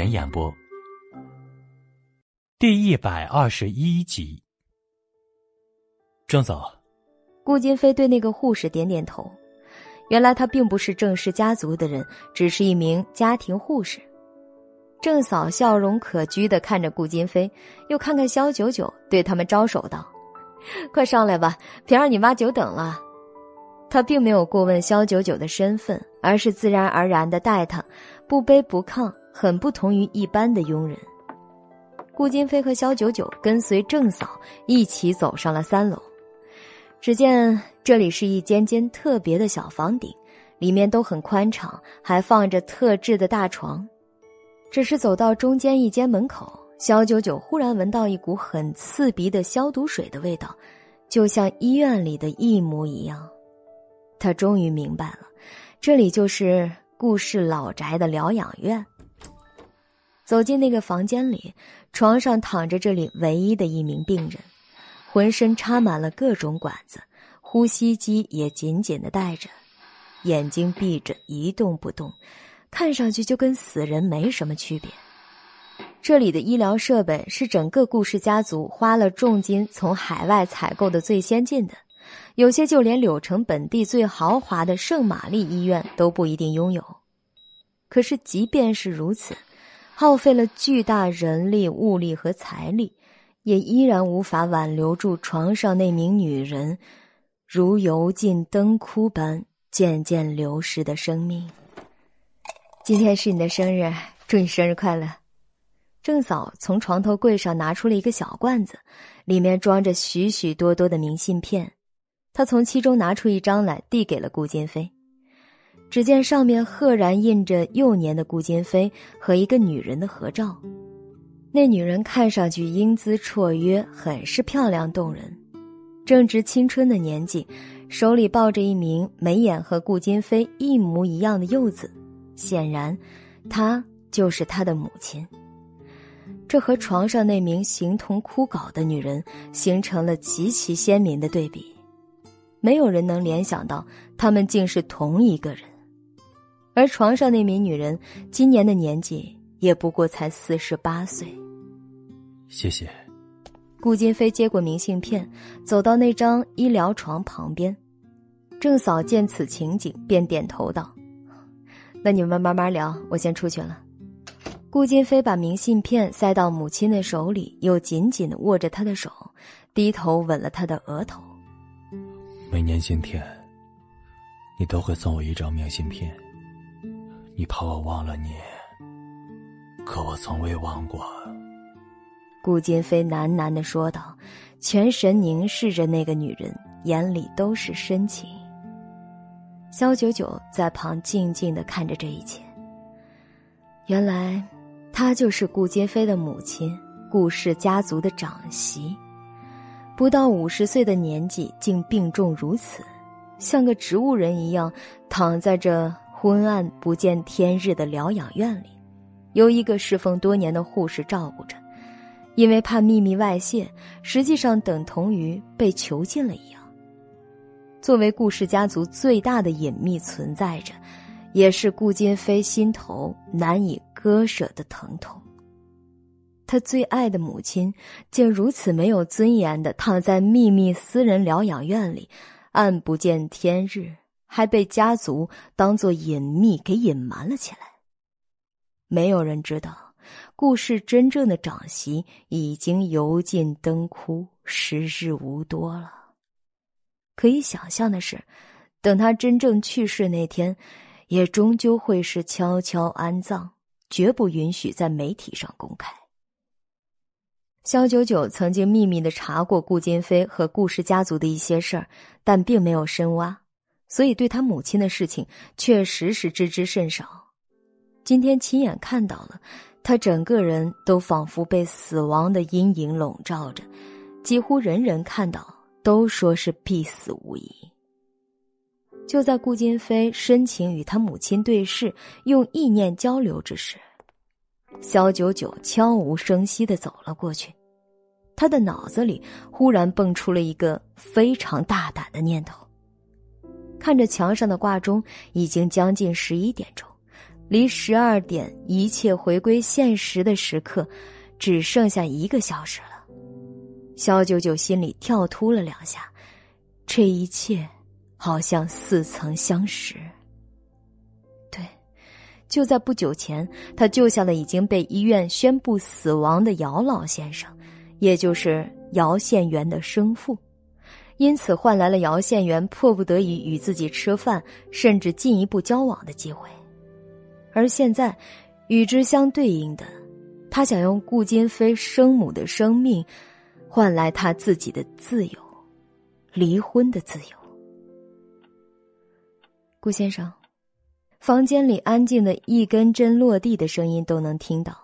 贤演播，第一百二十一集。郑嫂，顾金飞对那个护士点点头。原来他并不是郑氏家族的人，只是一名家庭护士。郑嫂笑容可掬的看着顾金飞，又看看肖九九，对他们招手道：“快上来吧，别让你妈久等了。”他并没有过问肖九九的身份，而是自然而然的待他，不卑不亢，很不同于一般的佣人。顾金飞和肖九九跟随郑嫂一起走上了三楼，只见这里是一间间特别的小房顶，里面都很宽敞，还放着特制的大床。只是走到中间一间门口，肖九九忽然闻到一股很刺鼻的消毒水的味道，就像医院里的一模一样。他终于明白了，这里就是顾氏老宅的疗养院。走进那个房间里，床上躺着这里唯一的一名病人，浑身插满了各种管子，呼吸机也紧紧的带着，眼睛闭着一动不动，看上去就跟死人没什么区别。这里的医疗设备是整个顾氏家族花了重金从海外采购的最先进的。有些就连柳城本地最豪华的圣玛丽医院都不一定拥有。可是，即便是如此，耗费了巨大人力、物力和财力，也依然无法挽留住床上那名女人，如油尽灯枯般渐渐流失的生命。今天是你的生日，祝你生日快乐！郑嫂从床头柜上拿出了一个小罐子，里面装着许许多多的明信片。她从其中拿出一张来，递给了顾金飞。只见上面赫然印着幼年的顾金飞和一个女人的合照。那女人看上去英姿绰约，很是漂亮动人，正值青春的年纪，手里抱着一名眉眼和顾金飞一模一样的幼子，显然，她就是他的母亲。这和床上那名形同枯槁的女人形成了极其鲜明的对比。没有人能联想到他们竟是同一个人，而床上那名女人今年的年纪也不过才四十八岁。谢谢。顾金飞接过明信片，走到那张医疗床旁边。郑嫂见此情景，便点头道：“那你们慢慢聊，我先出去了。”顾金飞把明信片塞到母亲的手里，又紧紧的握着她的手，低头吻了她的额头。每年今天，你都会送我一张明信片。你怕我忘了你，可我从未忘过。顾金飞喃喃的说道，全神凝视着那个女人，眼里都是深情。肖九九在旁静静的看着这一切。原来，她就是顾金飞的母亲，顾氏家族的长媳。不到五十岁的年纪，竟病重如此，像个植物人一样躺在这昏暗不见天日的疗养院里，由一个侍奉多年的护士照顾着。因为怕秘密外泄，实际上等同于被囚禁了一样。作为顾氏家族最大的隐秘存在着，也是顾金飞心头难以割舍的疼痛。他最爱的母亲，竟如此没有尊严的躺在秘密私人疗养院里，暗不见天日，还被家族当作隐秘给隐瞒了起来。没有人知道，顾氏真正的长媳已经油尽灯枯，时日无多了。可以想象的是，等他真正去世那天，也终究会是悄悄安葬，绝不允许在媒体上公开。肖九九曾经秘密的查过顾金飞和顾氏家族的一些事儿，但并没有深挖，所以对他母亲的事情确实是知之甚少。今天亲眼看到了，他整个人都仿佛被死亡的阴影笼罩着，几乎人人看到都说是必死无疑。就在顾金飞深情与他母亲对视，用意念交流之时。肖九九悄无声息的走了过去，他的脑子里忽然蹦出了一个非常大胆的念头。看着墙上的挂钟，已经将近十一点钟，离十二点一切回归现实的时刻，只剩下一个小时了。肖九九心里跳突了两下，这一切好像似曾相识。对，就在不久前，他救下了已经被医院宣布死亡的姚老先生，也就是姚县元的生父。因此换来了姚县元迫不得已与自己吃饭，甚至进一步交往的机会。而现在，与之相对应的，他想用顾金飞生母的生命，换来他自己的自由，离婚的自由。顾先生，房间里安静的一根针落地的声音都能听到。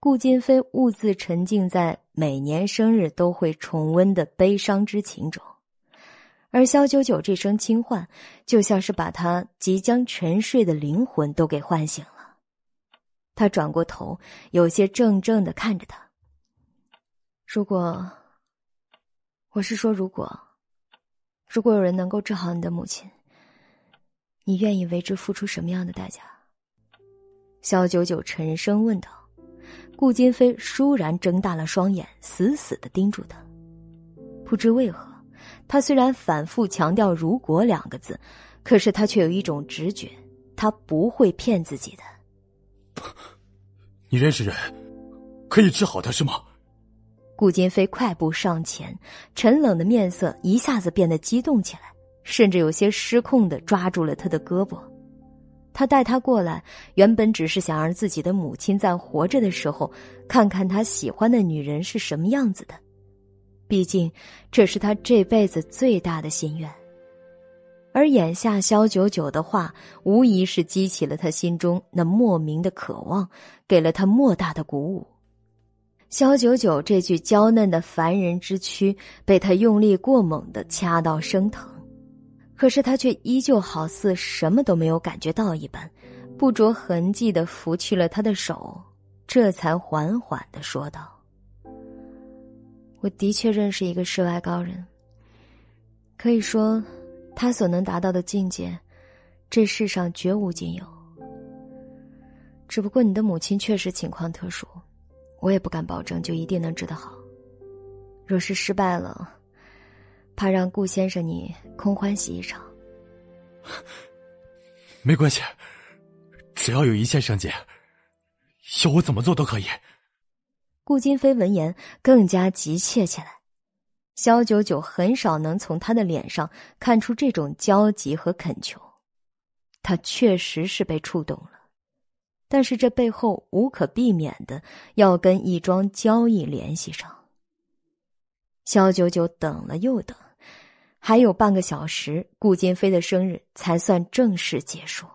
顾金飞兀自沉浸在每年生日都会重温的悲伤之情中。而肖九九这声轻唤，就像是把他即将沉睡的灵魂都给唤醒了。他转过头，有些怔怔的看着他。如果，我是说，如果，如果有人能够治好你的母亲，你愿意为之付出什么样的代价？肖九九沉声问道。顾金飞倏然睁大了双眼，死死的盯住他。不知为何。他虽然反复强调“如果”两个字，可是他却有一种直觉，他不会骗自己的。你认识人，可以治好他是吗？顾金飞快步上前，沉冷的面色一下子变得激动起来，甚至有些失控的抓住了他的胳膊。他带他过来，原本只是想让自己的母亲在活着的时候，看看他喜欢的女人是什么样子的。毕竟，这是他这辈子最大的心愿。而眼下肖九九的话，无疑是激起了他心中那莫名的渴望，给了他莫大的鼓舞。肖九九这具娇嫩的凡人之躯，被他用力过猛的掐到生疼，可是他却依旧好似什么都没有感觉到一般，不着痕迹的拂去了他的手，这才缓缓的说道。我的确认识一个世外高人，可以说，他所能达到的境界，这世上绝无仅有。只不过你的母亲确实情况特殊，我也不敢保证就一定能治得好。若是失败了，怕让顾先生你空欢喜一场。没关系，只要有一线生机，要我怎么做都可以。顾金飞闻言更加急切起来，肖九九很少能从他的脸上看出这种焦急和恳求，他确实是被触动了，但是这背后无可避免的要跟一桩交易联系上。肖九九等了又等，还有半个小时，顾金飞的生日才算正式结束。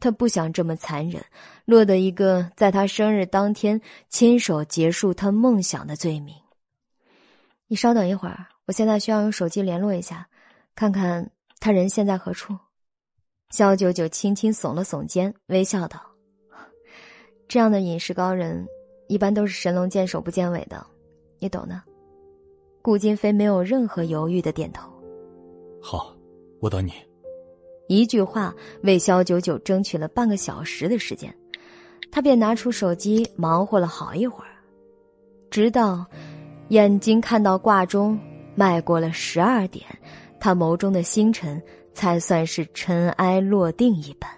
他不想这么残忍，落得一个在他生日当天亲手结束他梦想的罪名。你稍等一会儿，我现在需要用手机联络一下，看看他人现在何处。肖九九轻轻耸了耸肩，微笑道：“这样的饮食高人，一般都是神龙见首不见尾的，你懂的。”顾金飞没有任何犹豫的点头：“好，我等你。”一句话为肖九九争取了半个小时的时间，他便拿出手机忙活了好一会儿，直到眼睛看到挂钟迈过了十二点，他眸中的星辰才算是尘埃落定一般。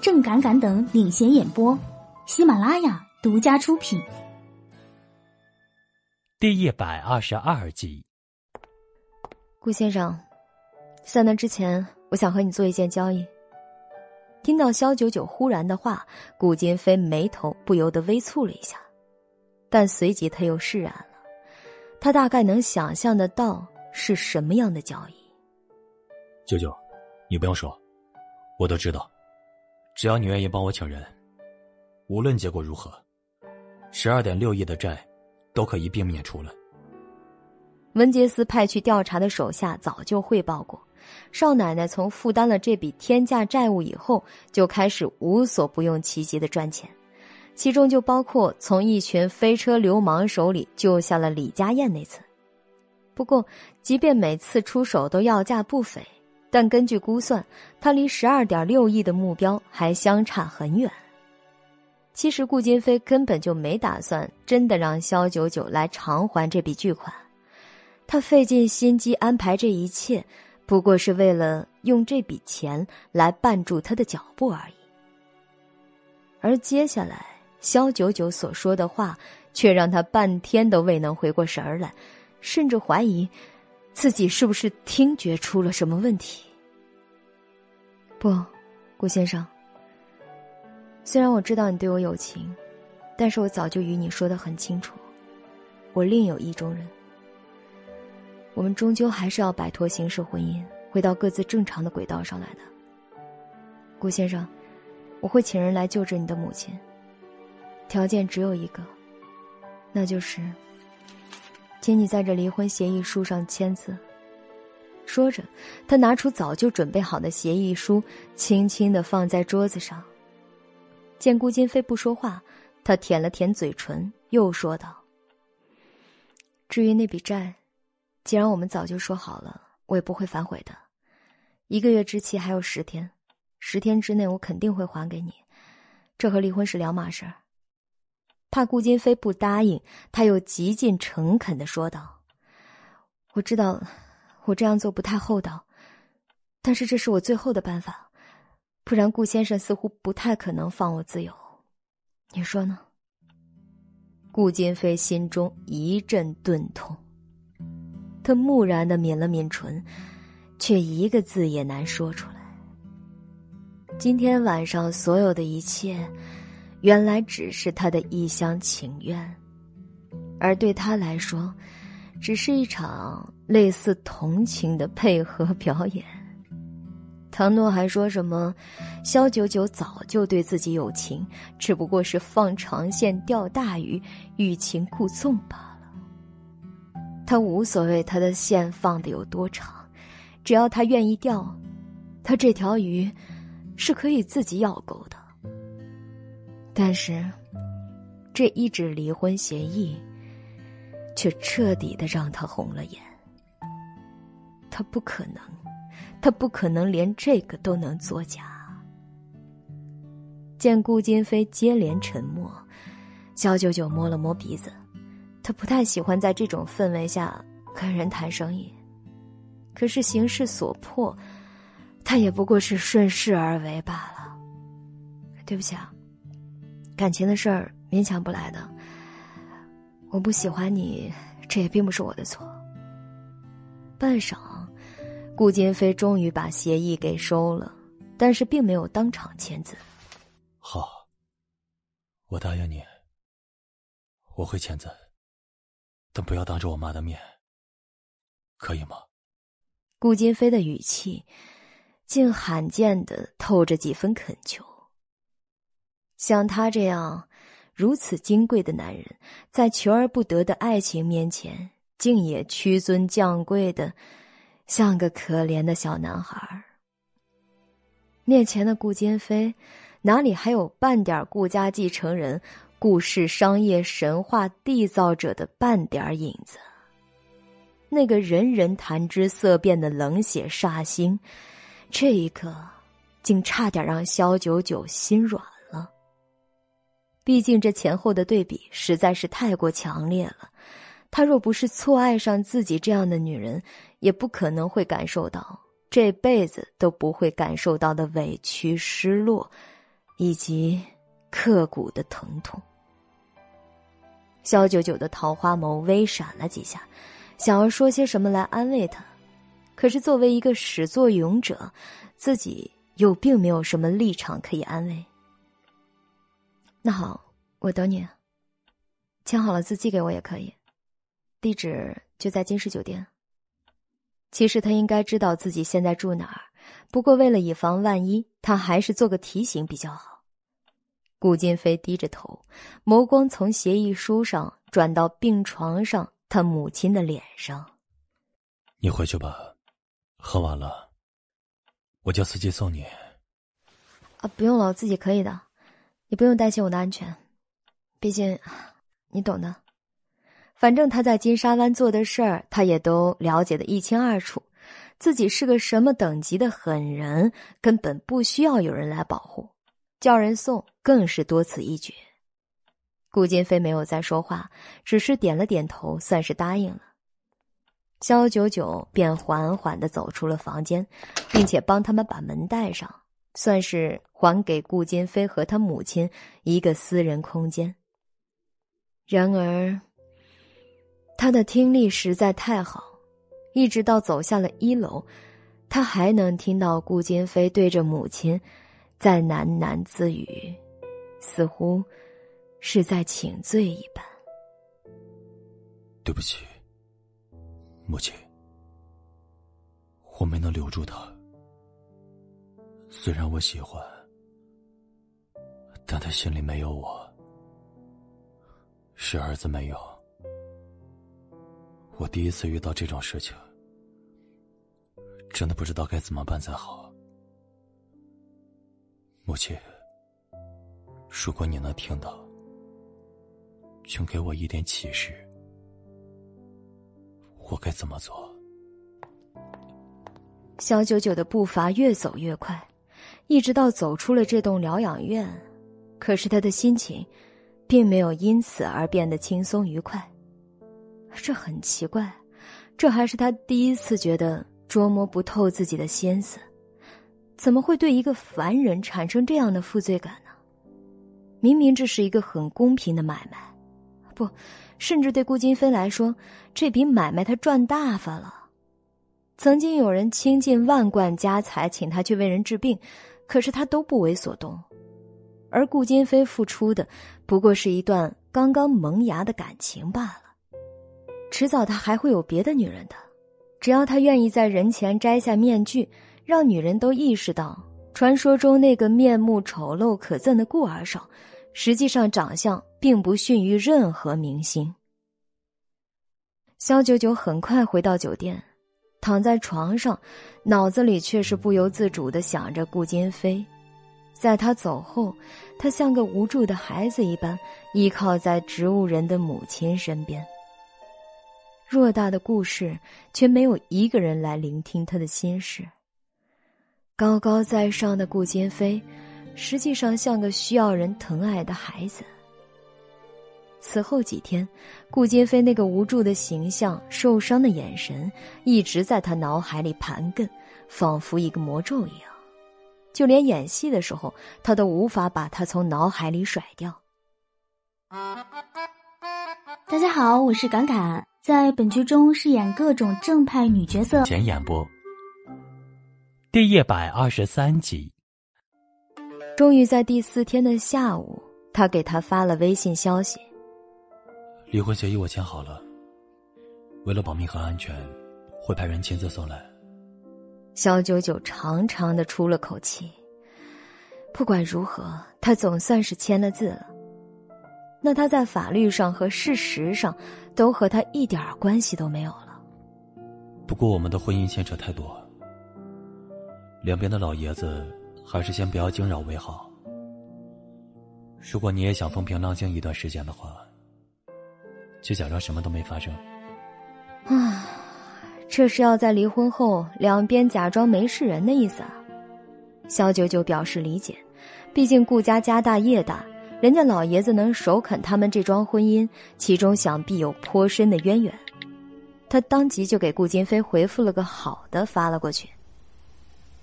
正敢敢等领衔演播，喜马拉雅独家出品。第一百二十二集。顾先生，在那之前，我想和你做一件交易。听到肖九九忽然的话，顾金飞眉头不由得微蹙了一下，但随即他又释然了。他大概能想象得到是什么样的交易。九九，你不用说，我都知道。只要你愿意帮我请人，无论结果如何，十二点六亿的债都可以一并免除了。文杰斯派去调查的手下早就汇报过，少奶奶从负担了这笔天价债务以后，就开始无所不用其极的赚钱，其中就包括从一群飞车流氓手里救下了李家燕那次。不过，即便每次出手都要价不菲，但根据估算，他离十二点六亿的目标还相差很远。其实顾金飞根本就没打算真的让肖九九来偿还这笔巨款，他费尽心机安排这一切，不过是为了用这笔钱来绊住他的脚步而已。而接下来，肖九九所说的话，却让他半天都未能回过神儿来，甚至怀疑自己是不是听觉出了什么问题。不，顾先生。虽然我知道你对我有情，但是我早就与你说的很清楚，我另有意中人。我们终究还是要摆脱形式婚姻，回到各自正常的轨道上来的。顾先生，我会请人来救治你的母亲。条件只有一个，那就是，请你在这离婚协议书上签字。说着，他拿出早就准备好的协议书，轻轻的放在桌子上。见顾金飞不说话，他舔了舔嘴唇，又说道：“至于那笔债，既然我们早就说好了，我也不会反悔的。一个月之期还有十天，十天之内我肯定会还给你。这和离婚是两码事儿。”怕顾金飞不答应，他又极尽诚恳的说道：“我知道，我这样做不太厚道，但是这是我最后的办法。”不然，顾先生似乎不太可能放我自由，你说呢？顾金飞心中一阵钝痛，他木然的抿了抿唇，却一个字也难说出来。今天晚上所有的一切，原来只是他的一厢情愿，而对他来说，只是一场类似同情的配合表演。唐诺还说什么，肖九九早就对自己有情，只不过是放长线钓大鱼，欲擒故纵罢了。他无所谓他的线放的有多长，只要他愿意钓，他这条鱼是可以自己咬钩的。但是，这一纸离婚协议，却彻底的让他红了眼。他不可能。他不可能连这个都能作假。见顾金飞接连沉默，肖九九摸了摸鼻子，他不太喜欢在这种氛围下跟人谈生意，可是形势所迫，他也不过是顺势而为罢了。对不起啊，感情的事儿勉强不来的。我不喜欢你，这也并不是我的错。半晌。顾金飞终于把协议给收了，但是并没有当场签字。好，我答应你，我会签字，但不要当着我妈的面，可以吗？顾金飞的语气，竟罕见的透着几分恳求。像他这样如此金贵的男人，在求而不得的爱情面前，竟也屈尊降贵的。像个可怜的小男孩面前的顾金飞，哪里还有半点顾家继承人、顾氏商业神话缔造者的半点影子？那个人人谈之色变的冷血煞星，这一刻竟差点让萧九九心软了。毕竟这前后的对比实在是太过强烈了。他若不是错爱上自己这样的女人，也不可能会感受到这辈子都不会感受到的委屈、失落，以及刻骨的疼痛。萧九九的桃花眸微闪了几下，想要说些什么来安慰他，可是作为一个始作俑者，自己又并没有什么立场可以安慰。那好，我等你，签好了字寄给我也可以。地址就在金氏酒店。其实他应该知道自己现在住哪儿，不过为了以防万一，他还是做个提醒比较好。顾金飞低着头，眸光从协议书上转到病床上他母亲的脸上。你回去吧，喝完了，我叫司机送你。啊，不用了，我自己可以的，你不用担心我的安全，毕竟，你懂的。反正他在金沙湾做的事儿，他也都了解的一清二楚。自己是个什么等级的狠人，根本不需要有人来保护，叫人送更是多此一举。顾金飞没有再说话，只是点了点头，算是答应了。肖九九便缓缓的走出了房间，并且帮他们把门带上，算是还给顾金飞和他母亲一个私人空间。然而，他的听力实在太好，一直到走下了一楼，他还能听到顾金飞对着母亲在喃喃自语，似乎。是在请罪一般。对不起，母亲，我没能留住他。虽然我喜欢，但他心里没有我，是儿子没有。我第一次遇到这种事情，真的不知道该怎么办才好。母亲，如果你能听到。请给我一点启示，我该怎么做？小九九的步伐越走越快，一直到走出了这栋疗养院。可是他的心情，并没有因此而变得轻松愉快。这很奇怪，这还是他第一次觉得捉摸不透自己的心思。怎么会对一个凡人产生这样的负罪感？明明这是一个很公平的买卖。不，甚至对顾金飞来说，这笔买卖他赚大发了。曾经有人倾尽万贯家财请他去为人治病，可是他都不为所动。而顾金飞付出的，不过是一段刚刚萌芽的感情罢了。迟早他还会有别的女人的，只要他愿意在人前摘下面具，让女人都意识到，传说中那个面目丑陋可憎的顾儿少。实际上，长相并不逊于任何明星。肖九九很快回到酒店，躺在床上，脑子里却是不由自主的想着顾金飞。在他走后，他像个无助的孩子一般，依靠在植物人的母亲身边。偌大的故事，却没有一个人来聆听他的心事。高高在上的顾金飞。实际上像个需要人疼爱的孩子。此后几天，顾金飞那个无助的形象、受伤的眼神，一直在他脑海里盘亘，仿佛一个魔咒一样。就连演戏的时候，他都无法把他从脑海里甩掉。大家好，我是敢敢，在本剧中饰演各种正派女角色。前演播，第一百二十三集。终于在第四天的下午，他给他发了微信消息：“离婚协议我签好了，为了保密和安全，会派人亲自送来。”肖九九长长的出了口气。不管如何，他总算是签了字了。那他在法律上和事实上，都和他一点关系都没有了。不过我们的婚姻牵扯太多，两边的老爷子。还是先不要惊扰为好。如果你也想风平浪静一段时间的话，就假装什么都没发生。啊，这是要在离婚后两边假装没事人的意思啊！肖九九表示理解，毕竟顾家家大业大，人家老爷子能首肯他们这桩婚姻，其中想必有颇深的渊源。他当即就给顾金飞回复了个好的，发了过去。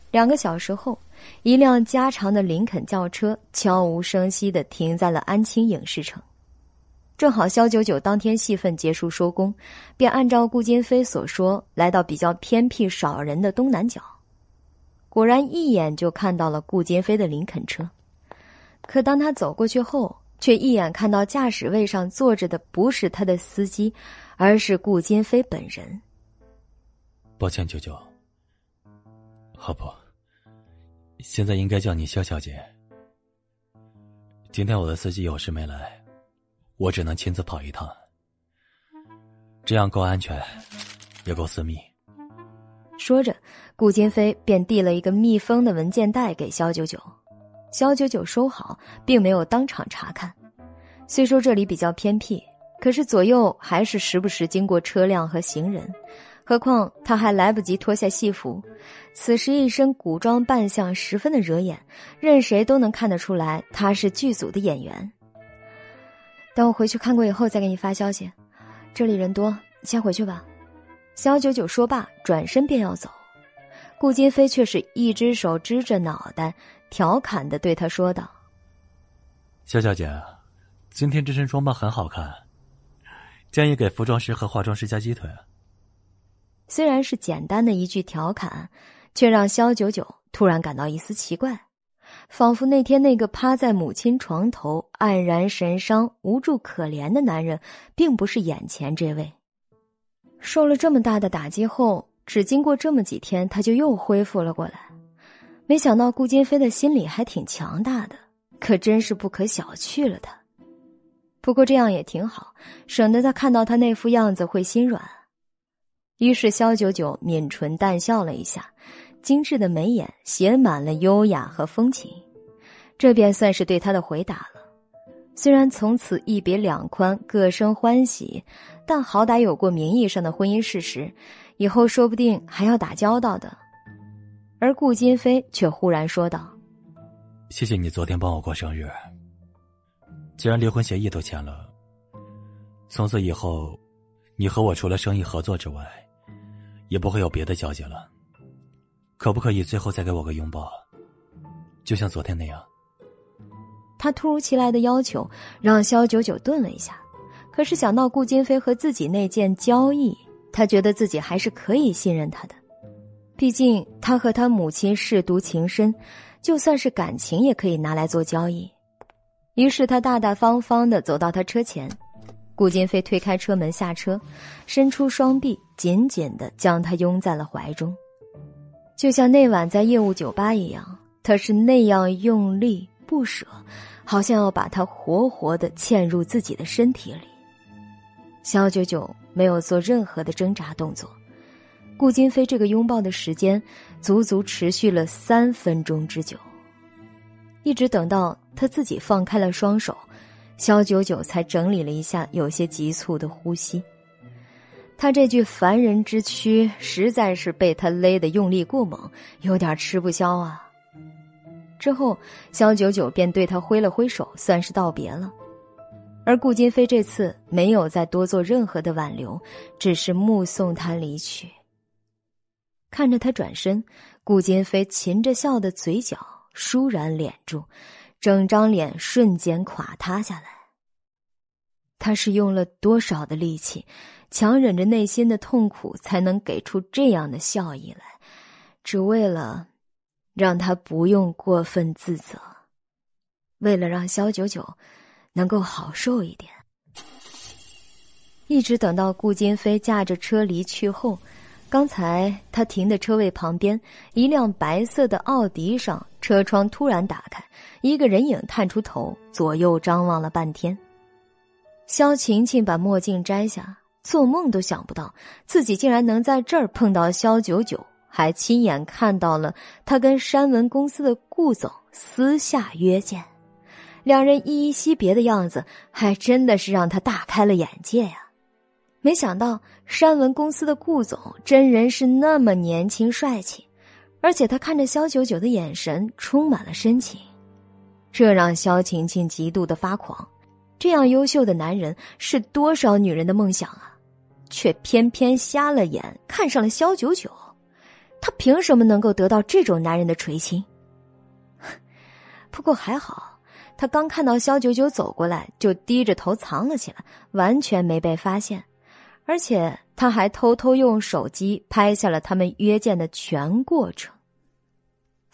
两个小时后。一辆加长的林肯轿车悄无声息的停在了安青影视城，正好肖九九当天戏份结束收工，便按照顾金飞所说来到比较偏僻少人的东南角，果然一眼就看到了顾金飞的林肯车，可当他走过去后，却一眼看到驾驶位上坐着的不是他的司机，而是顾金飞本人。抱歉，九九，好不？现在应该叫你肖小姐。今天我的司机有事没来，我只能亲自跑一趟。这样够安全，也够私密。说着，顾金飞便递了一个密封的文件袋给肖九九。肖九九收好，并没有当场查看。虽说这里比较偏僻，可是左右还是时不时经过车辆和行人，何况他还来不及脱下戏服，此时一身古装扮相十分的惹眼，任谁都能看得出来他是剧组的演员。等我回去看过以后再给你发消息。这里人多，先回去吧。肖九九说罢，转身便要走，顾金飞却是一只手支着脑袋，调侃的对他说道：“肖小姐，今天这身装扮很好看，建议给服装师和化妆师加鸡腿。”虽然是简单的一句调侃，却让肖九九突然感到一丝奇怪，仿佛那天那个趴在母亲床头黯然神伤、无助可怜的男人，并不是眼前这位。受了这么大的打击后，只经过这么几天，他就又恢复了过来。没想到顾金飞的心理还挺强大的，可真是不可小觑了他。不过这样也挺好，省得他看到他那副样子会心软。于是，萧九九抿唇淡笑了一下，精致的眉眼写满了优雅和风情，这便算是对他的回答了。虽然从此一别两宽，各生欢喜，但好歹有过名义上的婚姻事实，以后说不定还要打交道的。而顾金飞却忽然说道：“谢谢你昨天帮我过生日。既然离婚协议都签了，从此以后，你和我除了生意合作之外。”也不会有别的交集了。可不可以最后再给我个拥抱，就像昨天那样？他突如其来的要求让肖九九顿了一下，可是想到顾金飞和自己那件交易，他觉得自己还是可以信任他的。毕竟他和他母亲舐犊情深，就算是感情也可以拿来做交易。于是他大大方方的走到他车前。顾金飞推开车门下车，伸出双臂，紧紧的将他拥在了怀中，就像那晚在业务酒吧一样，他是那样用力不舍，好像要把他活活的嵌入自己的身体里。肖九九没有做任何的挣扎动作，顾金飞这个拥抱的时间足足持续了三分钟之久，一直等到他自己放开了双手。肖九九才整理了一下有些急促的呼吸，他这具凡人之躯实在是被他勒得用力过猛，有点吃不消啊。之后，肖九九便对他挥了挥手，算是道别了。而顾金飞这次没有再多做任何的挽留，只是目送他离去。看着他转身，顾金飞噙着笑的嘴角倏然敛住。整张脸瞬间垮塌下来。他是用了多少的力气，强忍着内心的痛苦，才能给出这样的笑意来，只为了让他不用过分自责，为了让肖九九能够好受一点。一直等到顾金飞驾着车离去后。刚才他停的车位旁边，一辆白色的奥迪上车窗突然打开，一个人影探出头，左右张望了半天。萧晴晴把墨镜摘下，做梦都想不到自己竟然能在这儿碰到萧九九，还亲眼看到了他跟山文公司的顾总私下约见，两人依依惜别的样子，还真的是让他大开了眼界呀。没想到山文公司的顾总真人是那么年轻帅气，而且他看着萧九九的眼神充满了深情，这让萧晴晴极度的发狂。这样优秀的男人是多少女人的梦想啊，却偏偏瞎了眼看上了萧九九，他凭什么能够得到这种男人的垂青？不过还好，他刚看到萧九九走过来，就低着头藏了起来，完全没被发现。而且他还偷偷用手机拍下了他们约见的全过程。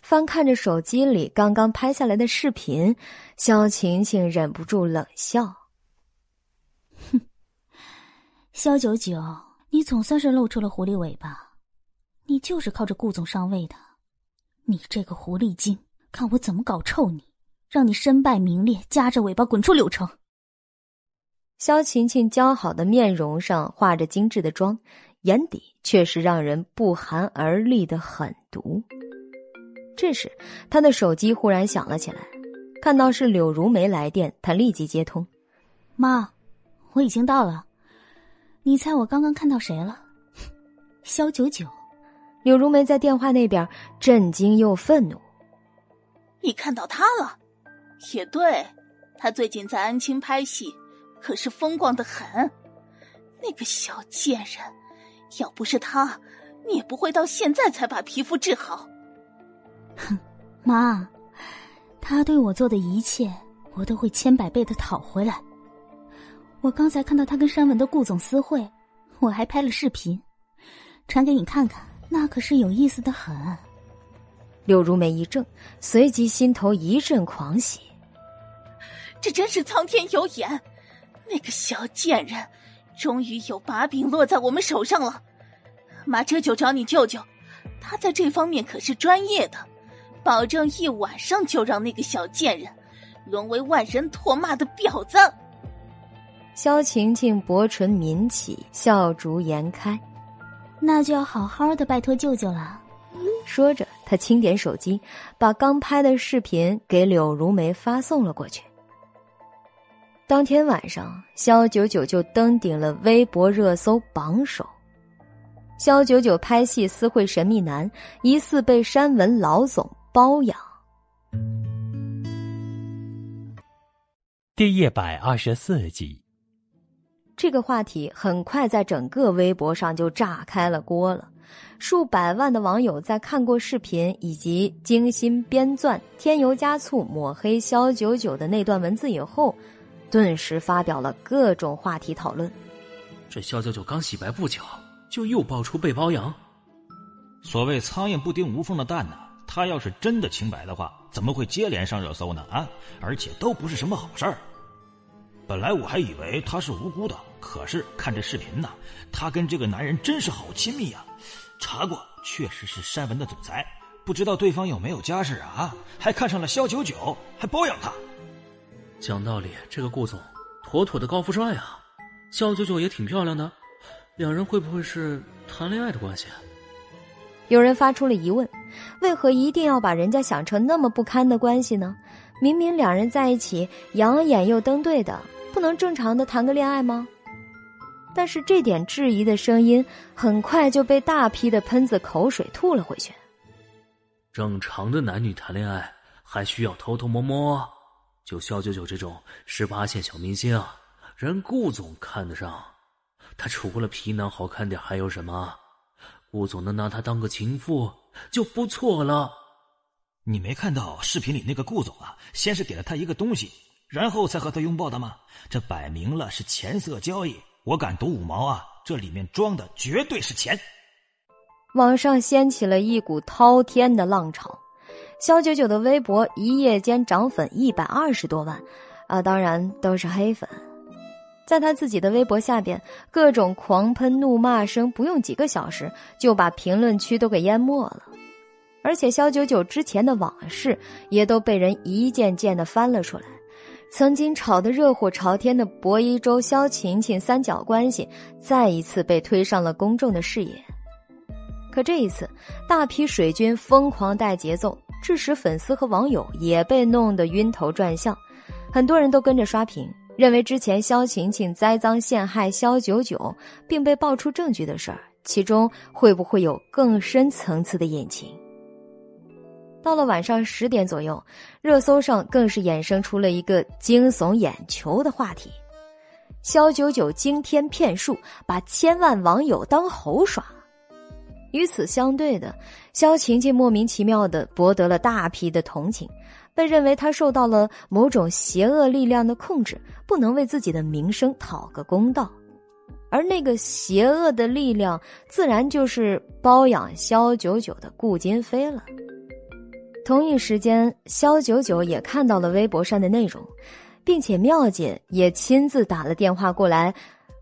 翻看着手机里刚刚拍下来的视频，肖晴晴忍不住冷笑：“哼，肖九九，你总算是露出了狐狸尾巴，你就是靠着顾总上位的，你这个狐狸精，看我怎么搞臭你，让你身败名裂，夹着尾巴滚出柳城！”肖晴晴姣好的面容上画着精致的妆，眼底却是让人不寒而栗的狠毒。这时，他的手机忽然响了起来，看到是柳如梅来电，他立即接通：“妈，我已经到了，你猜我刚刚看到谁了？”肖九九。柳如梅在电话那边震惊又愤怒。你看到他了？也对，他最近在安青拍戏，可是风光的很。那个小贱人，要不是他，你也不会到现在才把皮肤治好。哼，妈，他对我做的一切，我都会千百倍的讨回来。我刚才看到他跟山文的顾总私会，我还拍了视频，传给你看看。那可是有意思的很。柳如梅一怔，随即心头一阵狂喜。这真是苍天有眼，那个小贱人，终于有把柄落在我们手上了。妈，这就找你舅舅，他在这方面可是专业的，保证一晚上就让那个小贱人沦为万人唾骂的婊子。萧晴晴薄唇抿起，笑逐颜开。那就要好好的拜托舅舅了。说着，他轻点手机，把刚拍的视频给柳如梅发送了过去。当天晚上，肖九九就登顶了微博热搜榜首。肖九九拍戏私会神秘男，疑似被山文老总包养。第一百二十四集。这个话题很快在整个微博上就炸开了锅了，数百万的网友在看过视频以及精心编撰、添油加醋抹黑肖九九的那段文字以后，顿时发表了各种话题讨论。这肖九九刚洗白不久，就又爆出被包养。所谓苍蝇不叮无缝的蛋呢，他要是真的清白的话，怎么会接连上热搜呢？啊，而且都不是什么好事儿。本来我还以为他是无辜的，可是看这视频呢，他跟这个男人真是好亲密呀！查过，确实是山文的总裁，不知道对方有没有家室啊？还看上了肖九九，还包养他。讲道理，这个顾总妥妥的高富帅啊！肖九九也挺漂亮的，两人会不会是谈恋爱的关系？有人发出了疑问：为何一定要把人家想成那么不堪的关系呢？明明两人在一起，养眼又登对的。不能正常的谈个恋爱吗？但是这点质疑的声音很快就被大批的喷子口水吐了回去。正常的男女谈恋爱还需要偷偷摸摸？就肖九九这种十八线小明星，人顾总看得上。他除了皮囊好看点还有什么？顾总能拿他当个情妇就不错了。你没看到视频里那个顾总啊？先是给了他一个东西。然后才和他拥抱的吗？这摆明了是钱色交易。我敢赌五毛啊，这里面装的绝对是钱。网上掀起了一股滔天的浪潮，肖九九的微博一夜间涨粉一百二十多万，啊，当然都是黑粉。在他自己的微博下边，各种狂喷怒骂声，不用几个小时就把评论区都给淹没了。而且肖九九之前的往事也都被人一件件的翻了出来。曾经炒得热火朝天的薄一舟、萧晴晴三角关系，再一次被推上了公众的视野。可这一次，大批水军疯狂带节奏，致使粉丝和网友也被弄得晕头转向。很多人都跟着刷屏，认为之前萧晴晴栽赃陷害萧九九，并被爆出证据的事儿，其中会不会有更深层次的隐情？到了晚上十点左右，热搜上更是衍生出了一个惊悚眼球的话题：肖九九惊天骗术，把千万网友当猴耍。与此相对的，肖晴晴莫名其妙的博得了大批的同情，被认为他受到了某种邪恶力量的控制，不能为自己的名声讨个公道。而那个邪恶的力量，自然就是包养肖九九的顾金飞了。同一时间，肖九九也看到了微博上的内容，并且妙姐也亲自打了电话过来，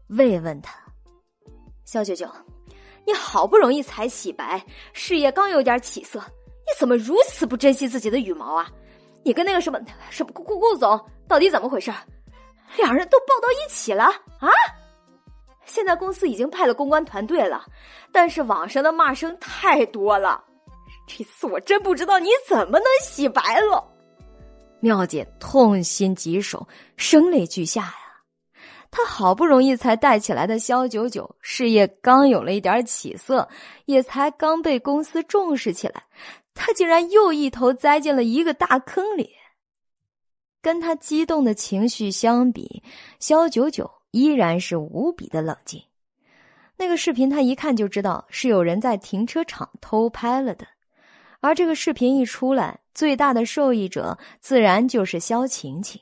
慰问他。肖九九，你好不容易才洗白，事业刚有点起色，你怎么如此不珍惜自己的羽毛啊？你跟那个什么什么顾顾总到底怎么回事？两人都抱到一起了啊？现在公司已经派了公关团队了，但是网上的骂声太多了。这次我真不知道你怎么能洗白了，妙姐痛心疾首，声泪俱下呀。她好不容易才带起来的肖九九，事业刚有了一点起色，也才刚被公司重视起来，他竟然又一头栽进了一个大坑里。跟他激动的情绪相比，肖九九依然是无比的冷静。那个视频他一看就知道是有人在停车场偷拍了的，而这个视频一出来，最大的受益者自然就是肖晴晴。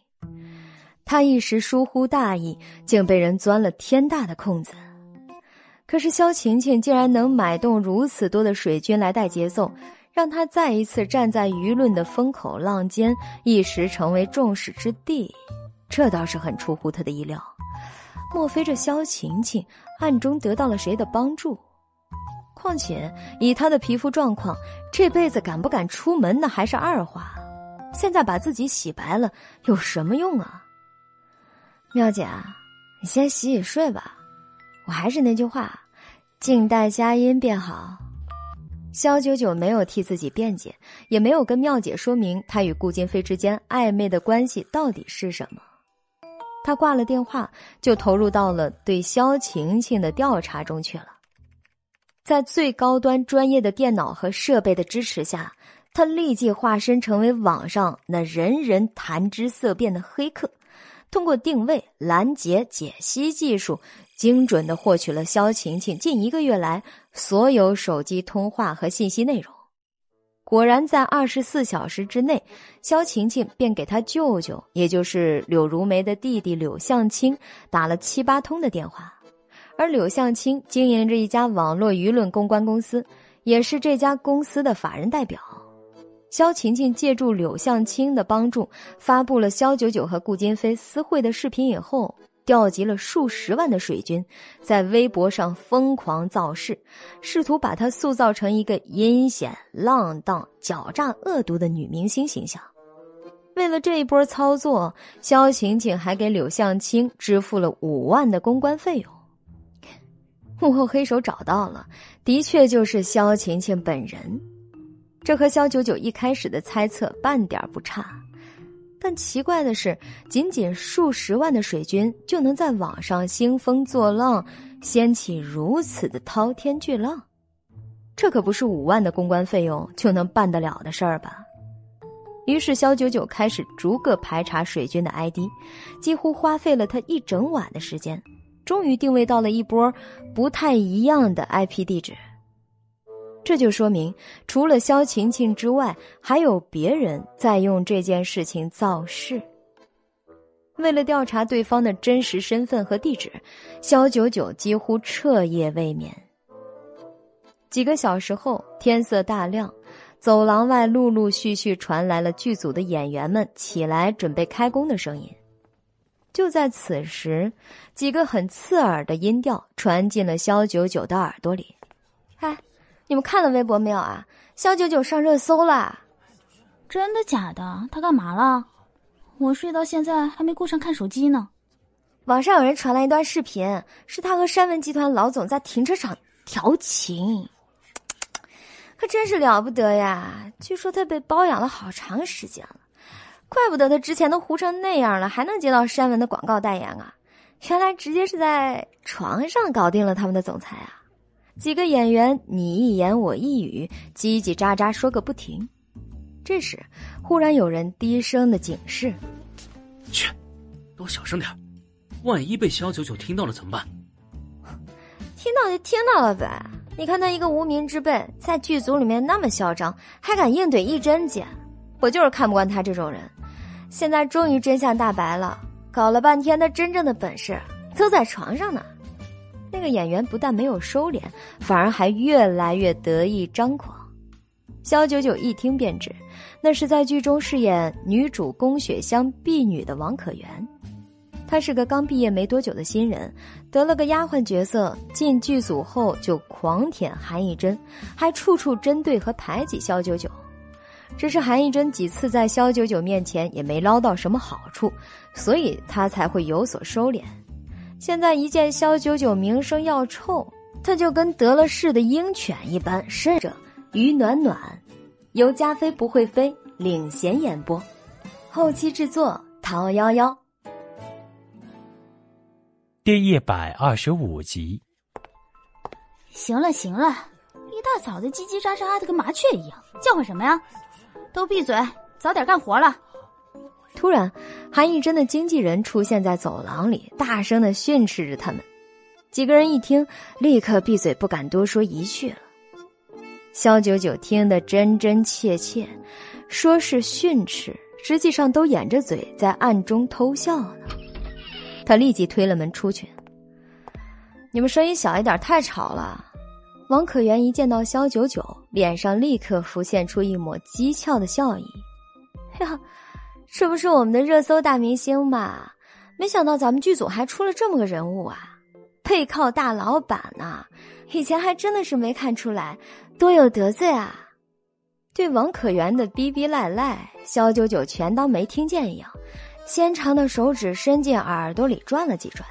他一时疏忽大意，竟被人钻了天大的空子。可是肖晴晴竟然能买动如此多的水军来带节奏。让他再一次站在舆论的风口浪尖，一时成为众矢之的，这倒是很出乎他的意料。莫非这萧晴晴暗中得到了谁的帮助？况且以她的皮肤状况，这辈子敢不敢出门那还是二话。现在把自己洗白了，有什么用啊？妙姐，你先洗洗睡吧。我还是那句话，静待佳音便好。肖九九没有替自己辩解，也没有跟妙姐说明他与顾金飞之间暧昧的关系到底是什么。他挂了电话，就投入到了对肖晴晴的调查中去了。在最高端专业的电脑和设备的支持下，他立即化身成为网上那人人谈之色变的黑客，通过定位、拦截、解析技术。精准的获取了肖晴晴近一个月来所有手机通话和信息内容，果然在二十四小时之内，肖晴晴便给他舅舅，也就是柳如梅的弟弟柳向清打了七八通的电话，而柳向清经营着一家网络舆论公关公司，也是这家公司的法人代表。肖晴晴借助柳向清的帮助，发布了肖九九和顾金飞私会的视频以后。调集了数十万的水军，在微博上疯狂造势，试图把她塑造成一个阴险、浪荡、狡诈、恶毒的女明星形象。为了这一波操作，肖晴晴还给柳向清支付了五万的公关费用。幕后黑手找到了，的确就是肖晴晴本人。这和肖九九一开始的猜测半点不差。但奇怪的是，仅仅数十万的水军就能在网上兴风作浪，掀起如此的滔天巨浪，这可不是五万的公关费用就能办得了的事儿吧？于是肖九九开始逐个排查水军的 ID，几乎花费了他一整晚的时间，终于定位到了一波不太一样的 IP 地址。这就说明，除了萧晴晴之外，还有别人在用这件事情造势。为了调查对方的真实身份和地址，萧九九几乎彻夜未眠。几个小时后，天色大亮，走廊外陆陆续续传来了剧组的演员们起来准备开工的声音。就在此时，几个很刺耳的音调传进了萧九九的耳朵里：“哎。”你们看了微博没有啊？肖九九上热搜了，真的假的？他干嘛了？我睡到现在还没顾上看手机呢。网上有人传来一段视频，是他和山文集团老总在停车场调情，可真是了不得呀！据说他被包养了好长时间了，怪不得他之前都糊成那样了，还能接到山文的广告代言啊！原来直接是在床上搞定了他们的总裁啊！几个演员你一言我一语，叽叽喳喳说个不停。这时，忽然有人低声的警示：“去，都小声点万一被肖九九听到了怎么办？”听到就听到了呗。你看他一个无名之辈，在剧组里面那么嚣张，还敢硬怼一针姐，我就是看不惯他这种人。现在终于真相大白了，搞了半天他真正的本事都在床上呢。那个演员不但没有收敛，反而还越来越得意张狂。肖九九一听便知，那是在剧中饰演女主宫雪香婢女的王可媛。她是个刚毕业没多久的新人，得了个丫鬟角色，进剧组后就狂舔韩艺珍，还处处针对和排挤肖九九。只是韩艺珍几次在肖九九面前也没捞到什么好处，所以他才会有所收敛。现在一见萧九九名声要臭，他就跟得了势的鹰犬一般，甚者于暖暖，由加菲不会飞领衔演播，后期制作陶幺幺。第一百二十五集。行了行了，一大早的叽叽喳喳的，跟麻雀一样，叫唤什么呀？都闭嘴，早点干活了。突然，韩义珍的经纪人出现在走廊里，大声的训斥着他们。几个人一听，立刻闭嘴，不敢多说一句了。肖九九听得真真切切，说是训斥，实际上都掩着嘴在暗中偷笑呢。他立即推了门出去。你们声音小一点，太吵了。王可元一见到肖九九，脸上立刻浮现出一抹讥诮的笑意。呀，这不是我们的热搜大明星吧？没想到咱们剧组还出了这么个人物啊！背靠大老板呐，以前还真的是没看出来，多有得罪啊！对王可媛的逼逼赖赖，肖九九全当没听见一样，纤长的手指伸进耳朵里转了几转。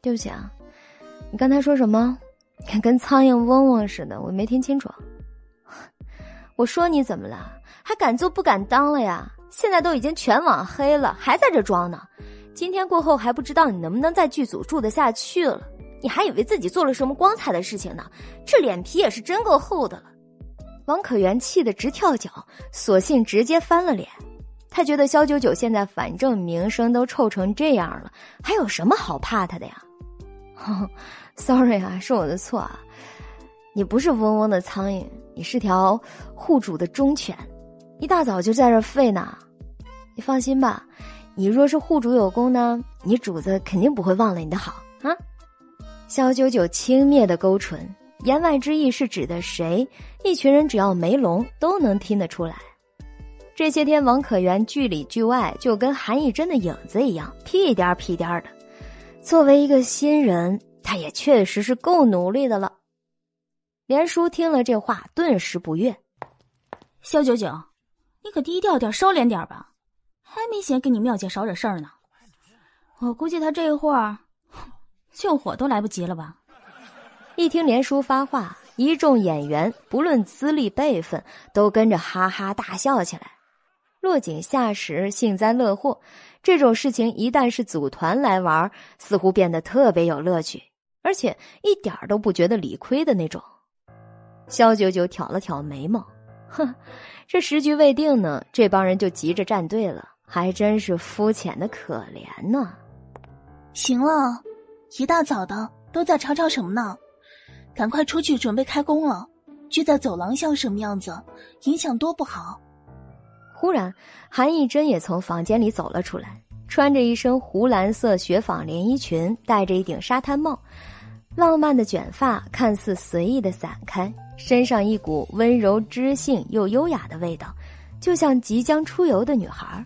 对不起啊，你刚才说什么？看 跟苍蝇嗡嗡似的，我没听清楚。我说你怎么了？还敢做不敢当了呀？现在都已经全网黑了，还在这装呢？今天过后还不知道你能不能在剧组住得下去了？你还以为自己做了什么光彩的事情呢？这脸皮也是真够厚的了。王可元气得直跳脚，索性直接翻了脸。他觉得肖九九现在反正名声都臭成这样了，还有什么好怕他的呀？Sorry 啊，是我的错啊。你不是嗡嗡的苍蝇，你是条护主的忠犬，一大早就在这吠呢。你放心吧。你若是护主有功呢，你主子肯定不会忘了你的好啊！肖九九轻蔑的勾唇，言外之意是指的谁？一群人只要没聋都能听得出来。这些天，王可元剧里剧外就跟韩艺珍的影子一样，屁颠儿屁颠儿的。作为一个新人，他也确实是够努力的了。连叔听了这话，顿时不悦：“肖九九，你可低调点，收敛点吧。”还没闲跟你妙姐少惹事儿呢，我估计他这会儿救火都来不及了吧。一听连叔发话，一众演员不论资历辈分，都跟着哈哈大笑起来。落井下石，幸灾乐祸，这种事情一旦是组团来玩，似乎变得特别有乐趣，而且一点都不觉得理亏的那种。肖九九挑了挑眉毛，哼，这时局未定呢，这帮人就急着站队了。还真是肤浅的可怜呢。行了，一大早的都在吵吵什么呢？赶快出去准备开工了。聚在走廊像什么样子？影响多不好。忽然，韩艺珍也从房间里走了出来，穿着一身湖蓝色雪纺连衣裙，戴着一顶沙滩帽，浪漫的卷发看似随意的散开，身上一股温柔知性又优雅的味道，就像即将出游的女孩。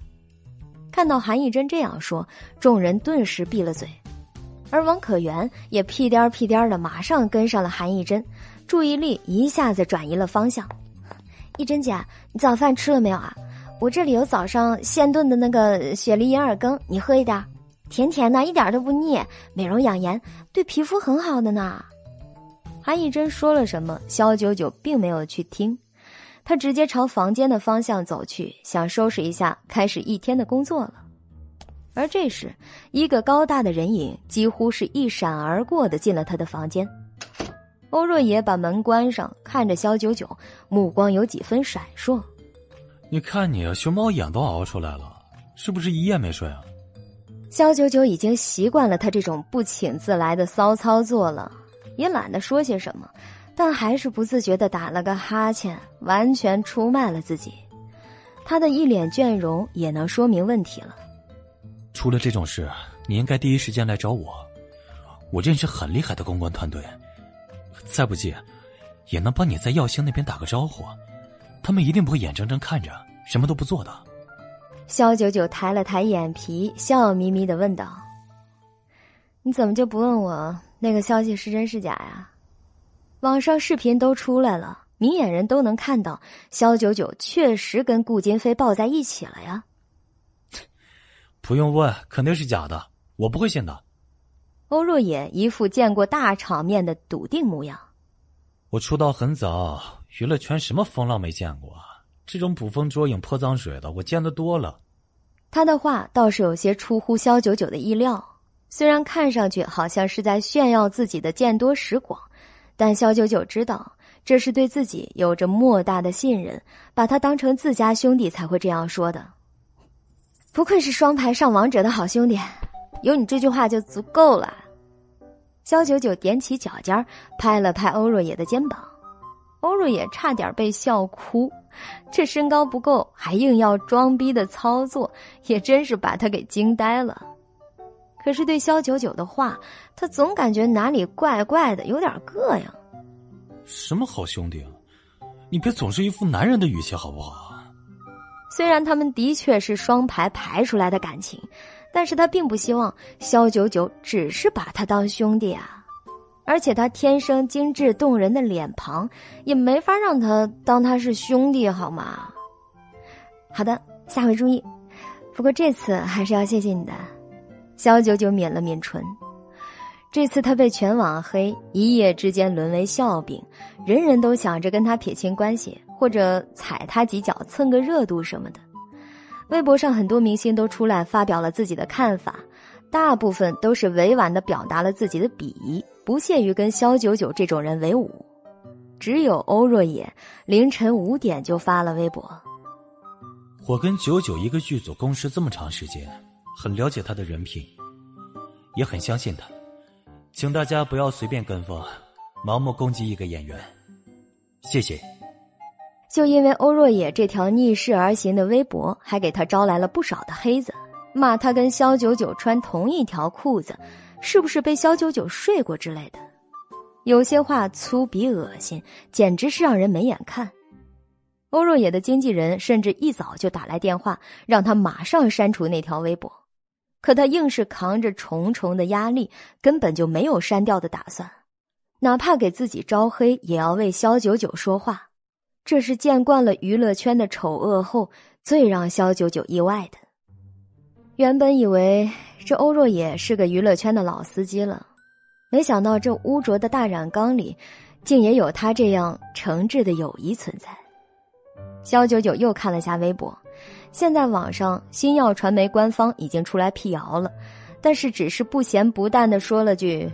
看到韩艺珍这样说，众人顿时闭了嘴，而王可元也屁颠儿屁颠儿的马上跟上了韩艺珍，注意力一下子转移了方向。艺珍姐，你早饭吃了没有啊？我这里有早上现炖的那个雪梨银耳羹，你喝一点，甜甜的，一点都不腻，美容养颜，对皮肤很好的呢。韩艺珍说了什么，肖九九并没有去听。他直接朝房间的方向走去，想收拾一下，开始一天的工作了。而这时，一个高大的人影几乎是一闪而过的进了他的房间。欧若野把门关上，看着肖九九，目光有几分闪烁。你看你，熊猫眼都熬出来了，是不是一夜没睡啊？肖九九已经习惯了他这种不请自来的骚操作了，也懒得说些什么。但还是不自觉的打了个哈欠，完全出卖了自己。他的一脸倦容也能说明问题了。出了这种事，你应该第一时间来找我。我认识很厉害的公关团队，再不济，也能帮你在耀星那边打个招呼。他们一定不会眼睁睁看着什么都不做的。肖九九抬了抬眼皮，笑眯眯的问道：“你怎么就不问我那个消息是真是假呀？”网上视频都出来了，明眼人都能看到，肖九九确实跟顾金飞抱在一起了呀。不用问，肯定是假的，我不会信的。欧若野一副见过大场面的笃定模样。我出道很早，娱乐圈什么风浪没见过？这种捕风捉影、泼脏水的，我见得多了。他的话倒是有些出乎肖九九的意料。虽然看上去好像是在炫耀自己的见多识广，但肖九九知道这是对自己有着莫大的信任，把他当成自家兄弟才会这样说的。不愧是双排上王者的好兄弟，有你这句话就足够了。肖九九踮起脚尖拍了拍欧若野的肩膀，欧若野差点被笑哭。这身高不够，还硬要装逼的操作，也真是把他给惊呆了。可是对肖九九的话，他总感觉哪里怪怪的，有点膈应。什么好兄弟啊！你别总是一副男人的语气好不好？虽然他们的确是双排排出来的感情，但是他并不希望肖九九只是把他当兄弟啊。而且他天生精致动人的脸庞，也没法让他当他是兄弟好吗？好的，下回注意。不过这次还是要谢谢你的。肖九九抿了抿唇，这次他被全网黑，一夜之间沦为笑柄，人人都想着跟他撇清关系，或者踩他几脚蹭个热度什么的。微博上很多明星都出来发表了自己的看法，大部分都是委婉的表达了自己的鄙夷，不屑于跟肖九九这种人为伍。只有欧若野凌晨五点就发了微博：“我跟九九一个剧组共事这么长时间。”很了解他的人品，也很相信他，请大家不要随便跟风，盲目攻击一个演员。谢谢。就因为欧若野这条逆势而行的微博，还给他招来了不少的黑子，骂他跟肖九九穿同一条裤子，是不是被肖九九睡过之类的。有些话粗鄙恶心，简直是让人没眼看。欧若野的经纪人甚至一早就打来电话，让他马上删除那条微博。可他硬是扛着重重的压力，根本就没有删掉的打算，哪怕给自己招黑，也要为肖九九说话。这是见惯了娱乐圈的丑恶后，最让肖九九意外的。原本以为这欧若野是个娱乐圈的老司机了，没想到这污浊的大染缸里，竟也有他这样诚挚的友谊存在。肖九九又看了下微博。现在网上新耀传媒官方已经出来辟谣了，但是只是不咸不淡的说了句：“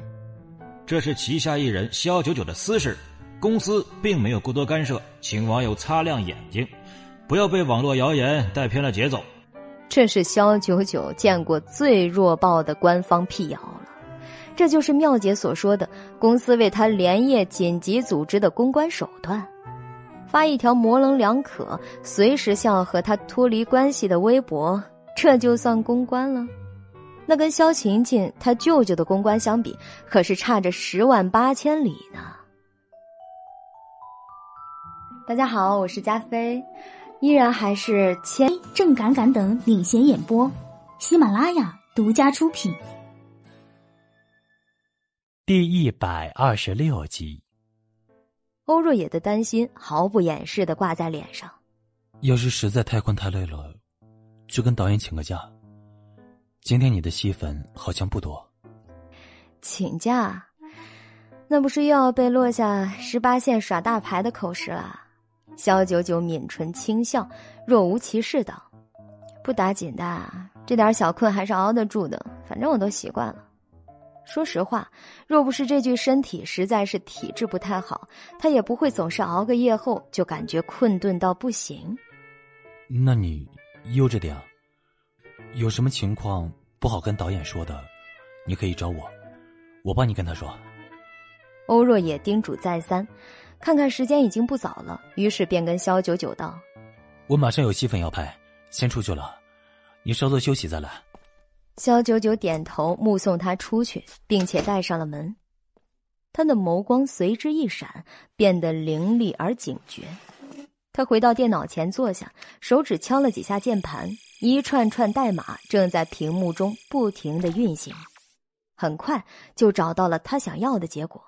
这是旗下艺人肖九九的私事，公司并没有过多干涉，请网友擦亮眼睛，不要被网络谣言带偏了节奏。”这是肖九九见过最弱爆的官方辟谣了，这就是妙姐所说的公司为他连夜紧急组织的公关手段。发一条模棱两可、随时想要和他脱离关系的微博，这就算公关了？那跟萧晴晴他舅舅的公关相比，可是差着十万八千里呢。大家好，我是加菲，依然还是千郑敢敢等领衔演播，喜马拉雅独家出品，第一百二十六集。欧若野的担心毫不掩饰的挂在脸上。要是实在太困太累了，就跟导演请个假。今天你的戏份好像不多。请假，那不是又要被落下十八线耍大牌的口实了？肖九九抿唇轻笑，若无其事道：“不打紧的，这点小困还是熬得住的，反正我都习惯了。”说实话，若不是这具身体实在是体质不太好，他也不会总是熬个夜后就感觉困顿到不行。那你悠着点，有什么情况不好跟导演说的，你可以找我，我帮你跟他说。欧若野叮嘱再三，看看时间已经不早了，于是便跟肖九九道：“我马上有戏份要拍，先出去了，你稍作休息再来。”肖九九点头，目送他出去，并且带上了门。他的眸光随之一闪，变得凌厉而警觉。他回到电脑前坐下，手指敲了几下键盘，一串串代码正在屏幕中不停的运行。很快就找到了他想要的结果。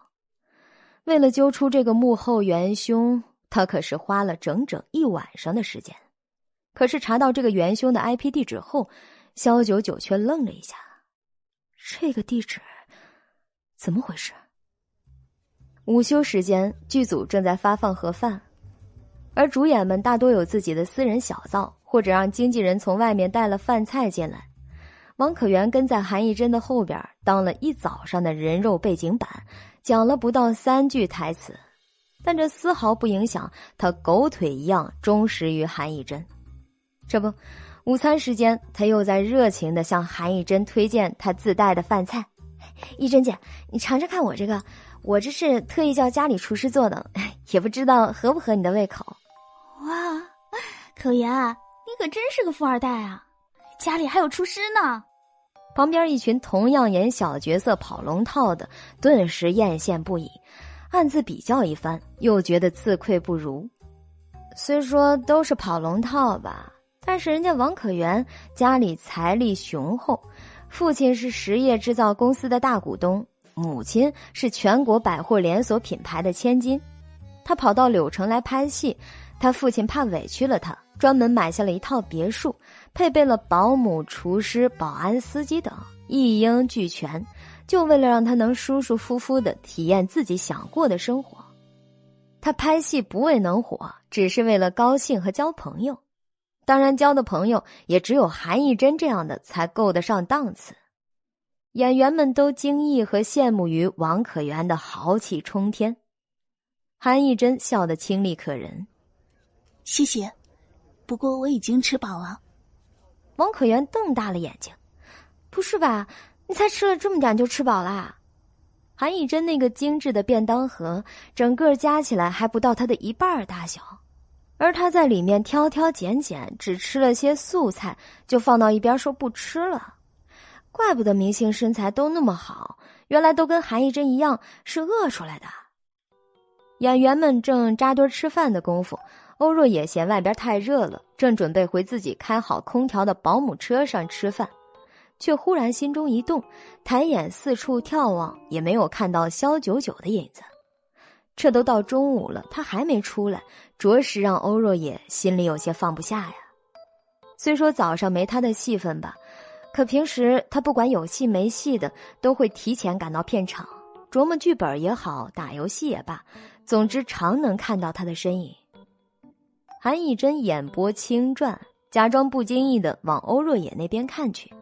为了揪出这个幕后元凶，他可是花了整整一晚上的时间。可是查到这个元凶的 IP 地址后，肖九九却愣了一下，这个地址怎么回事？午休时间，剧组正在发放盒饭，而主演们大多有自己的私人小灶，或者让经纪人从外面带了饭菜进来。王可元跟在韩艺珍的后边当了一早上的人肉背景板，讲了不到三句台词，但这丝毫不影响他狗腿一样忠实于韩艺珍。这不，午餐时间，他又在热情的向韩艺珍推荐他自带的饭菜。艺珍姐，你尝尝看我这个，我这是特意叫家里厨师做的，也不知道合不合你的胃口。哇，可言，你可真是个富二代啊！家里还有厨师呢。旁边一群同样演小角色跑龙套的，顿时艳羡不已，暗自比较一番，又觉得自愧不如。虽说都是跑龙套吧，但是人家王可元家里财力雄厚。父亲是实业制造公司的大股东，母亲是全国百货连锁品牌的千金。他跑到柳城来拍戏，他父亲怕委屈了他，专门买下了一套别墅，配备了保姆、厨师、保安、司机等，一应俱全，就为了让他能舒舒服服的体验自己想过的生活。他拍戏不为能火，只是为了高兴和交朋友。当然，交的朋友也只有韩艺珍这样的才够得上档次。演员们都惊异和羡慕于王可媛的豪气冲天。韩艺珍笑得清丽可人，谢谢。不过我已经吃饱了。王可媛瞪大了眼睛：“不是吧？你才吃了这么点就吃饱啦？”韩艺珍那个精致的便当盒，整个加起来还不到他的一半大小。而他在里面挑挑拣拣，只吃了些素菜，就放到一边说不吃了。怪不得明星身材都那么好，原来都跟韩艺珍一样是饿出来的。演员们正扎堆吃饭的功夫，欧若也嫌外边太热了，正准备回自己开好空调的保姆车上吃饭，却忽然心中一动，抬眼四处眺望，也没有看到肖九九的影子。这都到中午了，他还没出来，着实让欧若野心里有些放不下呀。虽说早上没他的戏份吧，可平时他不管有戏没戏的，都会提前赶到片场，琢磨剧本也好，打游戏也罢，总之常能看到他的身影。韩以真眼波轻转，假装不经意的往欧若野那边看去，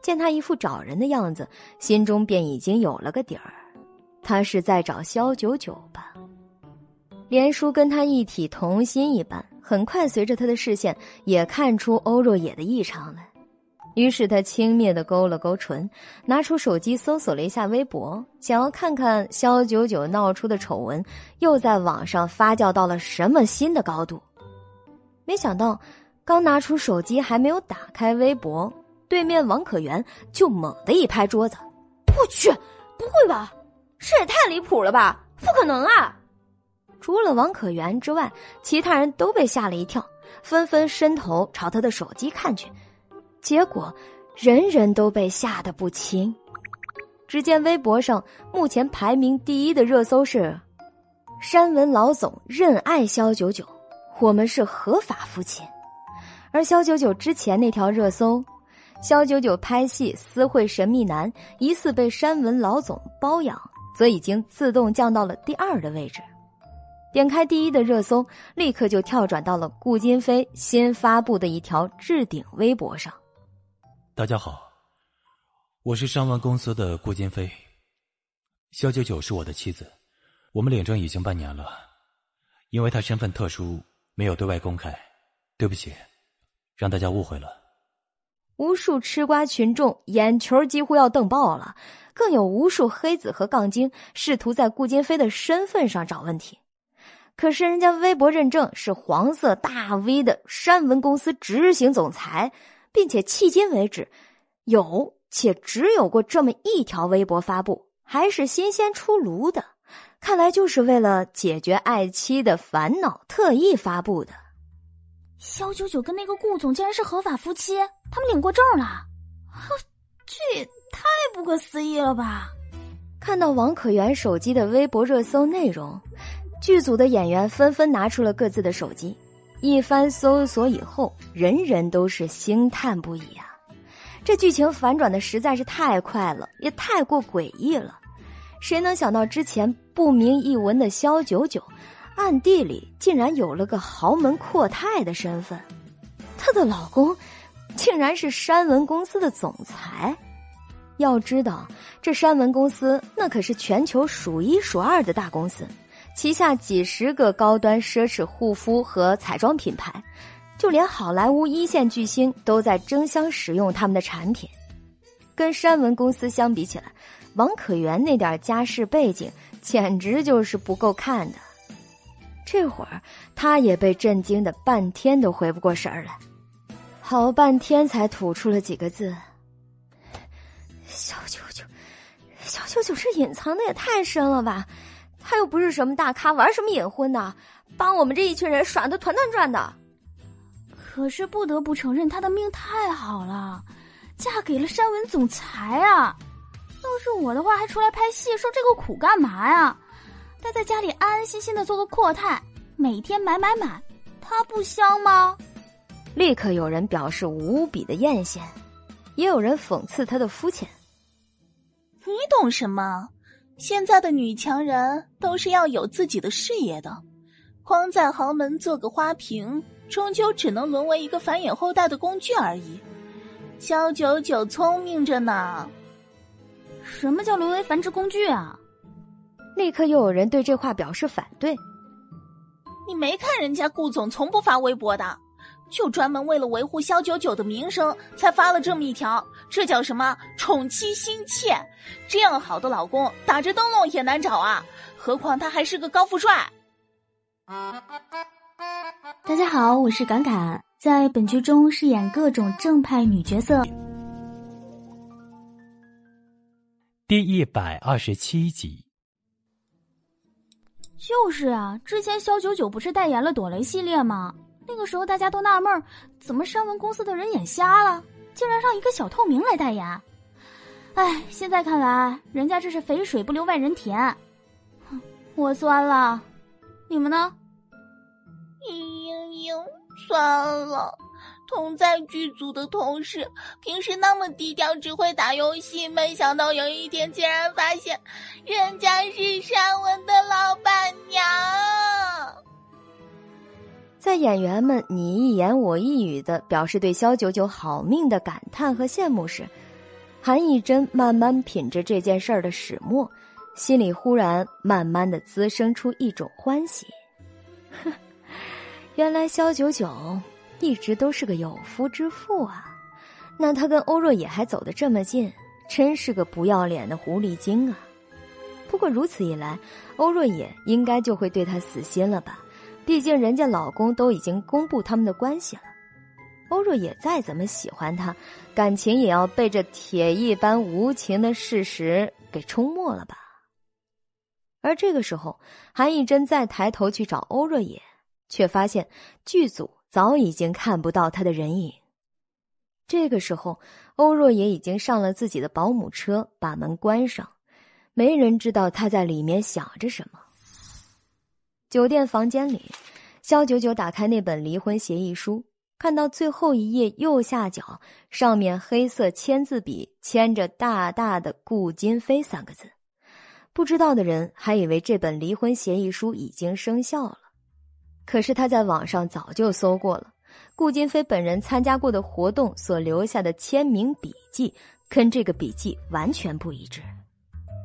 见他一副找人的样子，心中便已经有了个底儿，他是在找肖九九吧。连叔跟他一体同心一般，很快随着他的视线也看出欧若野的异常来，于是他轻蔑的勾了勾唇，拿出手机搜索了一下微博，想要看看肖九九闹出的丑闻又在网上发酵到了什么新的高度。没想到，刚拿出手机还没有打开微博，对面王可元就猛地一拍桌子：“我去，不会吧？这也太离谱了吧！不可能啊！”除了王可元之外，其他人都被吓了一跳，纷纷伸头朝他的手机看去。结果，人人都被吓得不轻。只见微博上目前排名第一的热搜是：“山文老总认爱肖九九，我们是合法夫妻。”而肖九九之前那条热搜：“肖九九拍戏私会神秘男，疑似被山文老总包养”，则已经自动降到了第二的位置。点开第一的热搜，立刻就跳转到了顾金飞新发布的一条置顶微博上。大家好，我是上万公司的顾金飞，肖九九是我的妻子，我们领证已经半年了，因为她身份特殊，没有对外公开，对不起，让大家误会了。无数吃瓜群众眼球几乎要瞪爆了，更有无数黑子和杠精试图在顾金飞的身份上找问题。可是人家微博认证是黄色大 V 的山文公司执行总裁，并且迄今为止有且只有过这么一条微博发布，还是新鲜出炉的，看来就是为了解决爱妻的烦恼特意发布的。肖九九跟那个顾总竟然是合法夫妻，他们领过证了，这也太不可思议了吧！看到王可媛手机的微博热搜内容。剧组的演员纷纷拿出了各自的手机，一番搜索以后，人人都是惊叹不已啊！这剧情反转的实在是太快了，也太过诡异了。谁能想到之前不明一文的肖九九，暗地里竟然有了个豪门阔太的身份？她的老公竟然是山文公司的总裁。要知道，这山文公司那可是全球数一数二的大公司，旗下几十个高端奢侈护肤和彩妆品牌，就连好莱坞一线巨星都在争相使用他们的产品。跟山文公司相比起来，王可元那点家世背景简直就是不够看的。这会儿，他也被震惊的半天都回不过神儿来，好半天才吐出了几个字。小九九，小九九，这隐藏的也太深了吧？他又不是什么大咖，玩什么隐婚呢？把我们这一群人耍的团团转的。可是不得不承认，他的命太好了，嫁给了山文总裁啊！要是我的话，还出来拍戏，受这个苦干嘛呀？待在家里安安心心的做个阔太，每天买买买，他不香吗？立刻有人表示无比的艳羡，也有人讽刺他的肤浅。你懂什么？现在的女强人都是要有自己的事业的，光在豪门做个花瓶，终究只能沦为一个繁衍后代的工具而已。萧九九聪明着呢。什么叫沦为繁殖工具啊？立刻又有人对这话表示反对。你没看人家顾总从不发微博的？就专门为了维护肖九九的名声，才发了这么一条。这叫什么宠妻心切？这样好的老公，打着灯笼也难找啊！何况他还是个高富帅。大家好，我是敢敢，在本剧中饰演各种正派女角色。第一百二十七集。就是啊，之前肖九九不是代言了朵蕾系列吗？那个时候大家都纳闷怎么山文公司的人眼瞎了，竟然让一个小透明来代言？哎，现在看来，人家这是肥水不流外人田。我酸了，你们呢？嘤嘤嘤，算了。同在剧组的同事，平时那么低调，只会打游戏，没想到有一天竟然发现，人家是山文的老板娘。在演员们你一言我一语的表示对肖九九好命的感叹和羡慕时，韩艺珍慢慢品着这件事儿的始末，心里忽然慢慢的滋生出一种欢喜。哼，原来肖九九一直都是个有夫之妇啊！那他跟欧若野还走得这么近，真是个不要脸的狐狸精啊！不过如此一来，欧若野应该就会对他死心了吧？毕竟人家老公都已经公布他们的关系了，欧若野再怎么喜欢他，感情也要被这铁一般无情的事实给冲没了吧。而这个时候，韩艺珍再抬头去找欧若野，却发现剧组早已经看不到他的人影。这个时候，欧若野已经上了自己的保姆车，把门关上，没人知道他在里面想着什么。酒店房间里，肖九九打开那本离婚协议书，看到最后一页右下角，上面黑色签字笔签着大大的“顾金飞”三个字。不知道的人还以为这本离婚协议书已经生效了，可是他在网上早就搜过了，顾金飞本人参加过的活动所留下的签名笔记，跟这个笔记完全不一致。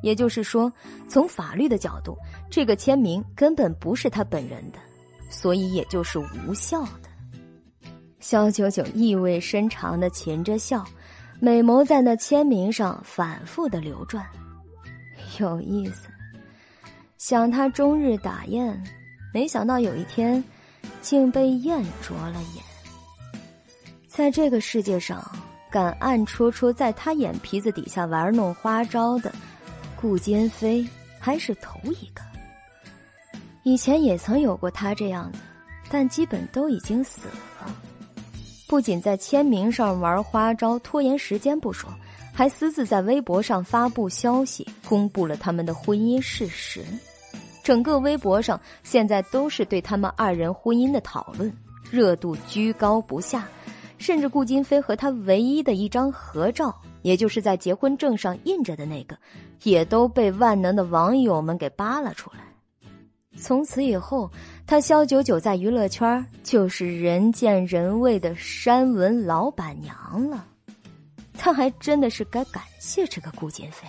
也就是说，从法律的角度，这个签名根本不是他本人的，所以也就是无效的。肖九九意味深长的噙着笑，美眸在那签名上反复的流转，有意思。想他终日打雁，没想到有一天，竟被雁啄了眼。在这个世界上，敢暗戳戳在他眼皮子底下玩弄花招的。顾坚飞还是头一个。以前也曾有过他这样的，但基本都已经死了。不仅在签名上玩花招、拖延时间不说，还私自在微博上发布消息，公布了他们的婚姻事实。整个微博上现在都是对他们二人婚姻的讨论，热度居高不下。甚至顾金飞和他唯一的一张合照，也就是在结婚证上印着的那个，也都被万能的网友们给扒了出来。从此以后，他肖九九在娱乐圈就是人见人畏的山文老板娘了。他还真的是该感谢这个顾金飞。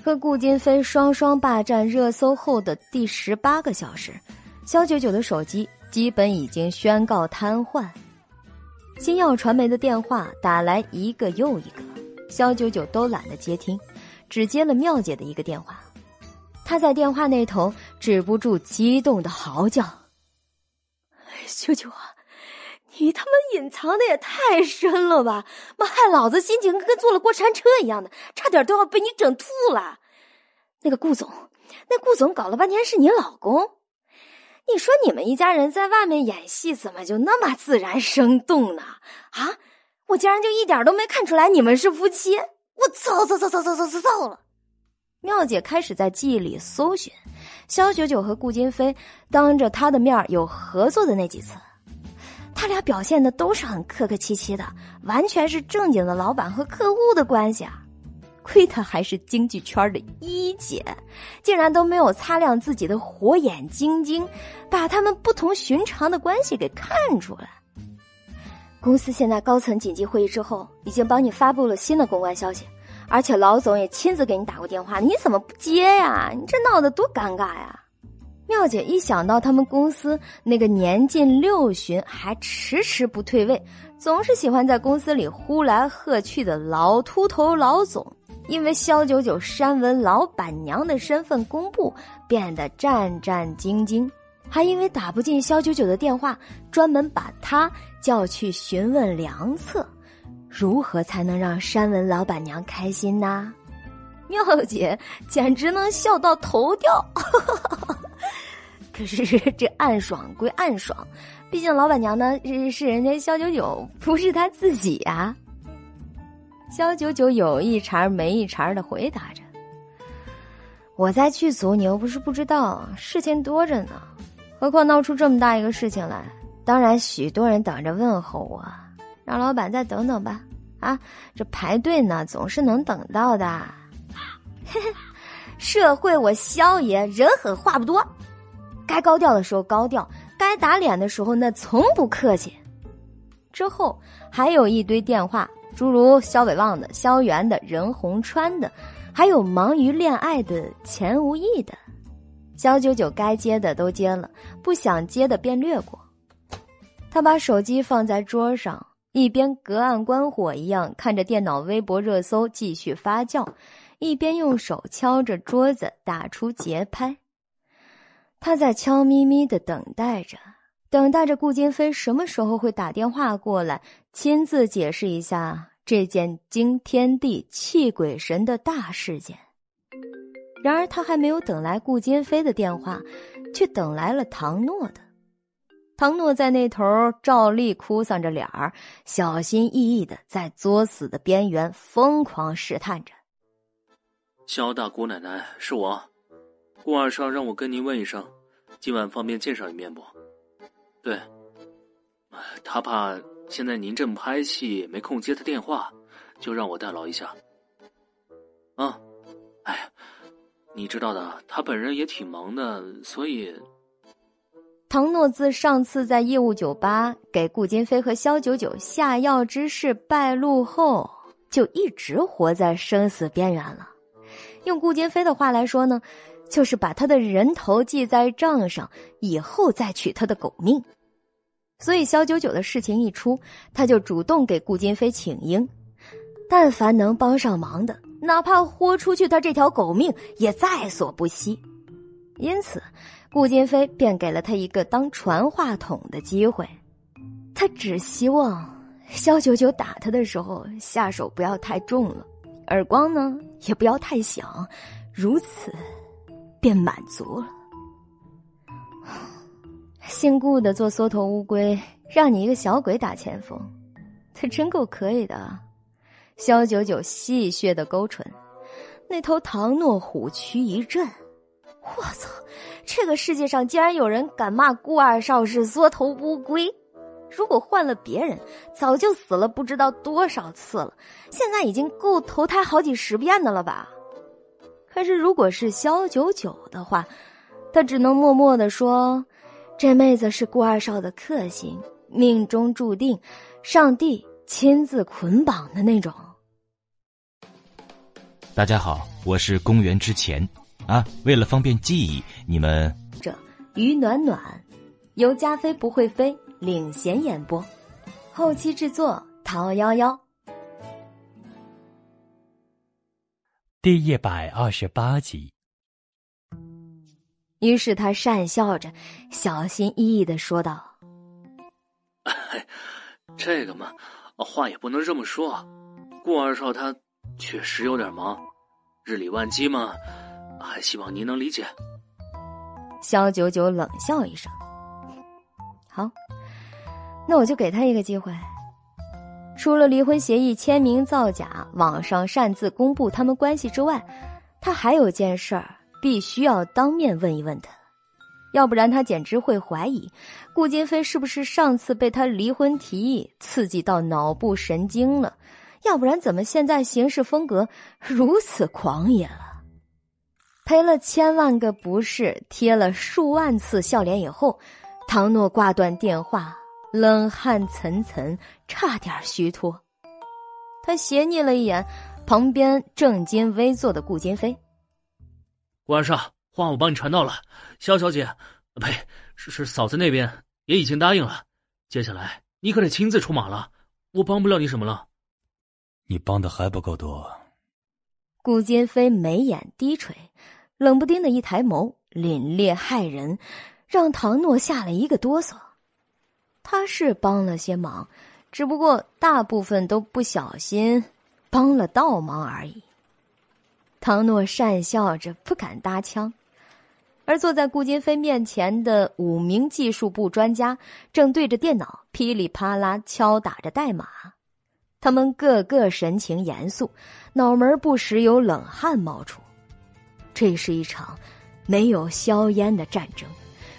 和顾金飞双双霸占热搜后的第十八个小时，肖九九的手机基本已经宣告瘫痪。星耀传媒的电话打来一个又一个，肖九九都懒得接听，只接了妙姐的一个电话。他在电话那头止不住激动的嚎叫：“九九啊，你他妈隐藏的也太深了吧！妈害老子心情跟坐了过山车一样的，差点都要被你整吐了。那个顾总，那顾总搞了半天是你老公？你说你们一家人在外面演戏，怎么就那么自然生动呢？啊，我竟然就一点都没看出来你们是夫妻！我操操操操操操操操了！”妙姐开始在记忆里搜寻，肖九九和顾金飞当着她的面有合作的那几次，他俩表现的都是很客客气气的，完全是正经的老板和客户的关系啊！亏他还是经济圈的一姐，竟然都没有擦亮自己的火眼金睛，把他们不同寻常的关系给看出来。公司现在高层紧急会议之后，已经帮你发布了新的公关消息。而且老总也亲自给你打过电话，你怎么不接呀？你这闹得多尴尬呀！妙姐一想到他们公司那个年近六旬还迟迟不退位，总是喜欢在公司里呼来喝去的老秃头老总，因为肖九九山文老板娘的身份公布，变得战战兢兢，还因为打不进肖九九的电话，专门把他叫去询问良策。如何才能让山文老板娘开心呢？妙姐简直能笑到头掉。可是这暗爽归暗爽，毕竟老板娘呢是是人家肖九九，不是他自己呀。肖九九有一茬没一茬的回答着：“我在剧组，你又不是不知道，事情多着呢。何况闹出这么大一个事情来，当然许多人等着问候我。”让老板再等等吧，啊，这排队呢总是能等到的。嘿嘿社会我萧爷人狠话不多，该高调的时候高调，该打脸的时候那从不客气。之后还有一堆电话，诸如肖伟旺的、萧元的、任洪川的，还有忙于恋爱的钱无义的。肖九九该接的都接了，不想接的便略过。他把手机放在桌上。一边隔岸观火一样看着电脑微博热搜继续发酵，一边用手敲着桌子打出节拍。他在悄咪咪的等待着，等待着顾金飞什么时候会打电话过来，亲自解释一下这件惊天地泣鬼神的大事件。然而他还没有等来顾金飞的电话，却等来了唐诺的。唐诺在那头照例哭丧着脸儿，小心翼翼的在作死的边缘疯狂试探着。肖大姑奶奶，是我，顾二少让我跟您问一声，今晚方便见上一面不？对，他怕现在您正拍戏，没空接他电话，就让我代劳一下。啊，哎，你知道的，他本人也挺忙的，所以。唐诺自上次在业务酒吧给顾金飞和肖九九下药之事败露后，就一直活在生死边缘了。用顾金飞的话来说呢，就是把他的人头记在账上，以后再取他的狗命。所以肖九九的事情一出，他就主动给顾金飞请缨，但凡能帮上忙的，哪怕豁出去他这条狗命，也在所不惜。因此。顾金飞便给了他一个当传话筒的机会，他只希望肖九九打他的时候下手不要太重了，耳光呢也不要太响，如此便满足了。姓顾的做缩头乌龟，让你一个小鬼打前锋，他真够可以的。肖九九戏谑的勾唇，那头唐诺虎躯一震。我操！这个世界上竟然有人敢骂顾二少是缩头乌龟！如果换了别人，早就死了不知道多少次了，现在已经够投胎好几十遍的了吧？可是如果是肖九九的话，他只能默默的说：“这妹子是顾二少的克星，命中注定，上帝亲自捆绑的那种。”大家好，我是公元之前啊。为了方便记忆，你们这于暖暖由加菲不会飞领衔演播，后期制作陶幺幺。第一百二十八集。于是他讪笑着，小心翼翼的说道：“ 这个嘛，话也不能这么说。顾二少他确实有点忙，日理万机嘛，还希望您能理解。”肖九九冷笑一声：“好，那我就给他一个机会。除了离婚协议签名造假、网上擅自公布他们关系之外，他还有件事儿。”必须要当面问一问他，要不然他简直会怀疑顾金飞是不是上次被他离婚提议刺激到脑部神经了，要不然怎么现在行事风格如此狂野了？赔了千万个不是，贴了数万次笑脸以后，唐诺挂断电话，冷汗涔涔，差点虚脱。他斜睨了一眼旁边正襟危坐的顾金飞。顾二少，话我帮你传到了，肖小姐，呸，是是嫂子那边也已经答应了。接下来你可得亲自出马了，我帮不了你什么了。你帮的还不够多。顾金飞眉眼低垂，冷不丁的一抬眸，凛冽骇人，让唐诺吓了一个哆嗦。他是帮了些忙，只不过大部分都不小心帮了倒忙而已。唐诺讪笑着，不敢搭腔，而坐在顾金飞面前的五名技术部专家正对着电脑噼里啪啦敲打着代码，他们个个神情严肃，脑门不时有冷汗冒出。这是一场没有硝烟的战争，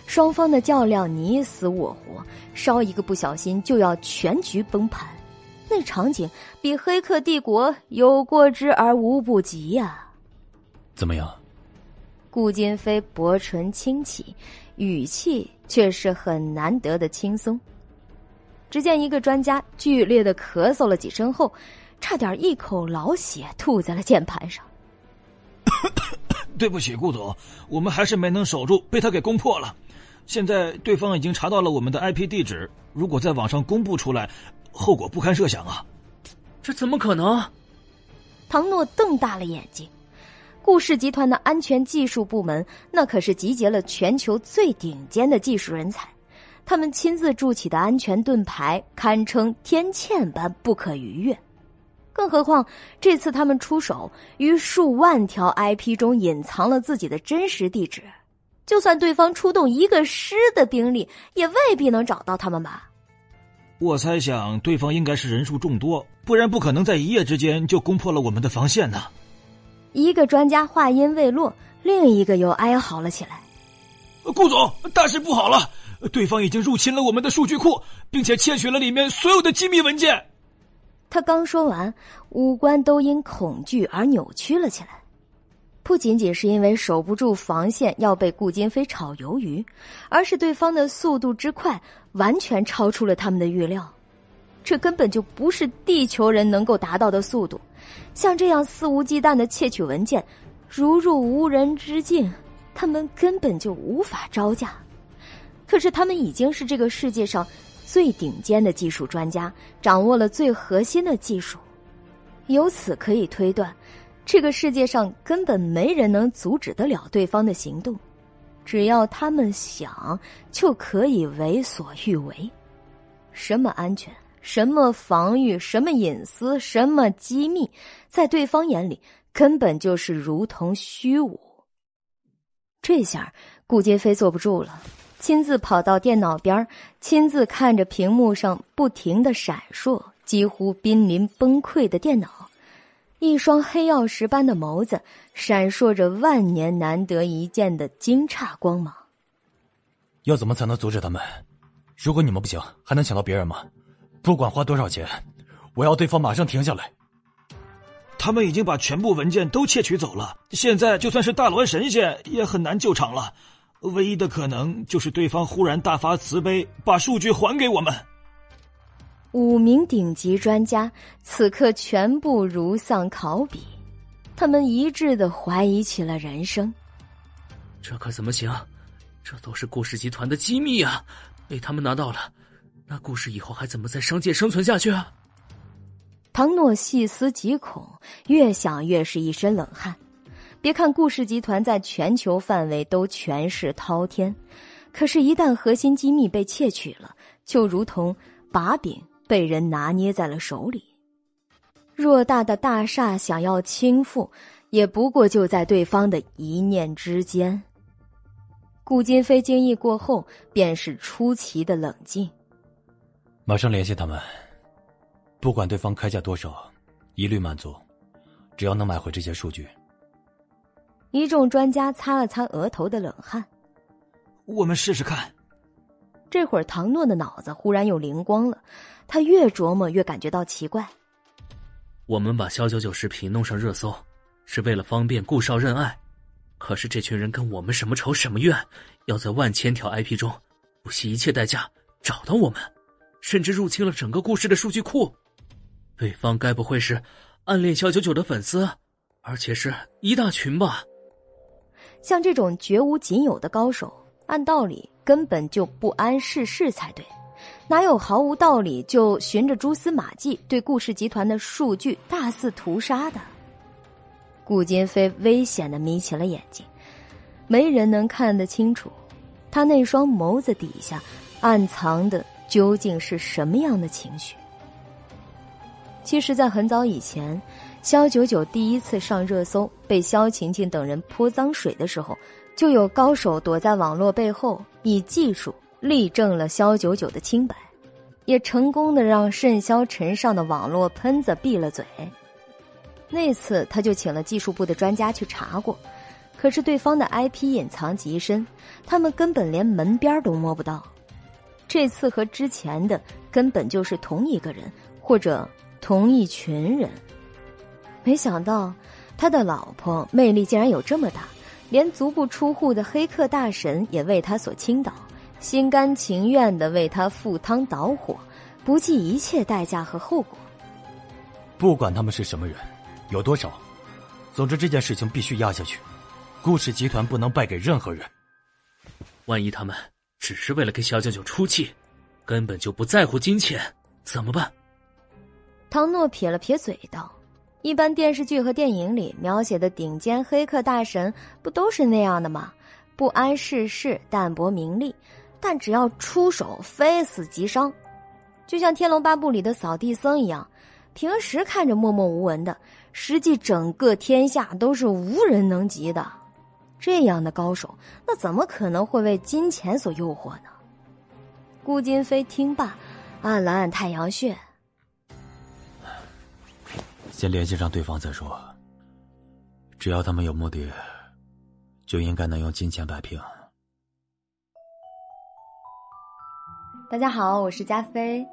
双方的较量你死我活，稍一个不小心就要全局崩盘。那场景比《黑客帝国》有过之而无不及呀！怎么样？顾金飞薄唇轻启，语气却是很难得的轻松。只见一个专家剧烈的咳嗽了几声后，差点一口老血吐在了键盘上。对不起，顾总，我们还是没能守住，被他给攻破了。现在对方已经查到了我们的 IP 地址，如果在网上公布出来，后果不堪设想啊！这怎么可能？唐诺瞪大了眼睛。顾氏集团的安全技术部门，那可是集结了全球最顶尖的技术人才，他们亲自筑起的安全盾牌堪称天堑般不可逾越。更何况这次他们出手，于数万条 IP 中隐藏了自己的真实地址，就算对方出动一个师的兵力，也未必能找到他们吧？我猜想，对方应该是人数众多，不然不可能在一夜之间就攻破了我们的防线呢。一个专家话音未落，另一个又哀嚎了起来：“顾总，大事不好了！对方已经入侵了我们的数据库，并且窃取了里面所有的机密文件。”他刚说完，五官都因恐惧而扭曲了起来。不仅仅是因为守不住防线要被顾金飞炒鱿鱼，而是对方的速度之快，完全超出了他们的预料。这根本就不是地球人能够达到的速度，像这样肆无忌惮的窃取文件，如入无人之境，他们根本就无法招架。可是他们已经是这个世界上最顶尖的技术专家，掌握了最核心的技术，由此可以推断，这个世界上根本没人能阻止得了对方的行动，只要他们想，就可以为所欲为。什么安全？什么防御，什么隐私，什么机密，在对方眼里根本就是如同虚无。这下顾金飞坐不住了，亲自跑到电脑边亲自看着屏幕上不停的闪烁、几乎濒临崩溃的电脑，一双黑曜石般的眸子闪烁着万年难得一见的惊诧光芒。要怎么才能阻止他们？如果你们不行，还能抢到别人吗？不管花多少钱，我要对方马上停下来。他们已经把全部文件都窃取走了，现在就算是大罗神仙也很难救场了。唯一的可能就是对方忽然大发慈悲，把数据还给我们。五名顶级专家此刻全部如丧考妣，他们一致的怀疑起了人生。这可怎么行？这都是顾氏集团的机密啊！被他们拿到了，那顾氏以后还怎么在商界生存下去啊？唐诺细思极恐，越想越是一身冷汗。别看顾氏集团在全球范围都权势滔天，可是，一旦核心机密被窃取了，就如同把柄被人拿捏在了手里。偌大的大厦想要倾覆，也不过就在对方的一念之间。顾金飞惊异过后，便是出奇的冷静。马上联系他们，不管对方开价多少，一律满足，只要能买回这些数据。一众专家擦了擦额头的冷汗，我们试试看。这会儿，唐诺的脑子忽然有灵光了，他越琢磨越感觉到奇怪。我们把肖九九视频弄上热搜，是为了方便顾少认爱。可是这群人跟我们什么仇什么怨？要在万千条 IP 中，不惜一切代价找到我们，甚至入侵了整个故事的数据库。对方该不会是暗恋肖九九的粉丝，而且是一大群吧？像这种绝无仅有的高手，按道理根本就不谙世事才对，哪有毫无道理就循着蛛丝马迹对顾氏集团的数据大肆屠杀的？顾金飞危险的眯起了眼睛，没人能看得清楚，他那双眸子底下暗藏的究竟是什么样的情绪。其实，在很早以前。肖九九第一次上热搜，被肖晴晴等人泼脏水的时候，就有高手躲在网络背后，以技术力证了肖九九的清白，也成功的让甚嚣尘上的网络喷子闭了嘴。那次他就请了技术部的专家去查过，可是对方的 IP 隐藏极深，他们根本连门边都摸不到。这次和之前的根本就是同一个人，或者同一群人。没想到，他的老婆魅力竟然有这么大，连足不出户的黑客大神也为他所倾倒，心甘情愿的为他赴汤蹈火，不计一切代价和后果。不管他们是什么人，有多少，总之这件事情必须压下去。顾氏集团不能败给任何人。万一他们只是为了给小九九出气，根本就不在乎金钱，怎么办？唐诺撇了撇嘴道。一般电视剧和电影里描写的顶尖黑客大神，不都是那样的吗？不谙世事，淡泊名利，但只要出手，非死即伤。就像《天龙八部》里的扫地僧一样，平时看着默默无闻的，实际整个天下都是无人能及的。这样的高手，那怎么可能会为金钱所诱惑呢？顾金飞听罢，按了按太阳穴。先联系上对方再说。只要他们有目的，就应该能用金钱摆平。大家好，我是加菲，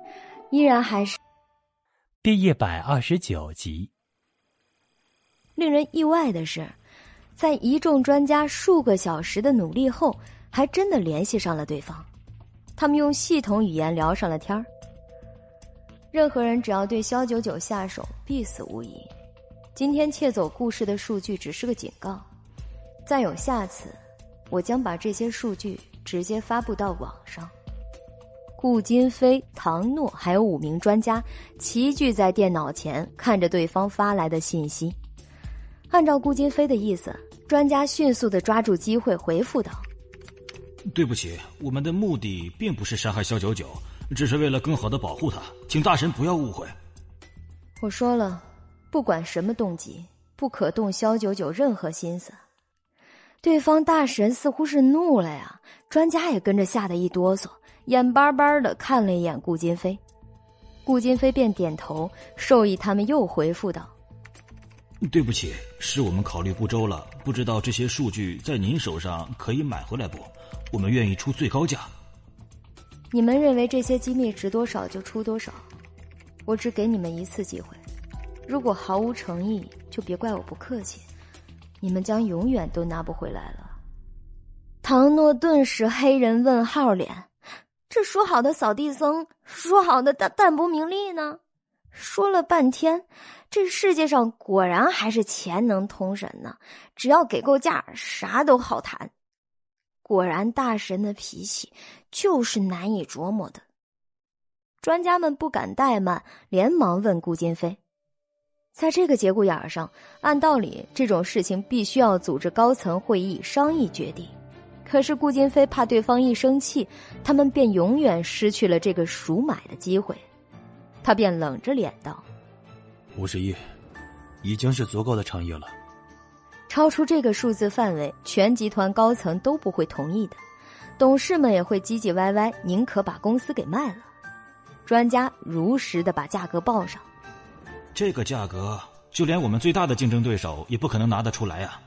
依然还是第一百二十九集。令人意外的是，在一众专家数个小时的努力后，还真的联系上了对方。他们用系统语言聊上了天儿。任何人只要对肖九九下手，必死无疑。今天窃走顾氏的数据只是个警告，再有下次，我将把这些数据直接发布到网上。顾金飞、唐诺还有五名专家齐聚在电脑前，看着对方发来的信息。按照顾金飞的意思，专家迅速的抓住机会回复道：“对不起，我们的目的并不是杀害肖九九。”只是为了更好的保护他，请大神不要误会。我说了，不管什么动机，不可动萧九九任何心思。对方大神似乎是怒了呀，专家也跟着吓得一哆嗦，眼巴巴的看了一眼顾金飞。顾金飞便点头，授意他们又回复道：“对不起，是我们考虑不周了，不知道这些数据在您手上可以买回来不？我们愿意出最高价。”你们认为这些机密值多少就出多少，我只给你们一次机会，如果毫无诚意，就别怪我不客气，你们将永远都拿不回来了。唐诺顿时黑人问号脸：“这说好的扫地僧，说好的淡淡泊名利呢？”说了半天，这世界上果然还是钱能通神呢。只要给够价，啥都好谈。果然，大神的脾气就是难以琢磨的。专家们不敢怠慢，连忙问顾金飞：“在这个节骨眼上，按道理这种事情必须要组织高层会议商议决定。可是顾金飞怕对方一生气，他们便永远失去了这个赎买的机会。他便冷着脸道：‘五十亿，已经是足够的诚意了。超出这个数字范围，全集团高层都不会同意的，董事们也会唧唧歪歪，宁可把公司给卖了。’”专家如实的把价格报上，这个价格就连我们最大的竞争对手也不可能拿得出来啊！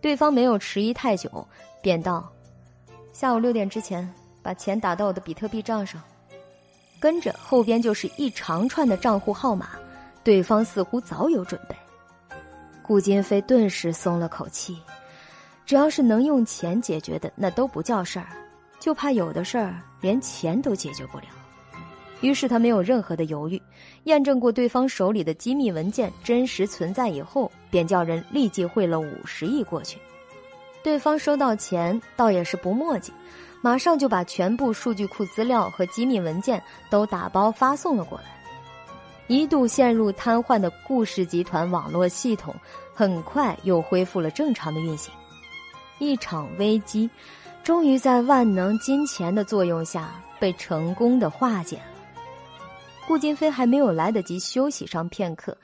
对方没有迟疑太久，便道：“下午六点之前把钱打到我的比特币账上。”跟着后边就是一长串的账户号码，对方似乎早有准备。顾金飞顿时松了口气，只要是能用钱解决的，那都不叫事儿，就怕有的事儿连钱都解决不了。于是他没有任何的犹豫，验证过对方手里的机密文件真实存在以后，便叫人立即汇了五十亿过去。对方收到钱倒也是不墨迹，马上就把全部数据库资料和机密文件都打包发送了过来。一度陷入瘫痪的顾氏集团网络系统，很快又恢复了正常的运行。一场危机，终于在万能金钱的作用下被成功的化解了。顾金飞还没有来得及休息上片刻，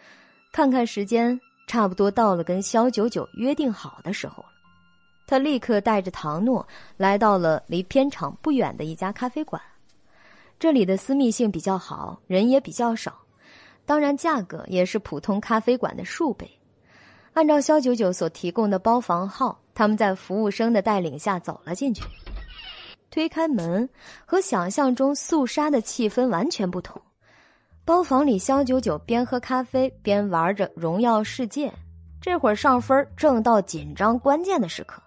看看时间，差不多到了跟肖九九约定好的时候了。他立刻带着唐诺来到了离片场不远的一家咖啡馆。这里的私密性比较好，人也比较少，当然价格也是普通咖啡馆的数倍。按照肖九九所提供的包房号，他们在服务生的带领下走了进去。推开门，和想象中肃杀的气氛完全不同。包房里，肖九九边喝咖啡边玩着《荣耀世界》，这会儿上分正到紧张关键的时刻。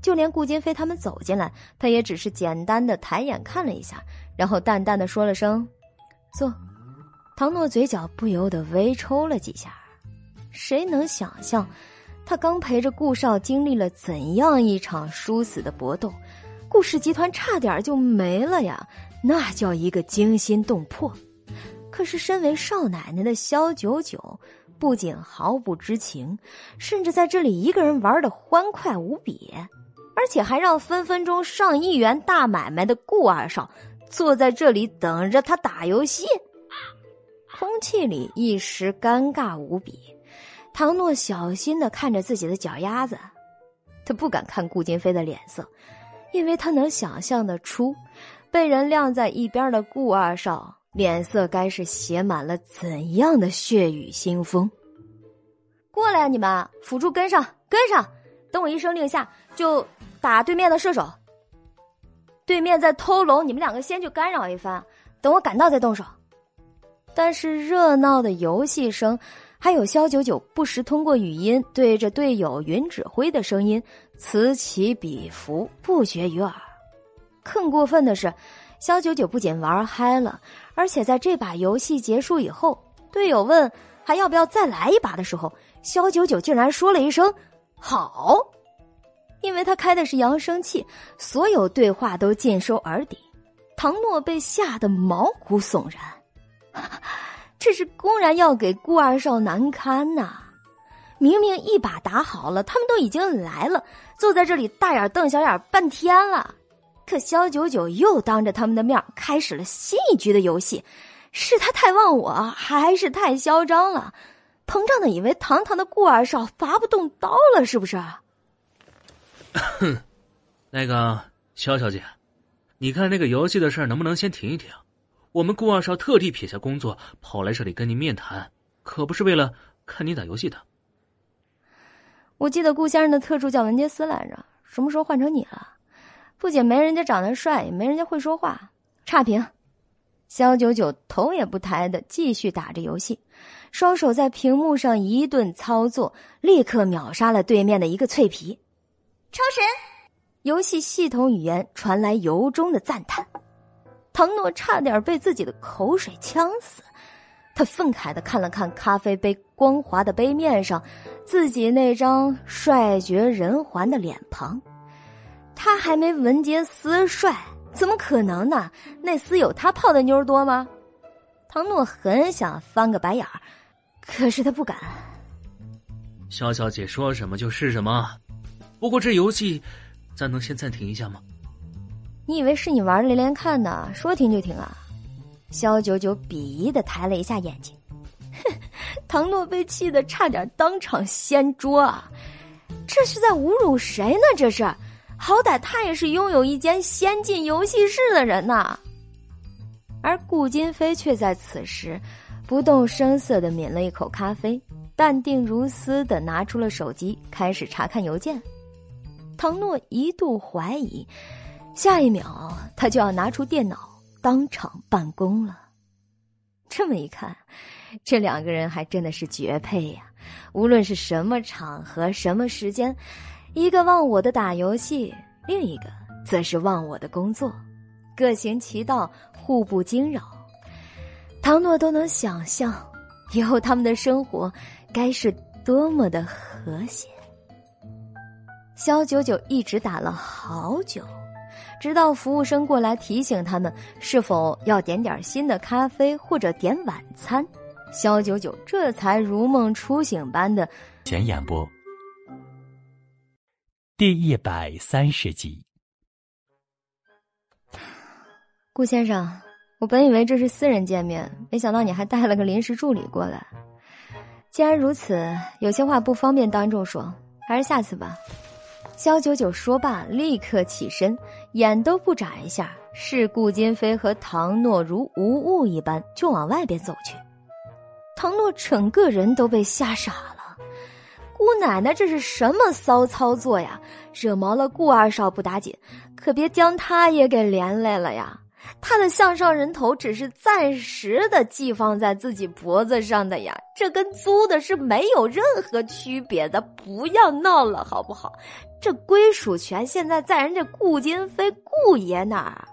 就连顾金飞他们走进来，他也只是简单的抬眼看了一下，然后淡淡的说了声“坐”。唐诺嘴角不由得微抽了几下。谁能想象，他刚陪着顾少经历了怎样一场殊死的搏斗？顾氏集团差点就没了呀，那叫一个惊心动魄。可是，身为少奶奶的肖九九，不仅毫不知情，甚至在这里一个人玩的欢快无比，而且还让分分钟上亿元大买卖的顾二少坐在这里等着他打游戏。空气里一时尴尬无比。唐诺小心的看着自己的脚丫子，他不敢看顾金飞的脸色，因为他能想象得出，被人晾在一边的顾二少。脸色该是写满了怎样的血雨腥风？过来呀，你们辅助跟上，跟上！等我一声令下，就打对面的射手。对面在偷龙，你们两个先去干扰一番，等我赶到再动手。但是热闹的游戏声，还有肖九九不时通过语音对着队友云指挥的声音，此起彼伏，不绝于耳。更过分的是。肖九九不仅玩嗨了，而且在这把游戏结束以后，队友问还要不要再来一把的时候，肖九九竟然说了一声“好”，因为他开的是扬声器，所有对话都尽收耳底。唐诺被吓得毛骨悚然，这是公然要给顾二少难堪呐！明明一把打好了，他们都已经来了，坐在这里大眼瞪小眼半天了。可肖九九又当着他们的面开始了新一局的游戏，是他太忘我，还是太嚣张了？膨胀的以为堂堂的顾二少拔不动刀了，是不是？那个肖小姐，你看那个游戏的事能不能先停一停？我们顾二少特地撇下工作跑来这里跟你面谈，可不是为了看你打游戏的。我记得顾先生的特助叫文杰斯来着，什么时候换成你了？不仅没人家长得帅，也没人家会说话，差评。肖九九头也不抬的继续打着游戏，双手在屏幕上一顿操作，立刻秒杀了对面的一个脆皮。超神，游戏系统语言传来由衷的赞叹。唐诺差点被自己的口水呛死，他愤慨的看了看咖啡杯光滑的杯面上自己那张帅绝人寰的脸庞。他还没闻杰斯帅，怎么可能呢？那厮有他泡的妞多吗？唐诺很想翻个白眼儿，可是他不敢。肖小姐说什么就是什么，不过这游戏，咱能先暂停一下吗？你以为是你玩连连看呢？说停就停啊！肖九九鄙夷的抬了一下眼睛，哼，唐诺被气得差点当场掀桌啊！这是在侮辱谁呢？这是，好歹他也是拥有一间先进游戏室的人呐。而顾金飞却在此时，不动声色的抿了一口咖啡，淡定如斯的拿出了手机，开始查看邮件。唐诺一度怀疑。下一秒，他就要拿出电脑当场办公了。这么一看，这两个人还真的是绝配呀！无论是什么场合、什么时间，一个忘我的打游戏，另一个则是忘我的工作，各行其道，互不惊扰。唐诺都能想象，以后他们的生活该是多么的和谐。肖九九一直打了好久。直到服务生过来提醒他们是否要点点新的咖啡或者点晚餐，肖九九这才如梦初醒般的前演播。第一百三十集，顾先生，我本以为这是私人见面，没想到你还带了个临时助理过来。既然如此，有些话不方便当众说，还是下次吧。肖九九说罢，立刻起身，眼都不眨一下，视顾金飞和唐诺如无物一般，就往外边走去。唐诺整个人都被吓傻了，姑奶奶这是什么骚操作呀？惹毛了顾二少不打紧，可别将他也给连累了呀！他的项上人头只是暂时的寄放在自己脖子上的呀，这跟租的是没有任何区别的。不要闹了，好不好？这归属权现在在人家顾金飞顾爷那儿。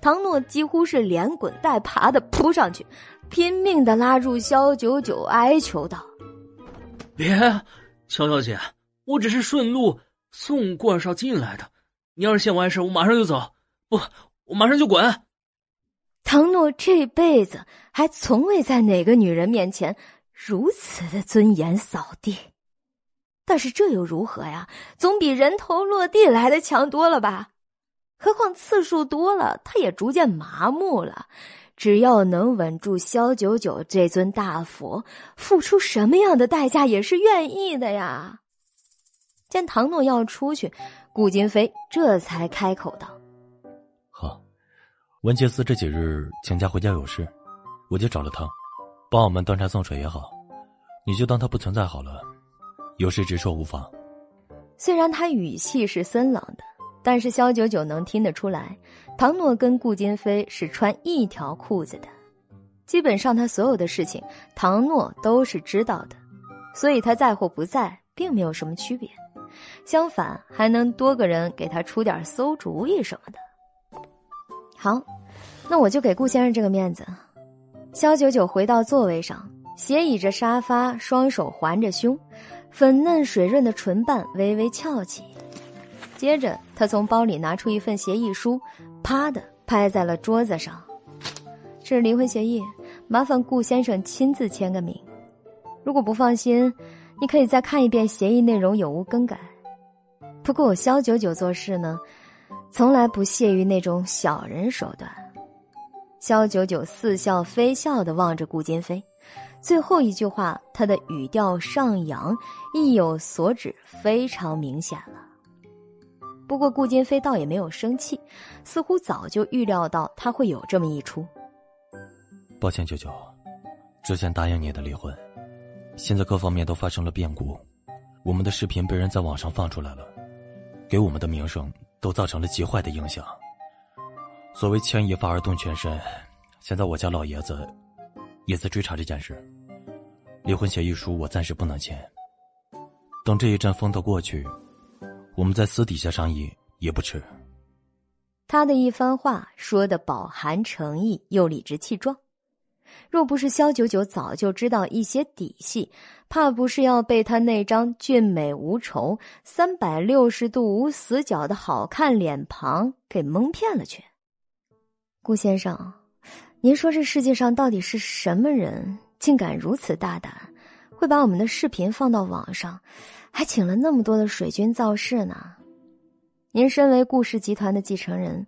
唐诺几乎是连滚带爬的扑上去，拼命的拉住萧九九，哀求道：“别，萧小姐，我只是顺路送顾二少进来的。你要是嫌我碍事，我马上就走。不。”我马上就滚！唐诺这辈子还从未在哪个女人面前如此的尊严扫地，但是这又如何呀？总比人头落地来的强多了吧？何况次数多了，他也逐渐麻木了。只要能稳住萧九九这尊大佛，付出什么样的代价也是愿意的呀。见唐诺要出去，顾金飞这才开口道。好文杰斯这几日请假回家有事，我就找了他，帮我们端茶送水也好，你就当他不存在好了。有事直说无妨。虽然他语气是森冷的，但是肖九九能听得出来，唐诺跟顾金飞是穿一条裤子的，基本上他所有的事情，唐诺都是知道的，所以他在或不在，并没有什么区别，相反还能多个人给他出点馊主意什么的。好，那我就给顾先生这个面子。肖九九回到座位上，斜倚着沙发，双手环着胸，粉嫩水润的唇瓣微微翘起。接着，他从包里拿出一份协议书，啪的拍在了桌子上。这是离婚协议，麻烦顾先生亲自签个名。如果不放心，你可以再看一遍协议内容有无更改。不过我肖九九做事呢。从来不屑于那种小人手段。肖九九似笑非笑的望着顾金飞，最后一句话，他的语调上扬，意有所指，非常明显了。不过顾金飞倒也没有生气，似乎早就预料到他会有这么一出。抱歉，九九，之前答应你的离婚，现在各方面都发生了变故，我们的视频被人在网上放出来了，给我们的名声。都造成了极坏的影响。所谓牵一发而动全身，现在我家老爷子也在追查这件事。离婚协议书我暂时不能签，等这一阵风头过去，我们在私底下商议也不迟。他的一番话说的饱含诚意，又理直气壮。若不是萧九九早就知道一些底细，怕不是要被他那张俊美无愁、三百六十度无死角的好看脸庞给蒙骗了去。顾先生，您说这世界上到底是什么人，竟敢如此大胆，会把我们的视频放到网上，还请了那么多的水军造势呢？您身为顾氏集团的继承人，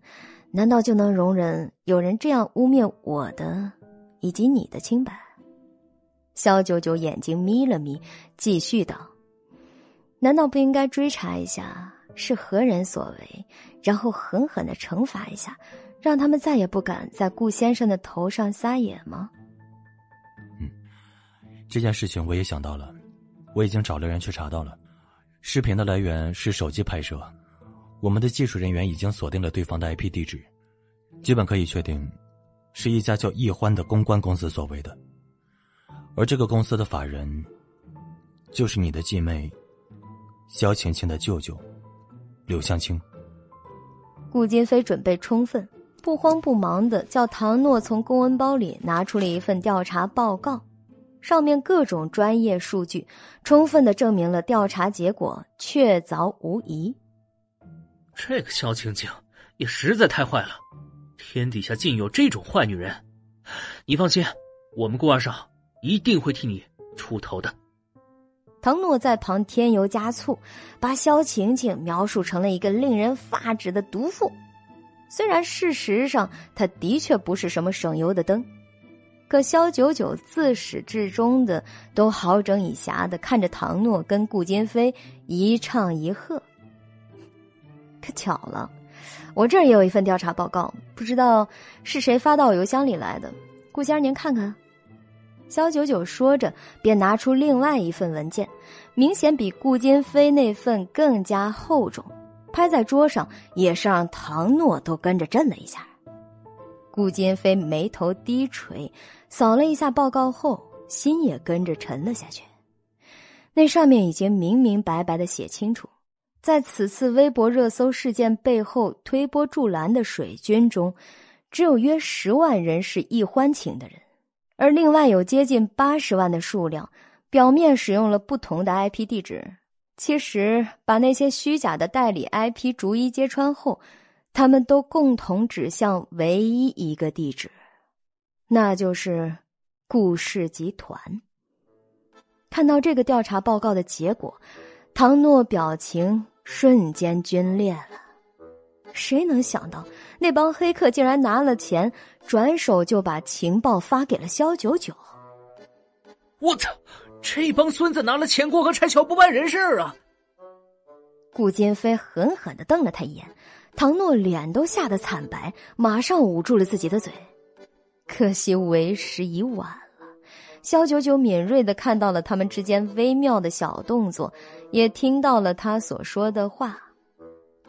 难道就能容忍有人这样污蔑我的？以及你的清白。肖九九眼睛眯了眯，继续道：“难道不应该追查一下是何人所为，然后狠狠的惩罚一下，让他们再也不敢在顾先生的头上撒野吗？”这件事情我也想到了，我已经找了人去查到了，视频的来源是手机拍摄，我们的技术人员已经锁定了对方的 IP 地址，基本可以确定。是一家叫易欢的公关公司所为的，而这个公司的法人，就是你的继妹萧晴晴的舅舅柳向清。顾金飞准备充分，不慌不忙的叫唐诺从公文包里拿出了一份调查报告，上面各种专业数据，充分的证明了调查结果确凿无疑。这个萧晴晴也实在太坏了。天底下竟有这种坏女人！你放心，我们顾二少一定会替你出头的。唐诺在旁添油加醋，把萧晴晴描述成了一个令人发指的毒妇。虽然事实上她的确不是什么省油的灯，可萧九九自始至终的都好整以暇的看着唐诺跟顾金飞一唱一和。可巧了。我这儿也有一份调查报告，不知道是谁发到我邮箱里来的。顾先生，您看看。肖九九说着，便拿出另外一份文件，明显比顾金飞那份更加厚重，拍在桌上，也是让唐诺都跟着震了一下。顾金飞眉头低垂，扫了一下报告后，心也跟着沉了下去。那上面已经明明白白的写清楚。在此次微博热搜事件背后推波助澜的水军中，只有约十万人是易欢请的人，而另外有接近八十万的数量，表面使用了不同的 IP 地址，其实把那些虚假的代理 IP 逐一揭穿后，他们都共同指向唯一一个地址，那就是顾氏集团。看到这个调查报告的结果，唐诺表情。瞬间皲裂了，谁能想到那帮黑客竟然拿了钱，转手就把情报发给了肖九九？我操！这帮孙子拿了钱过河拆桥，不办人事啊！顾金飞狠狠的瞪了他一眼，唐诺脸都吓得惨白，马上捂住了自己的嘴。可惜为时已晚了，肖九九敏锐的看到了他们之间微妙的小动作。也听到了他所说的话，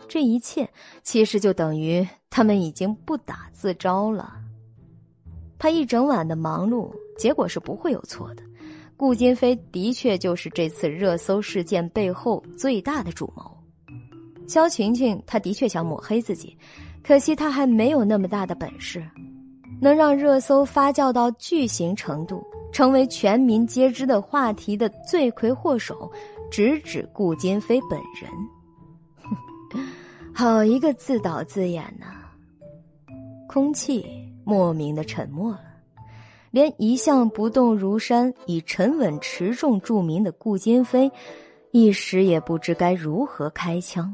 这一切其实就等于他们已经不打自招了。他一整晚的忙碌，结果是不会有错的。顾金飞的确就是这次热搜事件背后最大的主谋。肖晴晴，他的确想抹黑自己，可惜他还没有那么大的本事，能让热搜发酵到巨型程度，成为全民皆知的话题的罪魁祸首。直指顾金飞本人，哼，好一个自导自演呐！空气莫名的沉默了，连一向不动如山、以沉稳持重著名的顾金飞，一时也不知该如何开枪。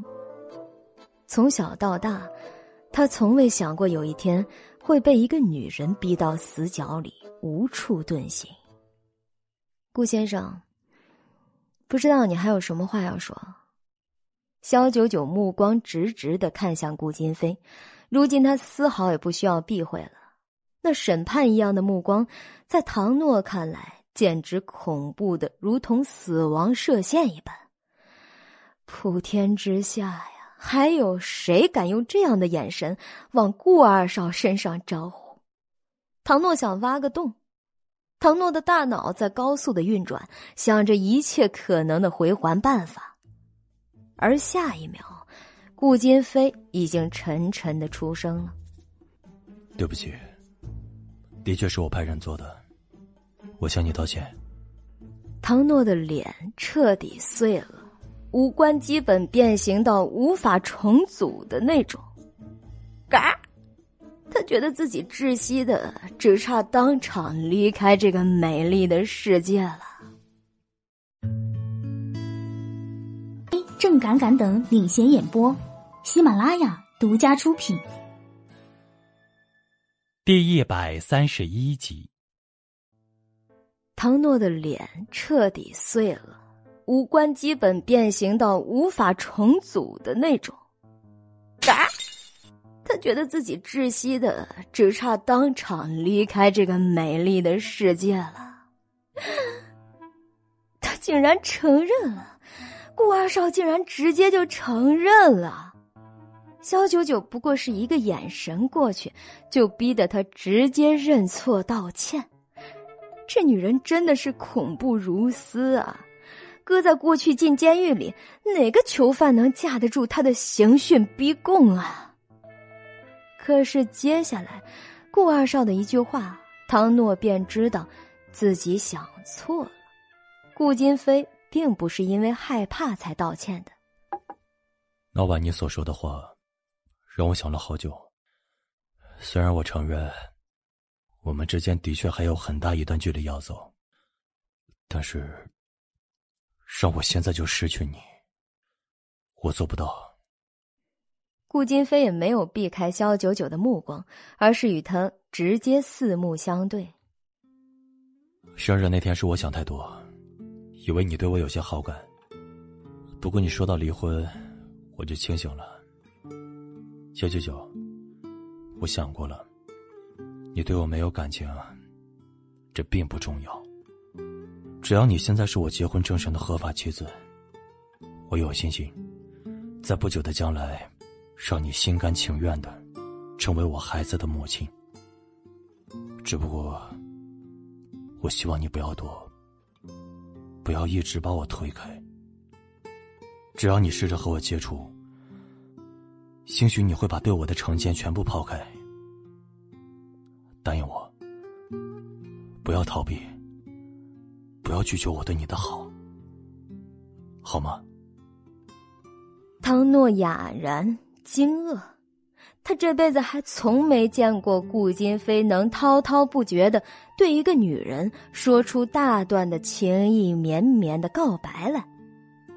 从小到大，他从未想过有一天会被一个女人逼到死角里，无处遁形。顾先生。不知道你还有什么话要说？肖九九目光直直的看向顾金飞，如今他丝毫也不需要避讳了。那审判一样的目光，在唐诺看来简直恐怖的如同死亡射线一般。普天之下呀，还有谁敢用这样的眼神往顾二少身上招呼？唐诺想挖个洞。唐诺的大脑在高速的运转，想着一切可能的回环办法。而下一秒，顾金飞已经沉沉的出声了：“对不起，的确是我派人做的，我向你道歉。”唐诺的脸彻底碎了，五官基本变形到无法重组的那种。嘎！他觉得自己窒息的只差当场离开这个美丽的世界了。正敢敢等领衔演播，喜马拉雅独家出品。第一百三十一集，唐诺的脸彻底碎了，五官基本变形到无法重组的那种。嘎！他觉得自己窒息的只差当场离开这个美丽的世界了。他竟然承认了，顾二少竟然直接就承认了。肖九九不过是一个眼神过去，就逼得他直接认错道歉。这女人真的是恐怖如斯啊！搁在过去进监狱里，哪个囚犯能架得住他的刑讯逼供啊？可是接下来，顾二少的一句话，唐诺便知道自己想错了。顾金飞并不是因为害怕才道歉的。老板，你所说的话，让我想了好久。虽然我承认，我们之间的确还有很大一段距离要走，但是，让我现在就失去你，我做不到。顾金飞也没有避开萧九九的目光，而是与他直接四目相对。生日那天是我想太多，以为你对我有些好感。不过你说到离婚，我就清醒了。萧九九，我想过了，你对我没有感情，这并不重要。只要你现在是我结婚证上的合法妻子，我有信心，在不久的将来。让你心甘情愿的成为我孩子的母亲。只不过，我希望你不要躲，不要一直把我推开。只要你试着和我接触，兴许你会把对我的成见全部抛开。答应我，不要逃避，不要拒绝我对你的好，好吗？汤诺哑然。惊愕，他这辈子还从没见过顾金飞能滔滔不绝的对一个女人说出大段的情意绵绵的告白来，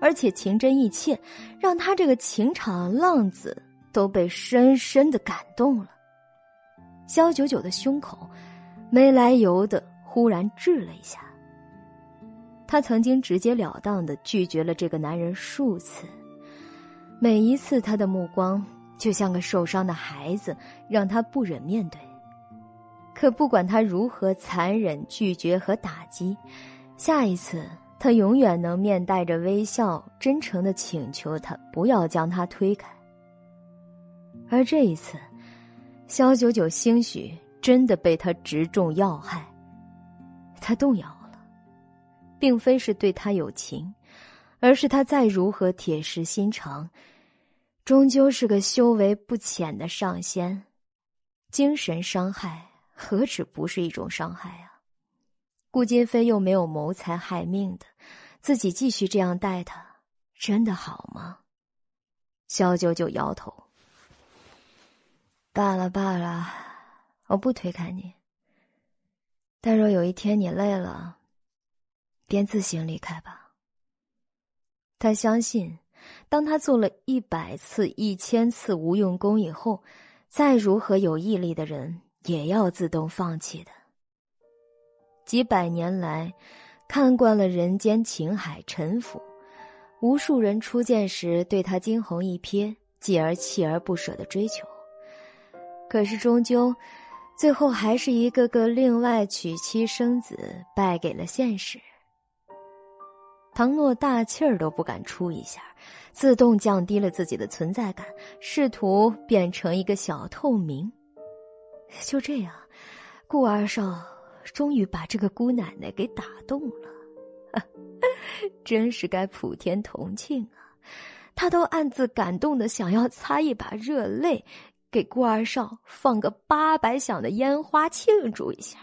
而且情真意切，让他这个情场浪子都被深深的感动了。肖九九的胸口没来由的忽然滞了一下。他曾经直截了当的拒绝了这个男人数次。每一次，他的目光就像个受伤的孩子，让他不忍面对。可不管他如何残忍拒绝和打击，下一次他永远能面带着微笑，真诚的请求他不要将他推开。而这一次，肖九九兴许真的被他直中要害，他动摇，并非是对他有情，而是他再如何铁石心肠。终究是个修为不浅的上仙，精神伤害何止不是一种伤害啊！顾金飞又没有谋财害命的，自己继续这样待他，真的好吗？萧九九摇头。罢了罢了，我不推开你。但若有一天你累了，便自行离开吧。他相信。当他做了一百次、一千次无用功以后，再如何有毅力的人，也要自动放弃的。几百年来，看惯了人间情海沉浮，无数人初见时对他惊鸿一瞥，继而锲而不舍的追求，可是终究，最后还是一个个另外娶妻生子，败给了现实。唐诺大气儿都不敢出一下，自动降低了自己的存在感，试图变成一个小透明。就这样，顾二少终于把这个姑奶奶给打动了，真是该普天同庆啊！他都暗自感动的想要擦一把热泪，给顾二少放个八百响的烟花庆祝一下。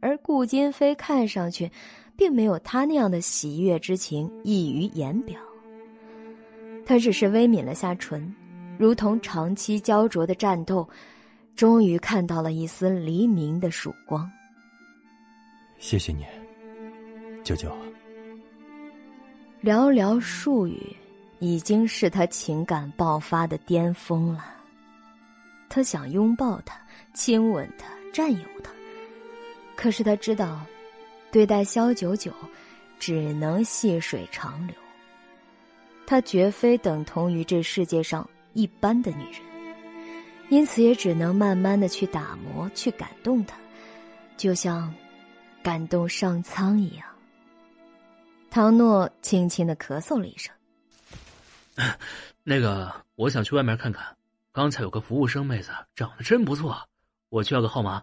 而顾金飞看上去，并没有他那样的喜悦之情溢于言表。他只是微抿了下唇，如同长期焦灼的战斗，终于看到了一丝黎明的曙光。谢谢你，舅舅。寥寥数语，已经是他情感爆发的巅峰了。他想拥抱他，亲吻他，占有他。可是他知道，对待萧九九，只能细水长流。她绝非等同于这世界上一般的女人，因此也只能慢慢的去打磨，去感动她，就像感动上苍一样。唐诺轻轻的咳嗽了一声，那个，我想去外面看看。刚才有个服务生妹子长得真不错，我去要个号码。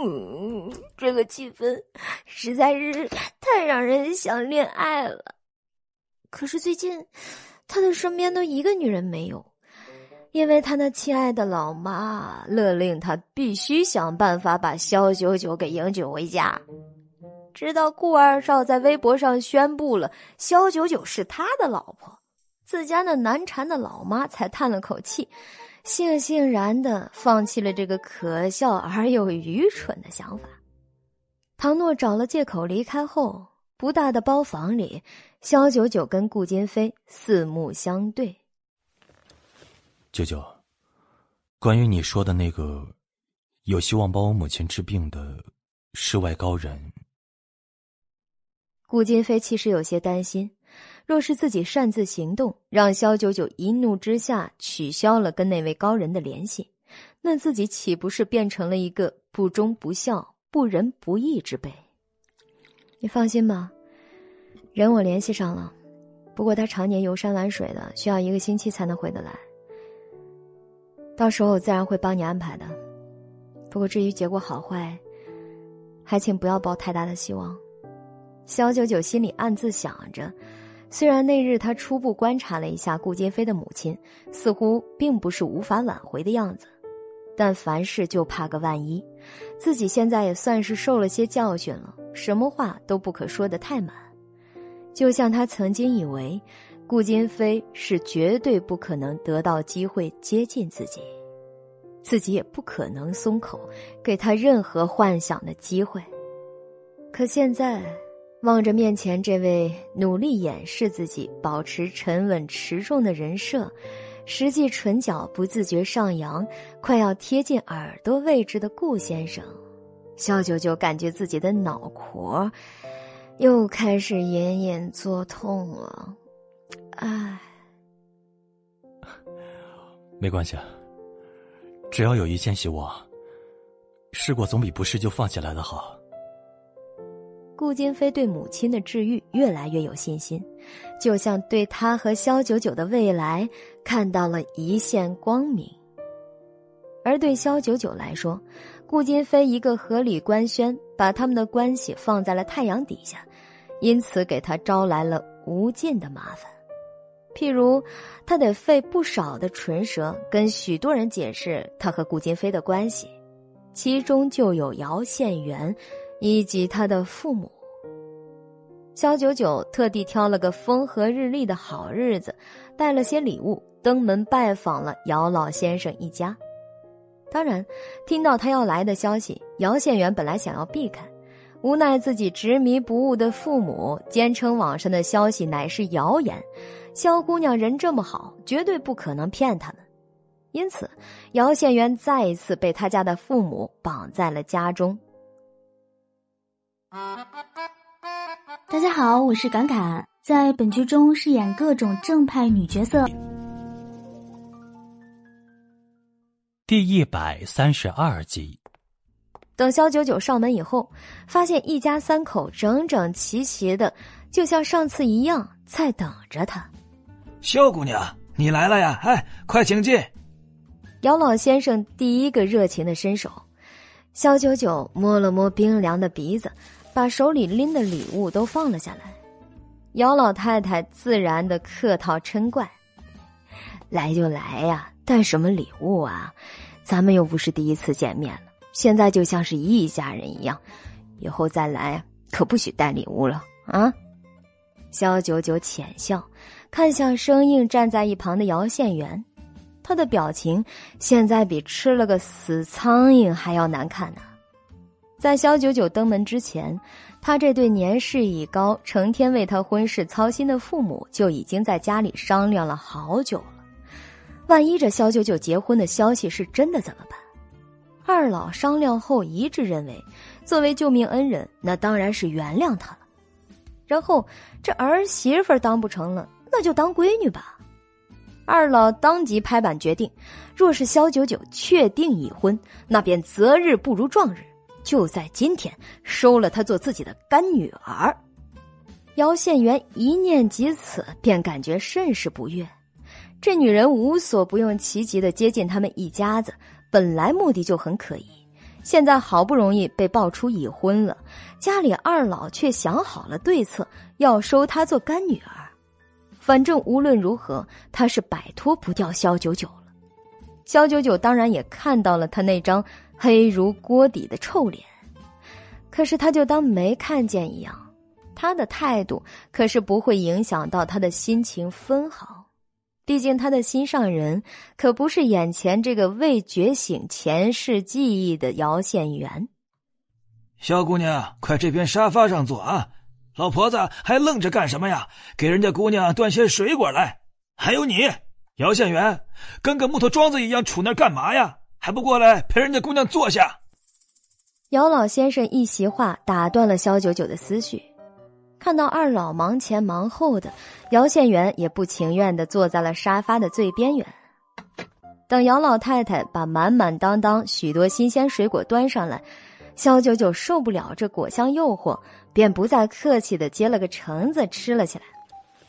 嗯，这个气氛实在是太让人想恋爱了。可是最近，他的身边都一个女人没有，因为他那亲爱的老妈勒令他必须想办法把肖九九给迎娶回家。直到顾二少在微博上宣布了肖九九是他的老婆，自家那难缠的老妈才叹了口气，悻悻然的放弃了这个可笑而又愚蠢的想法。唐诺找了借口离开后，不大的包房里。萧九九跟顾金飞四目相对。九九，关于你说的那个有希望帮我母亲治病的世外高人，顾金飞其实有些担心，若是自己擅自行动，让萧九九一怒之下取消了跟那位高人的联系，那自己岂不是变成了一个不忠不孝、不仁不义之辈？你放心吧。人我联系上了，不过他常年游山玩水的，需要一个星期才能回得来。到时候我自然会帮你安排的。不过至于结果好坏，还请不要抱太大的希望。肖九九心里暗自想着，虽然那日他初步观察了一下顾金飞的母亲，似乎并不是无法挽回的样子，但凡事就怕个万一，自己现在也算是受了些教训了，什么话都不可说的太满。就像他曾经以为，顾金飞是绝对不可能得到机会接近自己，自己也不可能松口，给他任何幻想的机会。可现在，望着面前这位努力掩饰自己、保持沉稳持重的人设，实际唇角不自觉上扬，快要贴近耳朵位置的顾先生，肖九九感觉自己的脑壳。又开始隐隐作痛了，唉，没关系，只要有一线希望，试过总比不试就放弃来的好。顾金飞对母亲的治愈越来越有信心，就像对他和萧九九的未来看到了一线光明。而对萧九九来说，顾金飞一个合理官宣，把他们的关系放在了太阳底下。因此，给他招来了无尽的麻烦，譬如，他得费不少的唇舌跟许多人解释他和顾金飞的关系，其中就有姚宪元，以及他的父母。肖九九特地挑了个风和日丽的好日子，带了些礼物登门拜访了姚老先生一家。当然，听到他要来的消息，姚县元本来想要避开。无奈自己执迷不悟的父母坚称网上的消息乃是谣言，萧姑娘人这么好，绝对不可能骗他们。因此，姚县元再一次被他家的父母绑在了家中。大家好，我是侃侃，在本剧中饰演各种正派女角色。第一百三十二集。等肖九九上门以后，发现一家三口整整齐齐的，就像上次一样，在等着他。肖姑娘，你来了呀！哎，快请进。姚老先生第一个热情的伸手，肖九九摸了摸冰凉的鼻子，把手里拎的礼物都放了下来。姚老太太自然的客套嗔怪：“来就来呀，带什么礼物啊？咱们又不是第一次见面了，现在就像是一家人一样。以后再来可不许带礼物了啊！”肖九九浅笑，看向生硬站在一旁的姚宪元，他的表情现在比吃了个死苍蝇还要难看呢。在肖九九登门之前，他这对年事已高、成天为他婚事操心的父母就已经在家里商量了好久了。万一这肖九九结婚的消息是真的怎么办？二老商量后一致认为，作为救命恩人，那当然是原谅他了。然后这儿媳妇当不成了，那就当闺女吧。二老当即拍板决定，若是肖九九确定已婚，那便择日不如撞日。就在今天，收了她做自己的干女儿。姚宪元一念及此，便感觉甚是不悦。这女人无所不用其极的接近他们一家子，本来目的就很可疑。现在好不容易被爆出已婚了，家里二老却想好了对策，要收她做干女儿。反正无论如何，她是摆脱不掉肖九九了。肖九九当然也看到了他那张。黑如锅底的臭脸，可是他就当没看见一样。他的态度可是不会影响到他的心情分毫，毕竟他的心上人可不是眼前这个未觉醒前世记忆的姚宪元。小姑娘，快这边沙发上坐啊！老婆子还愣着干什么呀？给人家姑娘端些水果来。还有你，姚宪元，跟个木头桩子一样杵那干嘛呀？还不过来陪人家姑娘坐下！姚老先生一席话打断了肖九九的思绪。看到二老忙前忙后的，姚宪元也不情愿的坐在了沙发的最边缘。等姚老太太把满满当当许多新鲜水果端上来，肖九九受不了这果香诱惑，便不再客气的接了个橙子吃了起来。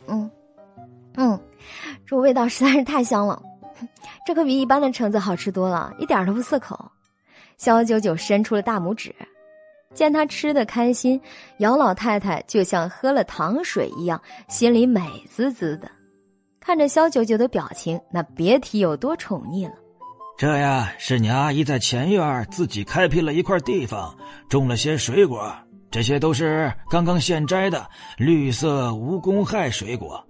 嗯，嗯，这味道实在是太香了。这可比一般的橙子好吃多了，一点都不涩口。肖九九伸出了大拇指，见他吃的开心，姚老太太就像喝了糖水一样，心里美滋滋的。看着肖九九的表情，那别提有多宠溺了。这呀，是你阿姨在前院自己开辟了一块地方，种了些水果，这些都是刚刚现摘的绿色无公害水果，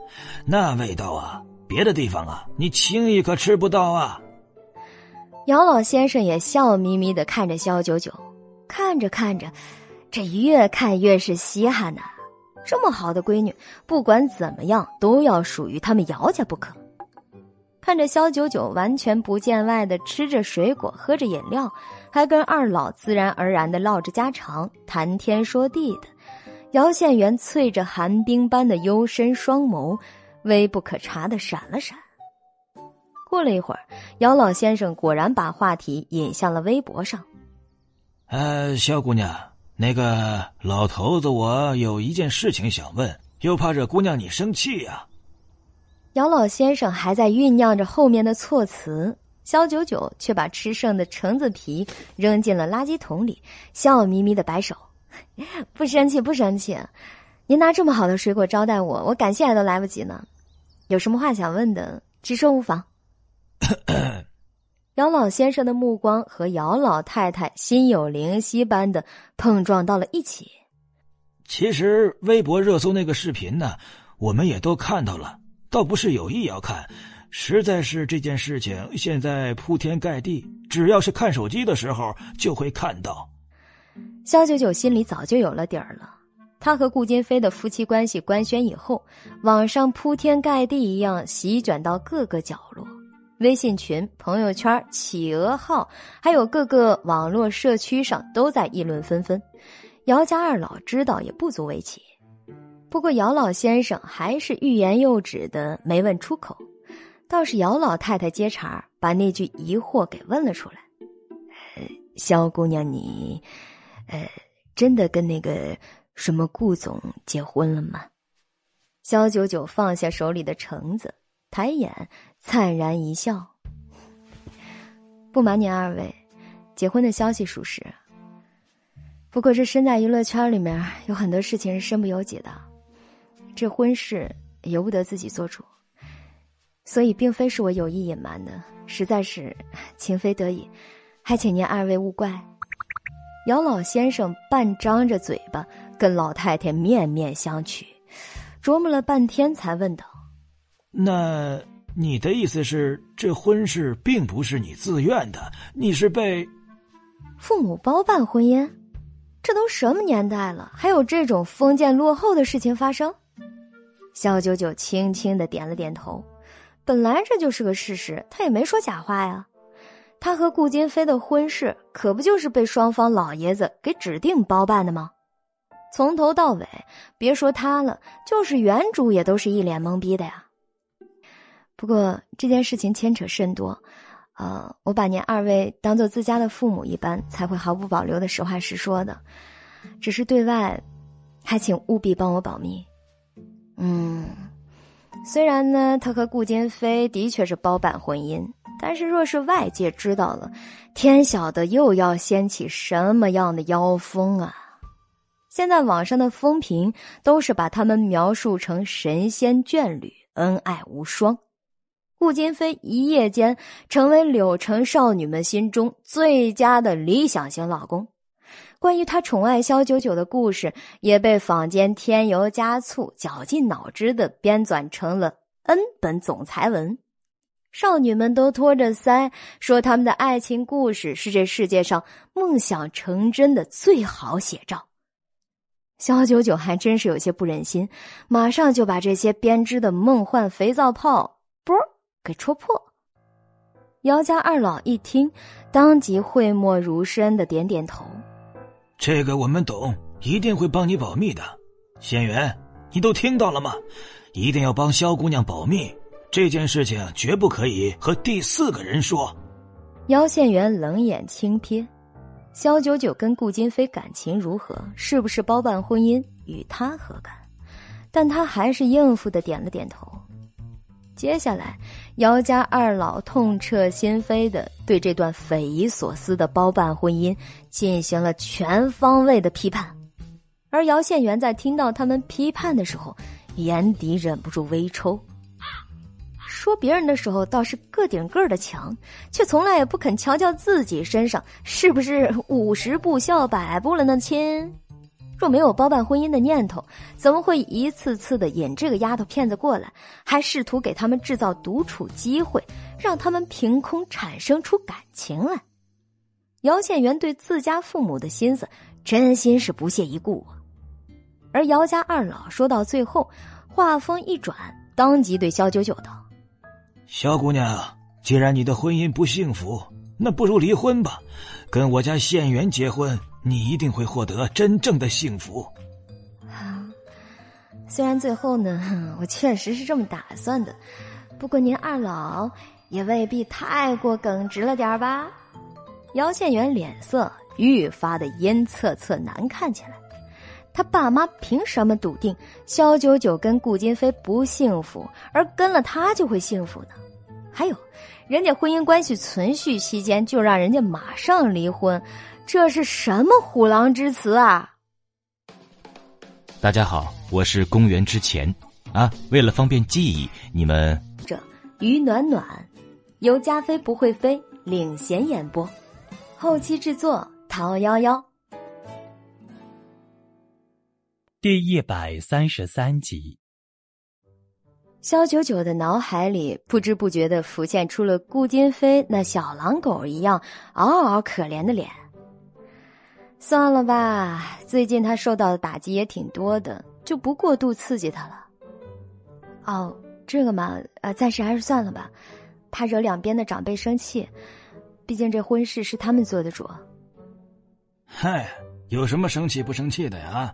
那味道啊！别的地方啊，你轻易可吃不到啊！姚老先生也笑眯眯的看着肖九九，看着看着，这越看越是稀罕呐！这么好的闺女，不管怎么样都要属于他们姚家不可。看着肖九九完全不见外的吃着水果，喝着饮料，还跟二老自然而然的唠着家常，谈天说地的，姚县元淬着寒冰般的幽深双眸。微不可察的闪了闪。过了一会儿，姚老先生果然把话题引向了微博上。呃，肖姑娘，那个老头子，我有一件事情想问，又怕惹姑娘你生气呀。姚老先生还在酝酿着后面的措辞，肖九九却把吃剩的橙子皮扔进了垃圾桶里，笑眯眯的摆手：“ 不生气，不生气。”您拿这么好的水果招待我，我感谢还都来不及呢。有什么话想问的，直说无妨。姚老先生的目光和姚老太太心有灵犀般的碰撞到了一起。其实微博热搜那个视频呢，我们也都看到了，倒不是有意要看，实在是这件事情现在铺天盖地，只要是看手机的时候就会看到。肖九九心里早就有了底儿了。他和顾金飞的夫妻关系官宣以后，网上铺天盖地一样席卷到各个角落，微信群、朋友圈、企鹅号，还有各个网络社区上都在议论纷纷。姚家二老知道也不足为奇，不过姚老先生还是欲言又止的没问出口，倒是姚老太太接茬把那句疑惑给问了出来：“，肖姑娘，你，呃，真的跟那个？”什么顾总结婚了吗？肖九九放下手里的橙子，抬眼灿然一笑。不瞒您二位，结婚的消息属实。不过这身在娱乐圈里面，有很多事情是身不由己的。这婚事由不得自己做主，所以并非是我有意隐瞒的，实在是 情非得已，还请您二位勿怪。姚老先生半张着嘴巴，跟老太太面面相觑，琢磨了半天，才问道：“那你的意思是，这婚事并不是你自愿的，你是被父母包办婚姻？这都什么年代了，还有这种封建落后的事情发生？”肖九九轻轻的点了点头，本来这就是个事实，他也没说假话呀。他和顾金飞的婚事可不就是被双方老爷子给指定包办的吗？从头到尾，别说他了，就是原主也都是一脸懵逼的呀。不过这件事情牵扯甚多，呃，我把您二位当做自家的父母一般，才会毫不保留的实话实说的。只是对外，还请务必帮我保密。嗯，虽然呢，他和顾金飞的确是包办婚姻。但是，若是外界知道了，天晓得又要掀起什么样的妖风啊！现在网上的风评都是把他们描述成神仙眷侣，恩爱无双。顾金飞一夜间成为柳城少女们心中最佳的理想型老公。关于他宠爱萧九九的故事，也被坊间添油加醋、绞尽脑汁的编纂成了 N 本总裁文。少女们都托着腮说，他们的爱情故事是这世界上梦想成真的最好写照。小九九还真是有些不忍心，马上就把这些编织的梦幻肥皂泡啵给戳破。姚家二老一听，当即讳莫如深的点点头：“这个我们懂，一定会帮你保密的。仙元，你都听到了吗？一定要帮萧姑娘保密。”这件事情绝不可以和第四个人说。姚县元冷眼轻瞥，萧九九跟顾金飞感情如何？是不是包办婚姻？与他何干？但他还是应付的点了点头。接下来，姚家二老痛彻心扉的对这段匪夷所思的包办婚姻进行了全方位的批判。而姚县元在听到他们批判的时候，眼底忍不住微抽。说别人的时候倒是个顶个的强，却从来也不肯瞧瞧自己身上是不是 五十步笑百步了呢？亲，若没有包办婚姻的念头，怎么会一次次的引这个丫头片子过来，还试图给他们制造独处机会，让他们凭空产生出感情来？姚县元对自家父母的心思，真心是不屑一顾啊。而姚家二老说到最后，话锋一转，当即对萧九九道。小姑娘，既然你的婚姻不幸福，那不如离婚吧，跟我家县元结婚，你一定会获得真正的幸福。啊，虽然最后呢，我确实是这么打算的，不过您二老也未必太过耿直了点吧？姚县元脸色愈发的阴恻恻难看起来。他爸妈凭什么笃定萧九九跟顾金飞不幸福，而跟了他就会幸福呢？还有，人家婚姻关系存续期间就让人家马上离婚，这是什么虎狼之词啊！大家好，我是公元之前啊，为了方便记忆，你们这于暖暖由加菲不会飞领衔演播，后期制作陶幺幺。第一百三十三集，萧九九的脑海里不知不觉的浮现出了顾金飞那小狼狗一样嗷嗷可怜的脸。算了吧，最近他受到的打击也挺多的，就不过度刺激他了。哦，这个嘛，呃，暂时还是算了吧，怕惹两边的长辈生气，毕竟这婚事是他们做的主。嗨，有什么生气不生气的呀？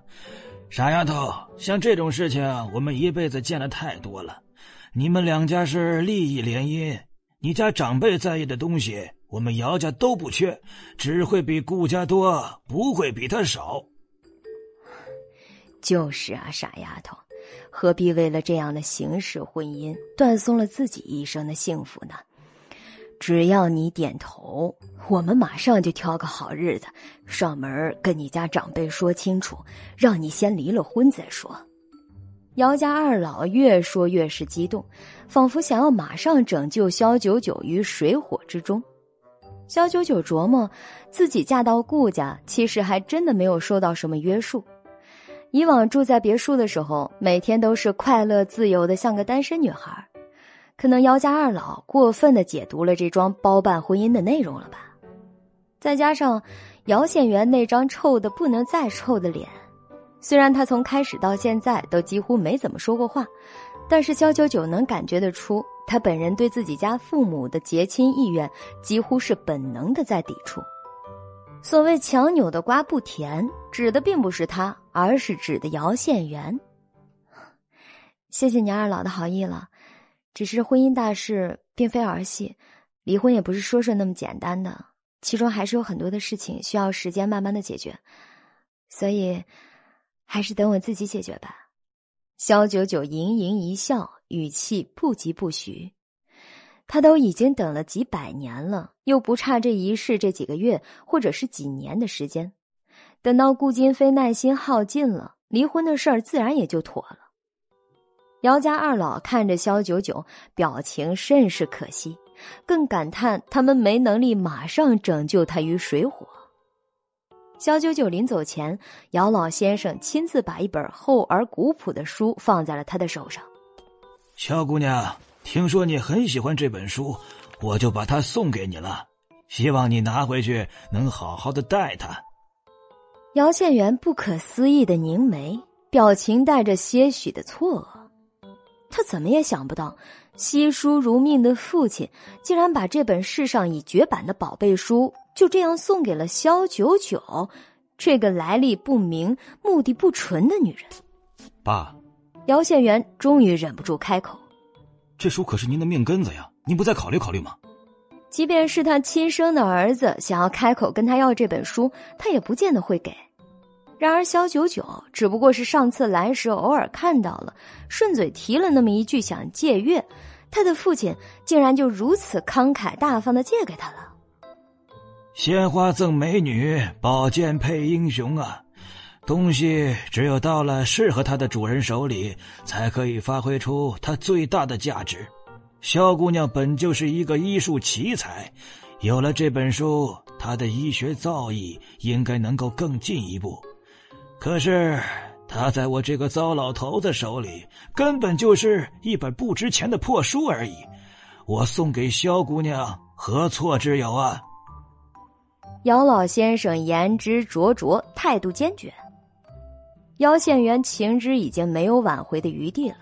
傻丫头，像这种事情，我们一辈子见的太多了。你们两家是利益联姻，你家长辈在意的东西，我们姚家都不缺，只会比顾家多，不会比他少。就是啊，傻丫头，何必为了这样的形式婚姻，断送了自己一生的幸福呢？只要你点头，我们马上就挑个好日子，上门跟你家长辈说清楚，让你先离了婚再说。姚家二老越说越是激动，仿佛想要马上拯救萧九九于水火之中。萧九九琢磨，自己嫁到顾家，其实还真的没有受到什么约束。以往住在别墅的时候，每天都是快乐自由的，像个单身女孩。可能姚家二老过分的解读了这桩包办婚姻的内容了吧？再加上姚县元那张臭的不能再臭的脸。虽然他从开始到现在都几乎没怎么说过话，但是肖九九能感觉得出，他本人对自己家父母的结亲意愿几乎是本能的在抵触。所谓强扭的瓜不甜，指的并不是他，而是指的姚县元。谢谢你二老的好意了，只是婚姻大事并非儿戏，离婚也不是说说那么简单的，其中还是有很多的事情需要时间慢慢的解决，所以。还是等我自己解决吧。萧九九盈盈一笑，语气不疾不徐。他都已经等了几百年了，又不差这一世这几个月或者是几年的时间。等到顾金飞耐心耗尽了，离婚的事儿自然也就妥了。姚家二老看着萧九九，表情甚是可惜，更感叹他们没能力马上拯救他于水火。萧九九临走前，姚老先生亲自把一本厚而古朴的书放在了他的手上。萧姑娘，听说你很喜欢这本书，我就把它送给你了，希望你拿回去能好好的待它。姚县元不可思议的凝眉，表情带着些许的错愕。他怎么也想不到，惜书如命的父亲竟然把这本世上已绝版的宝贝书。就这样送给了萧九九，这个来历不明、目的不纯的女人。爸，姚县元终于忍不住开口：“这书可是您的命根子呀，您不再考虑考虑吗？”即便是他亲生的儿子想要开口跟他要这本书，他也不见得会给。然而萧九九只不过是上次来时偶尔看到了，顺嘴提了那么一句想借阅，他的父亲竟然就如此慷慨大方的借给他了。鲜花赠美女，宝剑配英雄啊！东西只有到了适合它的主人手里，才可以发挥出它最大的价值。萧姑娘本就是一个医术奇才，有了这本书，她的医学造诣应该能够更进一步。可是，他在我这个糟老头子手里，根本就是一本不值钱的破书而已。我送给萧姑娘，何错之有啊？姚老先生言之灼灼，态度坚决。姚县元情知已经没有挽回的余地了。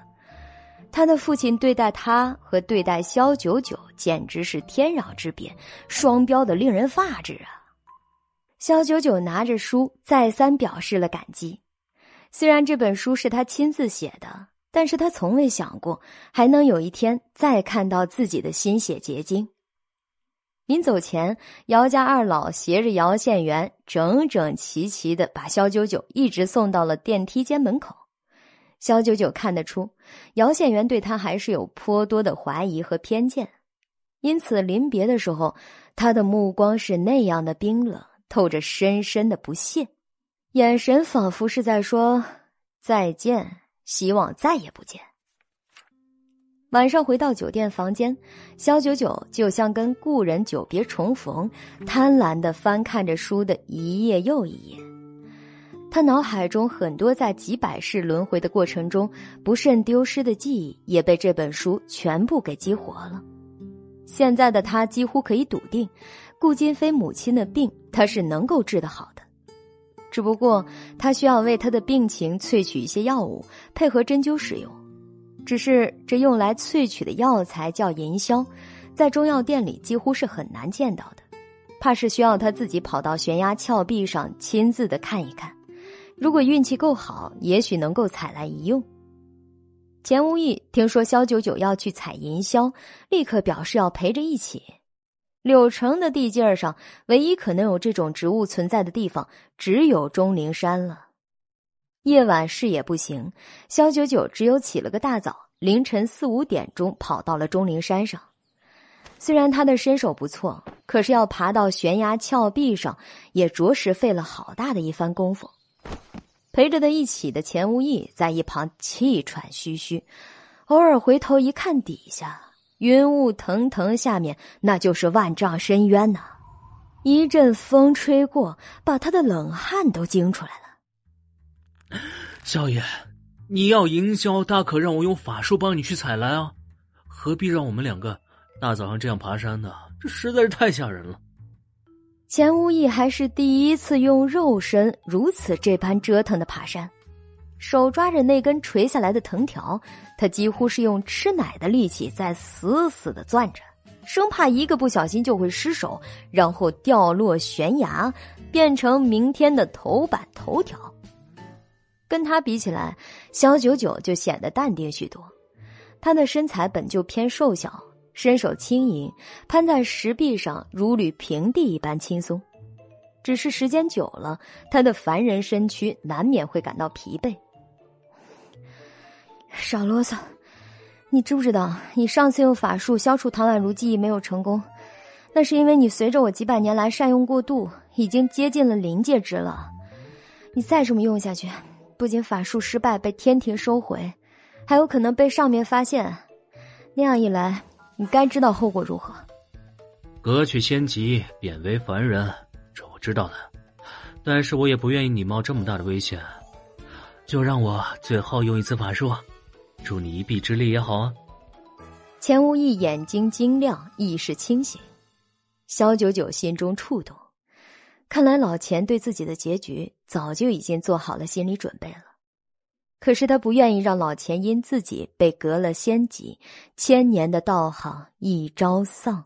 他的父亲对待他和对待萧九九简直是天壤之别，双标的令人发指啊！萧九九拿着书，再三表示了感激。虽然这本书是他亲自写的，但是他从未想过还能有一天再看到自己的心血结晶。临走前，姚家二老携着姚县元，整整齐齐的把肖九九一直送到了电梯间门口。肖九九看得出，姚县元对他还是有颇多的怀疑和偏见，因此临别的时候，他的目光是那样的冰冷，透着深深的不屑，眼神仿佛是在说再见，希望再也不见。晚上回到酒店房间，肖九九就像跟故人久别重逢，贪婪的翻看着书的一页又一页。他脑海中很多在几百世轮回的过程中不慎丢失的记忆，也被这本书全部给激活了。现在的他几乎可以笃定，顾金飞母亲的病他是能够治得好的，只不过他需要为他的病情萃取一些药物，配合针灸使用。只是这用来萃取的药材叫银硝，在中药店里几乎是很难见到的，怕是需要他自己跑到悬崖峭壁上亲自的看一看。如果运气够好，也许能够采来一用。钱无义听说萧九九要去采银硝，立刻表示要陪着一起。柳城的地界上，唯一可能有这种植物存在的地方，只有钟灵山了。夜晚视野不行，肖九九只有起了个大早，凌晨四五点钟跑到了钟灵山上。虽然他的身手不错，可是要爬到悬崖峭壁上，也着实费了好大的一番功夫。陪着他一起的钱无义在一旁气喘吁吁，偶尔回头一看，底下云雾腾腾，下面那就是万丈深渊呐！一阵风吹过，把他的冷汗都惊出来了。少爷，你要营销，大可让我用法术帮你去采蓝啊，何必让我们两个大早上这样爬山呢？这实在是太吓人了。钱无义还是第一次用肉身如此这般折腾的爬山，手抓着那根垂下来的藤条，他几乎是用吃奶的力气在死死的攥着。生怕一个不小心就会失手，然后掉落悬崖，变成明天的头版头条。跟他比起来，肖九九就显得淡定许多。他的身材本就偏瘦小，身手轻盈，攀在石壁上如履平地一般轻松。只是时间久了，他的凡人身躯难免会感到疲惫。少啰嗦。你知不知道，你上次用法术消除唐宛如记忆没有成功，那是因为你随着我几百年来善用过度，已经接近了临界值了。你再这么用下去，不仅法术失败被天庭收回，还有可能被上面发现。那样一来，你该知道后果如何。革去仙籍，贬为凡人，这我知道的，但是我也不愿意你冒这么大的危险，就让我最后用一次法术。助你一臂之力也好啊！钱无义眼睛晶亮，意识清醒。萧九九心中触动，看来老钱对自己的结局早就已经做好了心理准备了。可是他不愿意让老钱因自己被革了仙籍，千年的道行一朝丧。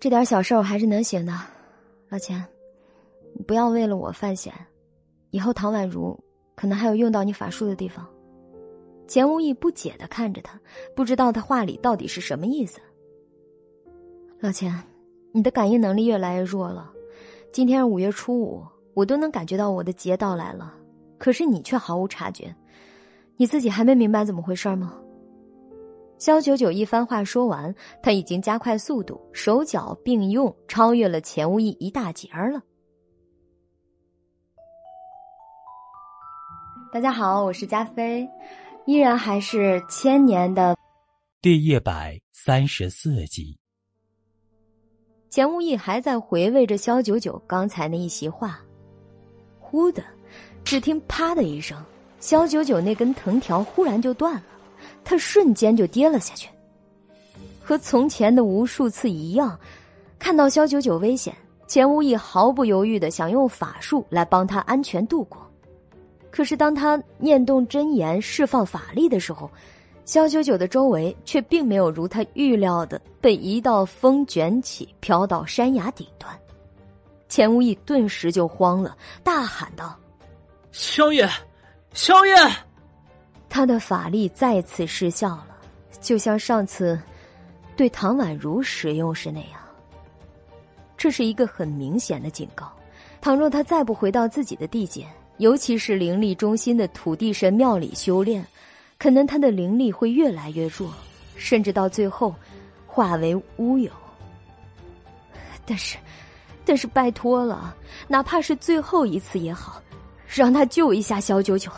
这点小事我还是能行的，老钱，你不要为了我犯险，以后唐宛如可能还有用到你法术的地方。钱无义不解的看着他，不知道他话里到底是什么意思。老钱，你的感应能力越来越弱了。今天是五月初五，我都能感觉到我的劫到来了，可是你却毫无察觉。你自己还没明白怎么回事吗？肖九九一番话说完，他已经加快速度，手脚并用，超越了钱无义一大截儿了。大家好，我是加菲。依然还是千年的第一百三十四集。钱无义还在回味着萧九九刚才那一席话，忽的，只听“啪”的一声，萧九九那根藤条忽然就断了，他瞬间就跌了下去。和从前的无数次一样，看到萧九九危险，钱无义毫不犹豫的想用法术来帮他安全度过。可是，当他念动真言释放法力的时候，萧九九的周围却并没有如他预料的被一道风卷起，飘到山崖顶端。钱无意顿时就慌了，大喊道：“萧爷，萧爷！”他的法力再次失效了，就像上次对唐宛如使用时那样。这是一个很明显的警告：倘若他再不回到自己的地界。尤其是灵力中心的土地神庙里修炼，可能他的灵力会越来越弱，甚至到最后化为乌有。但是，但是拜托了，哪怕是最后一次也好，让他救一下萧九九。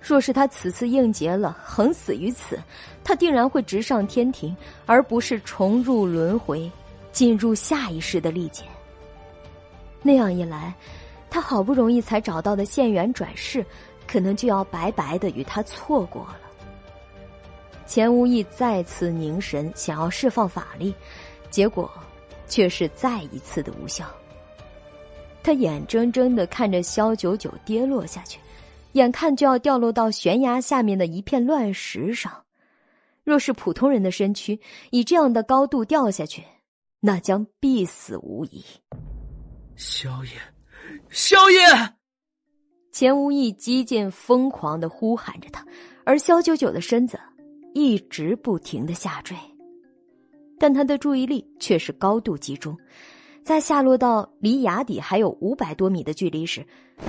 若是他此次应劫了，横死于此，他定然会直上天庭，而不是重入轮回，进入下一世的历劫。那样一来。他好不容易才找到的县元转世，可能就要白白的与他错过了。钱无义再次凝神，想要释放法力，结果却是再一次的无效。他眼睁睁的看着萧九九跌落下去，眼看就要掉落到悬崖下面的一片乱石上。若是普通人的身躯以这样的高度掉下去，那将必死无疑。萧炎。萧爷，钱无义几近疯狂的呼喊着他，而萧九九的身子一直不停的下坠，但他的注意力却是高度集中，在下落到离崖底还有五百多米的距离时，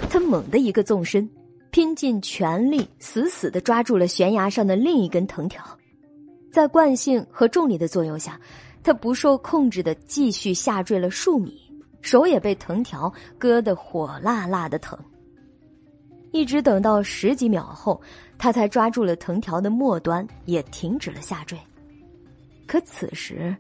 他猛地一个纵身，拼尽全力，死死的抓住了悬崖上的另一根藤条，在惯性和重力的作用下，他不受控制的继续下坠了数米。手也被藤条割得火辣辣的疼，一直等到十几秒后，他才抓住了藤条的末端，也停止了下坠。可此时，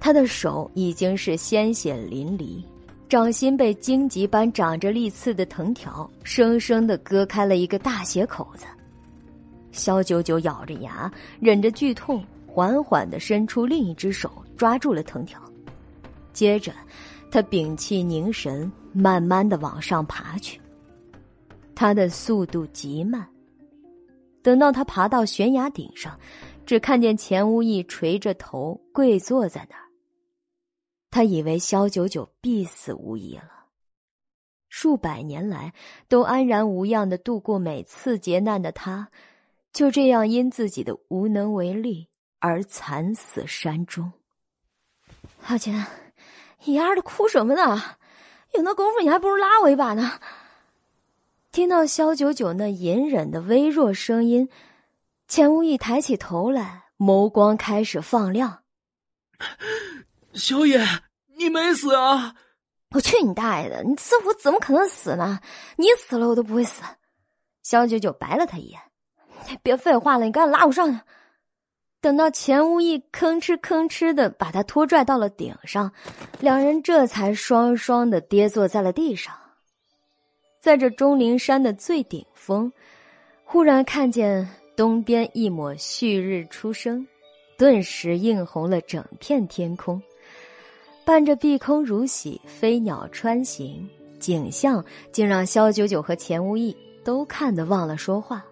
他的手已经是鲜血淋漓，掌心被荆棘般长着利刺的藤条生生的割开了一个大血口子。肖九九咬着牙，忍着剧痛，缓缓的伸出另一只手抓住了藤条，接着，他屏气凝神，慢慢的往上爬去。他的速度极慢。等到他爬到悬崖顶上，只看见钱无义垂着头跪坐在那儿。他以为萧九九必死无疑了。数百年来都安然无恙的度过每次劫难的他，就这样因自己的无能为力而惨死山中。阿钱，你丫的哭什么呢？有那功夫，你还不如拉我一把呢。听到萧九九那隐忍的微弱声音，钱无意抬起头来，眸光开始放亮。小野，你没死啊？我去你大爷的！你这我怎么可能死呢？你死了，我都不会死。肖九九白了他一眼：“别废话了，你赶紧拉我上去。”等到钱无义吭哧吭哧的把他拖拽到了顶上，两人这才双双的跌坐在了地上。在这钟灵山的最顶峰，忽然看见东边一抹旭日初升，顿时映红了整片天空，伴着碧空如洗，飞鸟穿行，景象竟让萧九九和钱无义都看得忘了说话。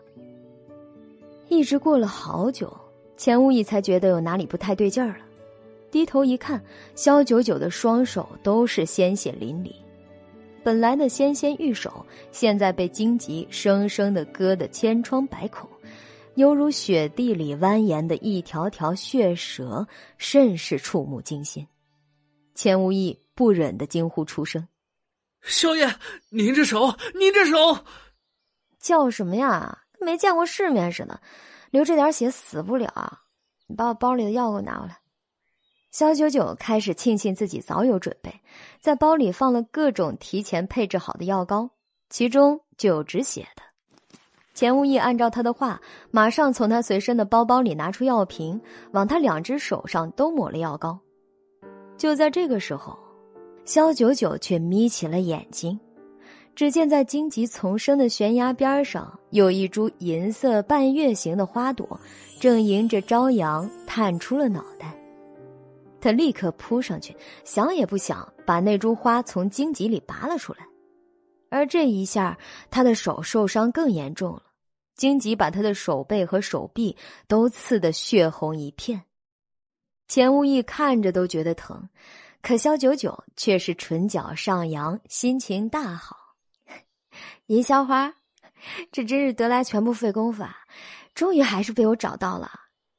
一直过了好久，钱无义才觉得有哪里不太对劲儿了，低头一看，萧九九的双手都是鲜血淋漓。本来的纤纤玉手，现在被荆棘生生的割得千疮百孔，犹如雪地里蜿蜒的一条条血蛇，甚是触目惊心。钱无义不忍的惊呼出声：“少爷，您这手，您这手！”叫什么呀？没见过世面似的，流这点血死不了啊。你把我包里的药给我拿过来。肖九九开始庆幸自己早有准备，在包里放了各种提前配置好的药膏，其中就有止血的。钱无义按照他的话，马上从他随身的包包里拿出药瓶，往他两只手上都抹了药膏。就在这个时候，肖九九却眯起了眼睛，只见在荆棘丛生的悬崖边上，有一株银色半月形的花朵，正迎着朝阳探出了脑袋。他立刻扑上去，想也不想，把那株花从荆棘里拔了出来。而这一下，他的手受伤更严重了，荆棘把他的手背和手臂都刺得血红一片。钱无义看着都觉得疼，可肖九九却是唇角上扬，心情大好。银霄花，这真是得来全不费工夫啊！终于还是被我找到了。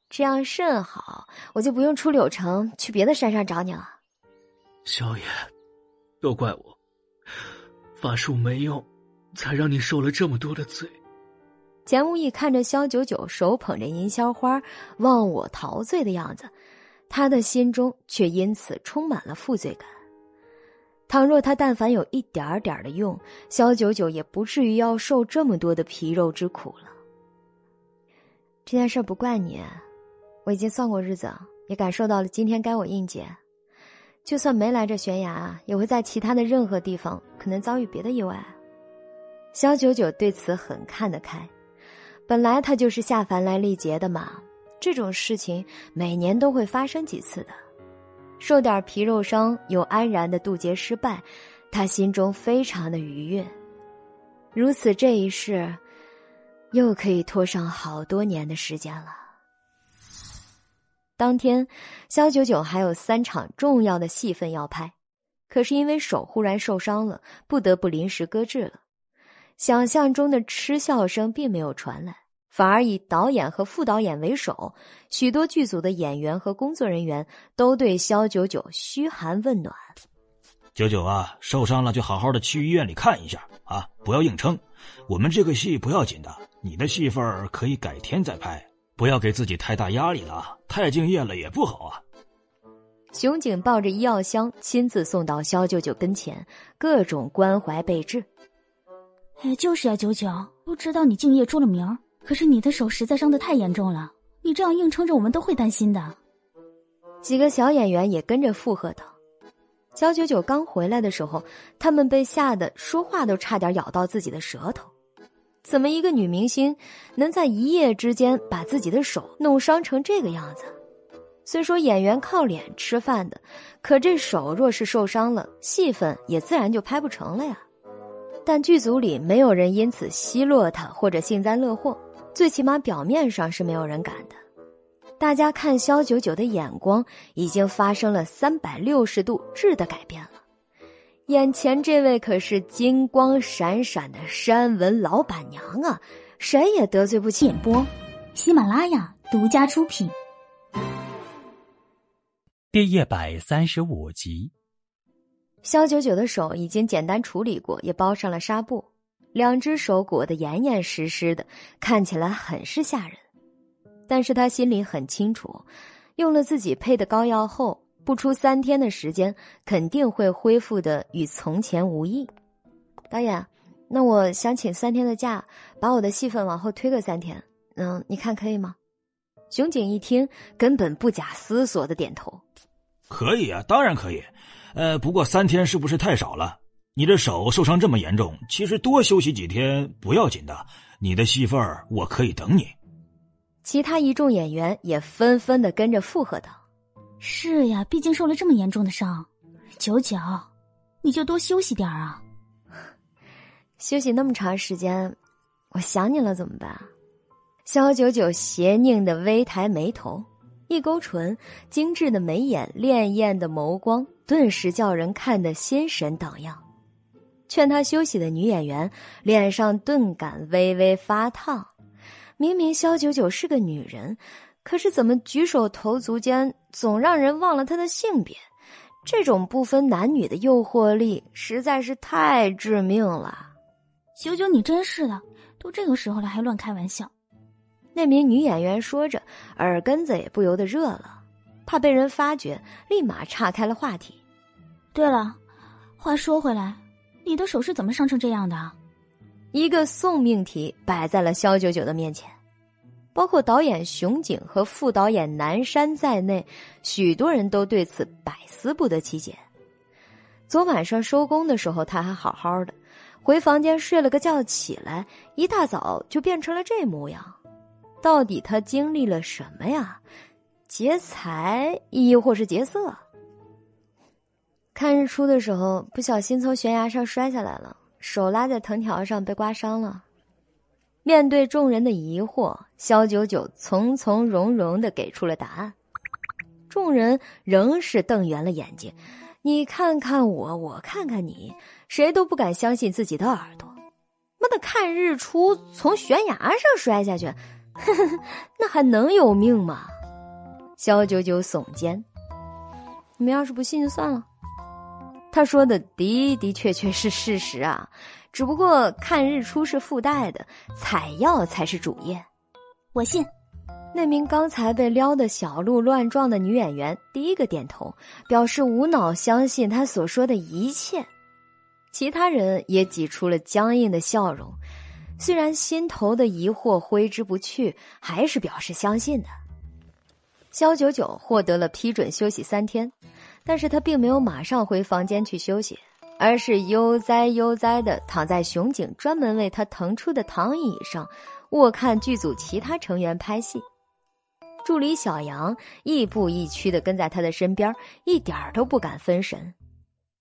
这样甚好，我就不用出柳城去别的山上找你了。萧爷，都怪我，法术没用，才让你受了这么多的罪。钱无义看着萧九九手捧着银霄花忘我陶醉的样子，他的心中却因此充满了负罪感。倘若他但凡有一点点的用，萧九九也不至于要受这么多的皮肉之苦了。这件事不怪你。我已经算过日子，也感受到了今天该我应劫。就算没来这悬崖，也会在其他的任何地方可能遭遇别的意外。肖九九对此很看得开，本来他就是下凡来历劫的嘛，这种事情每年都会发生几次的。受点皮肉伤又安然的渡劫失败，他心中非常的愉悦。如此这一世，又可以拖上好多年的时间了。当天，肖九九还有三场重要的戏份要拍，可是因为手忽然受伤了，不得不临时搁置了。想象中的嗤笑声并没有传来，反而以导演和副导演为首，许多剧组的演员和工作人员都对肖九九嘘寒问暖。九九啊，受伤了就好好的去医院里看一下啊，不要硬撑。我们这个戏不要紧的，你的戏份可以改天再拍。不要给自己太大压力了，太敬业了也不好啊。熊景抱着医药箱，亲自送到肖九九跟前，各种关怀备至。哎，就是啊，九九，都知道你敬业出了名可是你的手实在伤得太严重了，你这样硬撑着，我们都会担心的。几个小演员也跟着附和道。小九九刚回来的时候，他们被吓得说话都差点咬到自己的舌头。怎么一个女明星能在一夜之间把自己的手弄伤成这个样子？虽说演员靠脸吃饭的，可这手若是受伤了，戏份也自然就拍不成了呀。但剧组里没有人因此奚落他或者幸灾乐祸，最起码表面上是没有人敢的。大家看肖九九的眼光已经发生了三百六十度质的改变了。眼前这位可是金光闪闪的山文老板娘啊，谁也得罪不起。演播，喜马拉雅独家出品。第一百三十五集，肖九九的手已经简单处理过，也包上了纱布，两只手裹得严严实实的，看起来很是吓人。但是他心里很清楚，用了自己配的膏药后，不出三天的时间，肯定会恢复的与从前无异。导演，那我想请三天的假，把我的戏份往后推个三天。嗯，你看可以吗？熊景一听，根本不假思索的点头。可以啊，当然可以。呃，不过三天是不是太少了？你的手受伤这么严重，其实多休息几天不要紧的。你的戏份我可以等你。其他一众演员也纷纷的跟着附和道：“是呀，毕竟受了这么严重的伤，九九，你就多休息点啊。休息那么长时间，我想你了怎么办？”肖九九邪佞的微抬眉头。一勾唇，精致的眉眼，潋滟的眸光，顿时叫人看得心神荡漾。劝他休息的女演员脸上顿感微微发烫。明明肖九九是个女人，可是怎么举手投足间总让人忘了她的性别？这种不分男女的诱惑力实在是太致命了。九九，你真是的，都这个时候了还乱开玩笑。那名女演员说着，耳根子也不由得热了，怕被人发觉，立马岔开了话题。对了，话说回来，你的手是怎么伤成这样的？一个送命题摆在了肖九九的面前，包括导演熊景和副导演南山在内，许多人都对此百思不得其解。昨晚上收工的时候，他还好好的，回房间睡了个觉，起来一大早就变成了这模样。到底他经历了什么呀？劫财亦或是劫色？看日出的时候，不小心从悬崖上摔下来了，手拉在藤条上被刮伤了。面对众人的疑惑，肖九九从从容容的给出了答案。众人仍是瞪圆了眼睛，你看看我，我看看你，谁都不敢相信自己的耳朵。妈的，看日出从悬崖上摔下去！呵呵，那还能有命吗？肖九九耸肩。你们要是不信就算了。他说的的的确确是事实啊，只不过看日出是附带的，采药才是主业。我信。那名刚才被撩得小鹿乱撞的女演员第一个点头，表示无脑相信他所说的一切。其他人也挤出了僵硬的笑容。虽然心头的疑惑挥之不去，还是表示相信的。肖九九获得了批准休息三天，但是他并没有马上回房间去休息，而是悠哉悠哉的躺在熊景专门为他腾出的躺椅上，卧看剧组其他成员拍戏。助理小杨亦步亦趋的跟在他的身边，一点都不敢分神。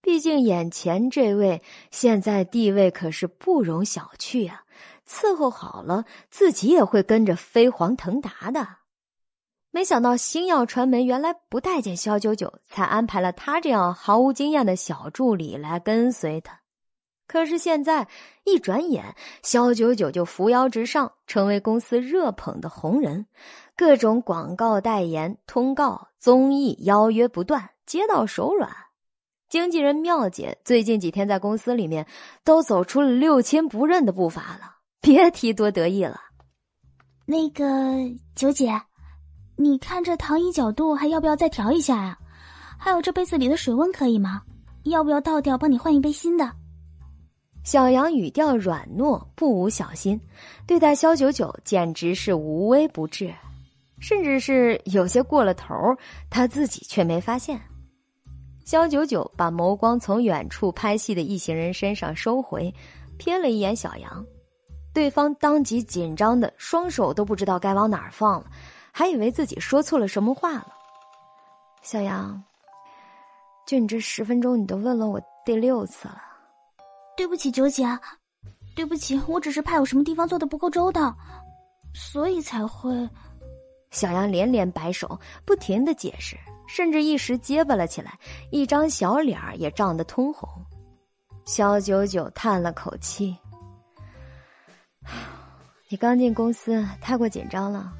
毕竟眼前这位现在地位可是不容小觑啊！伺候好了，自己也会跟着飞黄腾达的。没想到星耀传媒原来不待见肖九九，才安排了他这样毫无经验的小助理来跟随他。可是现在一转眼，肖九九就扶摇直上，成为公司热捧的红人，各种广告代言、通告、综艺邀约不断，接到手软。经纪人妙姐最近几天在公司里面都走出了六亲不认的步伐了，别提多得意了。那个九姐，你看这躺椅角度还要不要再调一下呀？还有这杯子里的水温可以吗？要不要倒掉，帮你换一杯新的？小杨语调软糯，不无小心，对待肖九九简直是无微不至，甚至是有些过了头，他自己却没发现。肖九九把眸光从远处拍戏的一行人身上收回，瞥了一眼小杨，对方当即紧张的双手都不知道该往哪儿放了，还以为自己说错了什么话了。小杨，就你这十分钟，你都问了我第六次了。对不起，九姐，对不起，我只是怕有什么地方做的不够周到，所以才会。小杨连连摆手，不停的解释，甚至一时结巴了起来，一张小脸儿也涨得通红。肖九九叹了口气：“ 你刚进公司，太过紧张了，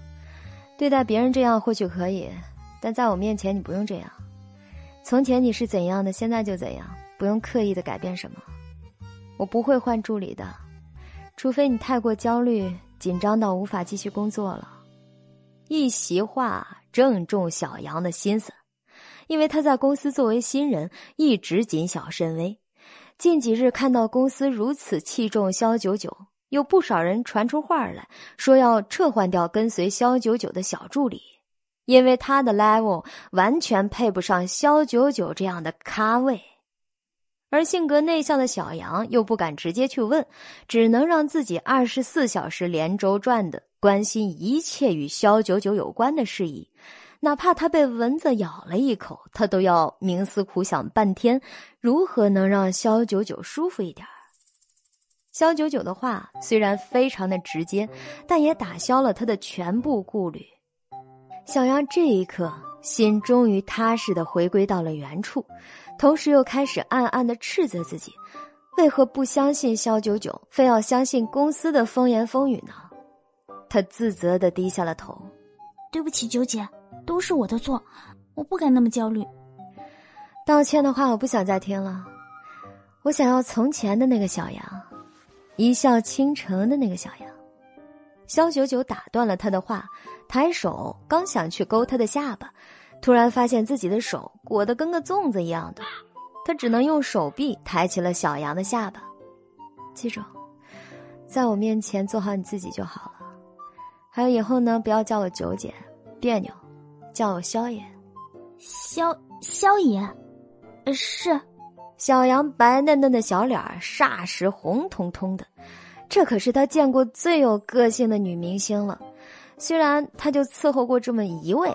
对待别人这样或许可以，但在我面前你不用这样。从前你是怎样的，现在就怎样，不用刻意的改变什么。”我不会换助理的，除非你太过焦虑、紧张到无法继续工作了。一席话正中小杨的心思，因为他在公司作为新人，一直谨小慎微。近几日看到公司如此器重肖九九，有不少人传出话来说要撤换掉跟随肖九九的小助理，因为他的 level 完全配不上肖九九这样的咖位。而性格内向的小杨又不敢直接去问，只能让自己二十四小时连轴转的关心一切与肖九九有关的事宜，哪怕他被蚊子咬了一口，他都要冥思苦想半天，如何能让肖九九舒服一点。肖九九的话虽然非常的直接，但也打消了他的全部顾虑。小杨这一刻心终于踏实的回归到了原处。同时又开始暗暗的斥责自己，为何不相信肖九九，非要相信公司的风言风语呢？他自责的低下了头。对不起，九姐，都是我的错，我不该那么焦虑。道歉的话我不想再听了，我想要从前的那个小杨，一笑倾城的那个小杨。肖九九打断了他的话，抬手刚想去勾他的下巴。突然发现自己的手裹得跟个粽子一样的，他只能用手臂抬起了小杨的下巴。记住，在我面前做好你自己就好了。还有以后呢，不要叫我九姐，别扭，叫我萧爷。萧萧爷，是。小杨白嫩嫩的小脸霎时红彤彤的，这可是他见过最有个性的女明星了。虽然他就伺候过这么一位。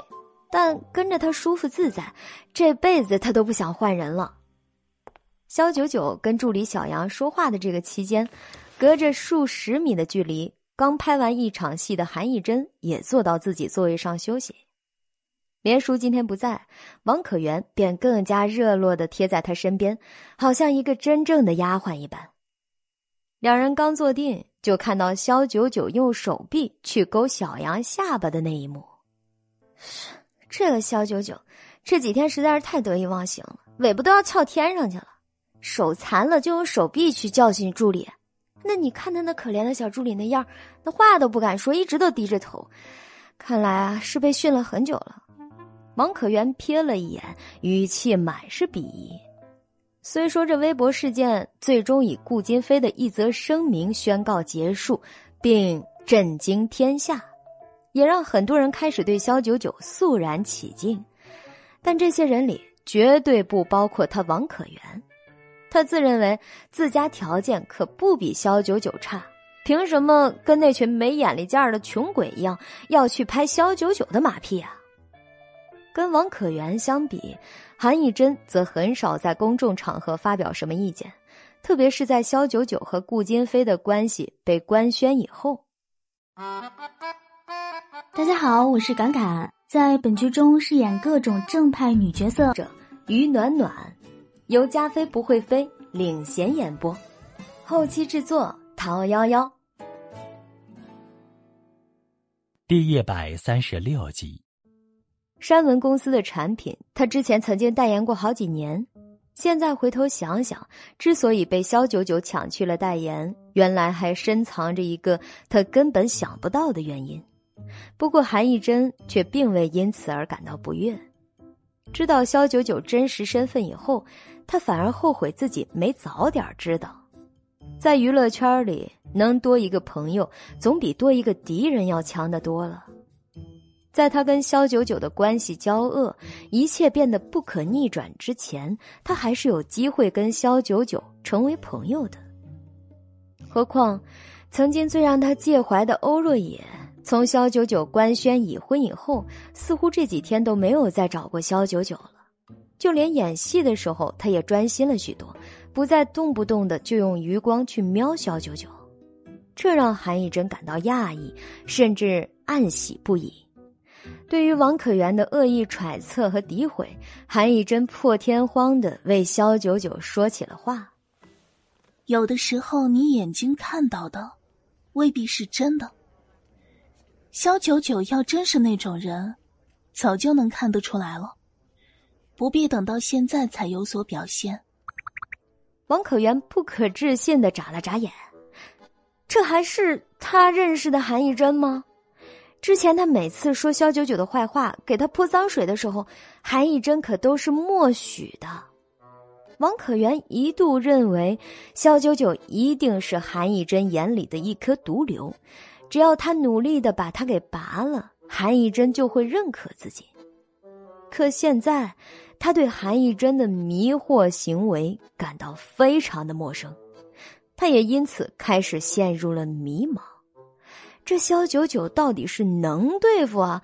但跟着他舒服自在，这辈子他都不想换人了。肖九九跟助理小杨说话的这个期间，隔着数十米的距离，刚拍完一场戏的韩艺珍也坐到自己座位上休息。连叔今天不在，王可媛便更加热络的贴在他身边，好像一个真正的丫鬟一般。两人刚坐定，就看到肖九九用手臂去勾小杨下巴的那一幕。这个肖九九这几天实在是太得意忘形了，尾巴都要翘天上去了。手残了就用手臂去教训助理，那你看他那可怜的小助理那样，那话都不敢说，一直都低着头。看来啊是被训了很久了。王可元瞥了一眼，语气满是鄙夷。虽说这微博事件最终以顾金飞的一则声明宣告结束，并震惊天下。也让很多人开始对肖九九肃然起敬，但这些人里绝对不包括他王可元。他自认为自家条件可不比肖九九差，凭什么跟那群没眼力见儿的穷鬼一样要去拍肖九九的马屁啊？跟王可元相比，韩艺珍则很少在公众场合发表什么意见，特别是在肖九九和顾金飞的关系被官宣以后。大家好，我是敢敢，在本剧中饰演各种正派女角色者于暖暖，由加菲不会飞领衔演播，后期制作陶幺幺。第一百三十六集，山文公司的产品，他之前曾经代言过好几年，现在回头想想，之所以被肖九九抢去了代言，原来还深藏着一个他根本想不到的原因。不过韩艺珍却并未因此而感到不悦。知道肖九九真实身份以后，他反而后悔自己没早点知道。在娱乐圈里，能多一个朋友，总比多一个敌人要强得多了。在他跟肖九九的关系交恶，一切变得不可逆转之前，他还是有机会跟肖九九成为朋友的。何况，曾经最让他介怀的欧若野，从肖九九官宣已婚以后，似乎这几天都没有再找过肖九九了。就连演戏的时候，他也专心了许多，不再动不动的就用余光去瞄肖九九，这让韩艺珍感到讶异，甚至暗喜不已。对于王可元的恶意揣测和诋毁，韩以真破天荒的为肖九九说起了话。有的时候，你眼睛看到的，未必是真的。肖九九要真是那种人，早就能看得出来了，不必等到现在才有所表现。王可元不可置信的眨了眨眼，这还是他认识的韩以真吗？之前他每次说肖九九的坏话，给他泼脏水的时候，韩艺珍可都是默许的。王可元一度认为肖九九一定是韩艺珍眼里的一颗毒瘤，只要他努力的把他给拔了，韩艺珍就会认可自己。可现在，他对韩艺珍的迷惑行为感到非常的陌生，他也因此开始陷入了迷茫。这肖九九到底是能对付啊，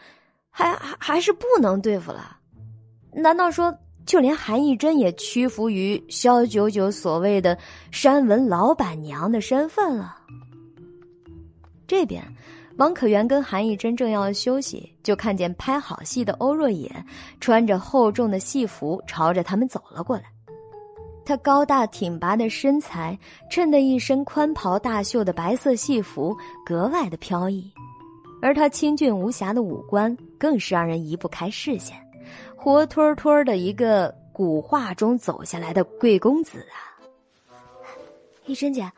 还还还是不能对付了？难道说就连韩艺珍也屈服于肖九九所谓的山文老板娘的身份了？这边，王可元跟韩艺珍正要休息，就看见拍好戏的欧若野穿着厚重的戏服朝着他们走了过来。他高大挺拔的身材，衬得一身宽袍大袖的白色戏服格外的飘逸，而他清俊无瑕的五官更是让人移不开视线，活脱脱的一个古画中走下来的贵公子啊！一珍姐，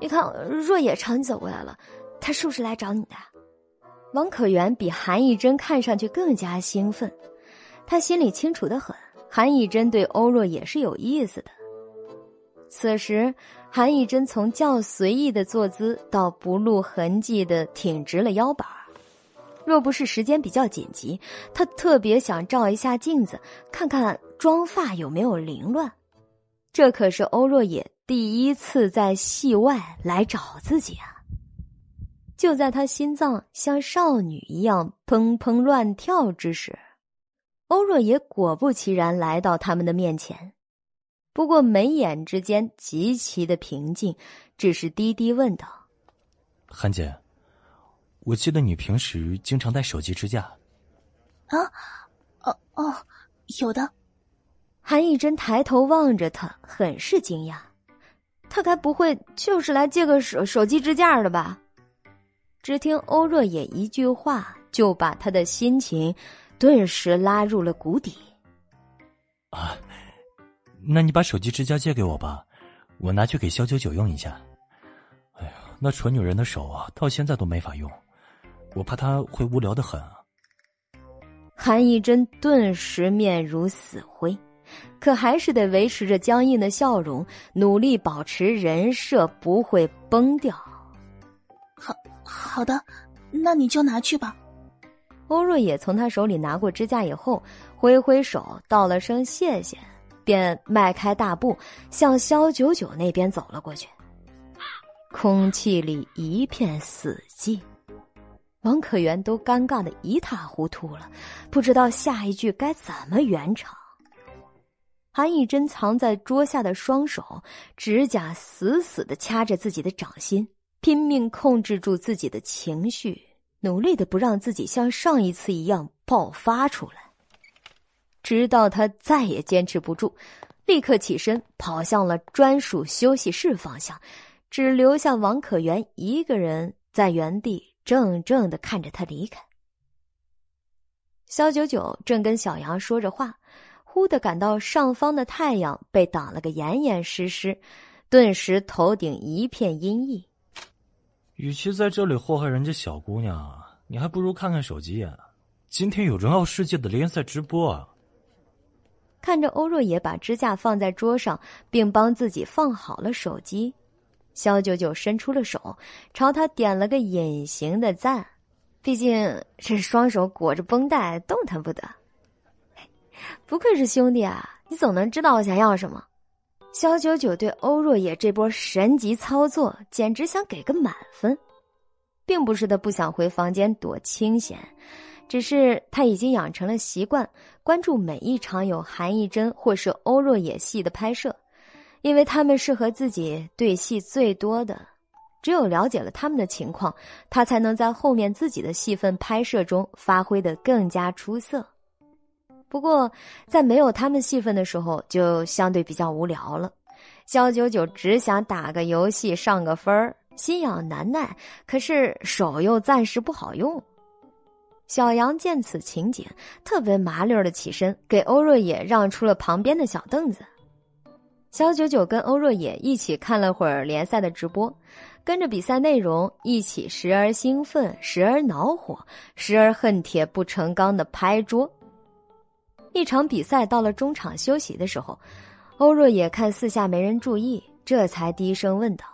你看若野朝你走过来了，他是不是来找你的？王可元比韩义珍看上去更加兴奋，他心里清楚的很，韩艺珍对欧若也是有意思的。此时，韩艺珍从较随意的坐姿到不露痕迹的挺直了腰板若不是时间比较紧急，她特别想照一下镜子，看看妆发有没有凌乱。这可是欧若野第一次在戏外来找自己啊！就在他心脏像少女一样砰砰乱跳之时，欧若野果不其然来到他们的面前。不过眉眼之间极其的平静，只是低低问道：“韩姐，我记得你平时经常带手机支架。”啊，哦哦，有的。韩艺珍抬头望着他，很是惊讶，他该不会就是来借个手手机支架的吧？只听欧若野一句话，就把他的心情顿时拉入了谷底。啊。那你把手机支架借给我吧，我拿去给肖九九用一下。哎呀，那蠢女人的手啊，到现在都没法用，我怕她会无聊的很啊。韩一真顿时面如死灰，可还是得维持着僵硬的笑容，努力保持人设不会崩掉。好好的，那你就拿去吧。欧若也从他手里拿过支架以后，挥挥手道了声谢谢。便迈开大步向肖九九那边走了过去，空气里一片死寂，王可元都尴尬的一塌糊涂了，不知道下一句该怎么圆场。韩艺珍藏在桌下的双手，指甲死死的掐着自己的掌心，拼命控制住自己的情绪，努力的不让自己像上一次一样爆发出来。直到他再也坚持不住，立刻起身跑向了专属休息室方向，只留下王可元一个人在原地怔怔的看着他离开。肖九九正跟小杨说着话，忽的感到上方的太阳被挡了个严严实实，顿时头顶一片阴翳。与其在这里祸害人家小姑娘，你还不如看看手机呀！今天有荣耀世界的联赛直播啊！看着欧若野把支架放在桌上，并帮自己放好了手机，肖九九伸出了手，朝他点了个隐形的赞。毕竟这双手裹着绷带，动弹不得。不愧是兄弟啊，你总能知道我想要什么。肖九九对欧若野这波神级操作，简直想给个满分。并不是他不想回房间躲清闲，只是他已经养成了习惯，关注每一场有韩艺珍或是欧若野戏的拍摄，因为他们是和自己对戏最多的。只有了解了他们的情况，他才能在后面自己的戏份拍摄中发挥的更加出色。不过，在没有他们戏份的时候，就相对比较无聊了。肖九九只想打个游戏上个分儿，心痒难耐，可是手又暂时不好用。小杨见此情景，特别麻溜的起身，给欧若野让出了旁边的小凳子。肖九九跟欧若野一起看了会儿联赛的直播。跟着比赛内容一起，时而兴奋，时而恼火，时而恨铁不成钢的拍桌。一场比赛到了中场休息的时候，欧若野看四下没人注意，这才低声问道：“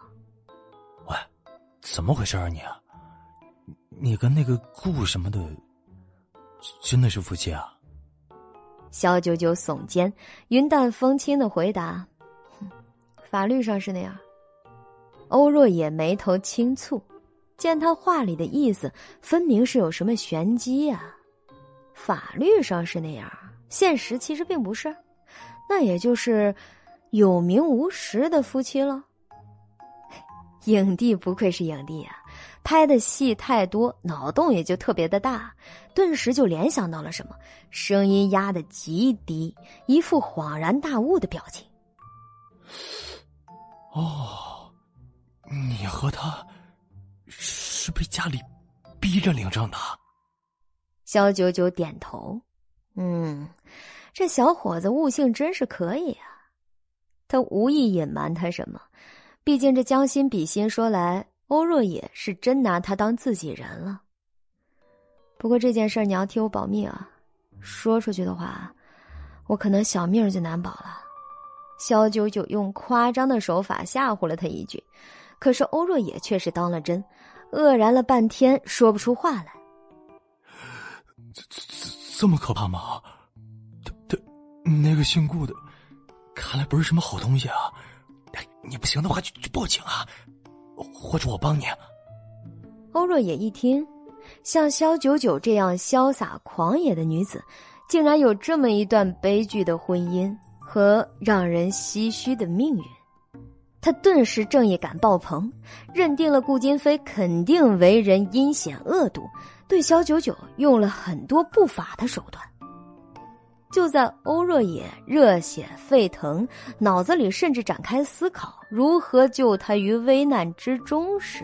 喂，怎么回事啊你？你跟那个顾什么的，真的是夫妻啊？”肖九九耸肩，云淡风轻的回答：“法律上是那样。”欧若野眉头轻蹙，见他话里的意思，分明是有什么玄机呀。法律上是那样，现实其实并不是，那也就是有名无实的夫妻了。影帝不愧是影帝啊，拍的戏太多，脑洞也就特别的大，顿时就联想到了什么，声音压得极低，一副恍然大悟的表情。哦。你和他是被家里逼着领证的。肖九九点头，嗯，这小伙子悟性真是可以啊。他无意隐瞒他什么，毕竟这将心比心说来，欧若野是真拿他当自己人了。不过这件事你要替我保密啊，说出去的话，我可能小命就难保了。肖九九用夸张的手法吓唬了他一句。可是欧若野却是当了真，愕然了半天，说不出话来。这这这么可怕吗？他他那个姓顾的，看来不是什么好东西啊！你不行的话就就报警啊，或者我帮你。欧若野一听，像萧九九这样潇洒狂野的女子，竟然有这么一段悲剧的婚姻和让人唏嘘的命运。他顿时正义感爆棚，认定了顾金飞肯定为人阴险恶毒，对萧九九用了很多不法的手段。就在欧若野热血沸腾，脑子里甚至展开思考如何救他于危难之中时，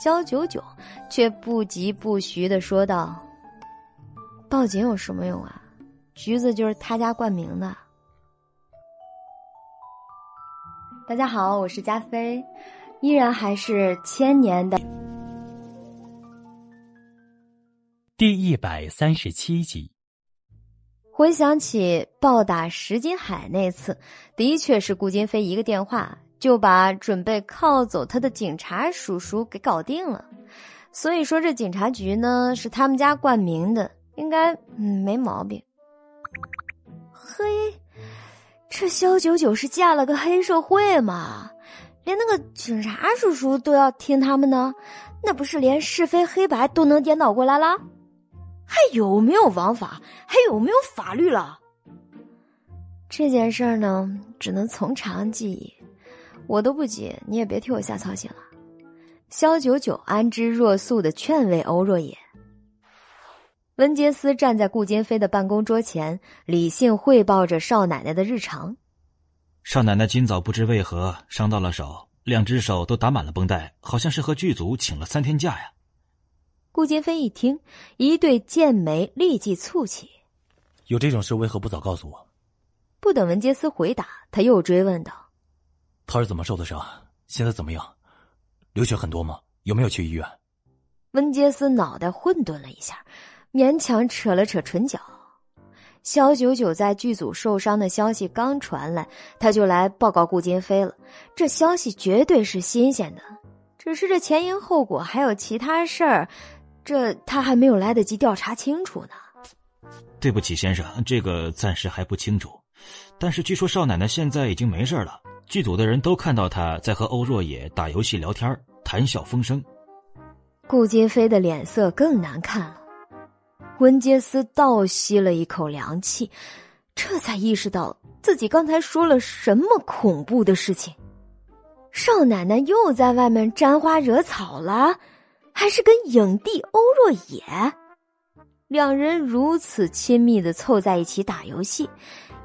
肖九九却不疾不徐的说道：“报警有什么用啊？橘子就是他家冠名的。”大家好，我是加菲，依然还是千年的第一百三十七集。回想起暴打石金海那次，的确是顾金飞一个电话就把准备铐走他的警察叔叔给搞定了。所以说，这警察局呢是他们家冠名的，应该嗯没毛病。嘿。这肖九九是嫁了个黑社会吗？连那个警察叔叔都要听他们的，那不是连是非黑白都能颠倒过来了？还有没有王法？还有没有法律了？这件事儿呢，只能从长计议。我都不急，你也别替我瞎操心了。肖九九安之若素的劝慰欧若野。温杰斯站在顾金飞的办公桌前，理性汇报着少奶奶的日常。少奶奶今早不知为何伤到了手，两只手都打满了绷带，好像是和剧组请了三天假呀。顾金飞一听，一对剑眉立即蹙起。有这种事，为何不早告诉我？不等文杰斯回答，他又追问道：“他是怎么受的伤？现在怎么样？流血很多吗？有没有去医院？”文杰斯脑袋混沌了一下。勉强扯了扯唇角，肖九九在剧组受伤的消息刚传来，他就来报告顾金飞了。这消息绝对是新鲜的，只是这前因后果还有其他事儿，这他还没有来得及调查清楚呢。对不起，先生，这个暂时还不清楚。但是据说少奶奶现在已经没事了，剧组的人都看到她在和欧若野打游戏聊天，谈笑风生。顾金飞的脸色更难看了。温杰斯倒吸了一口凉气，这才意识到自己刚才说了什么恐怖的事情。少奶奶又在外面沾花惹草了，还是跟影帝欧若野？两人如此亲密的凑在一起打游戏，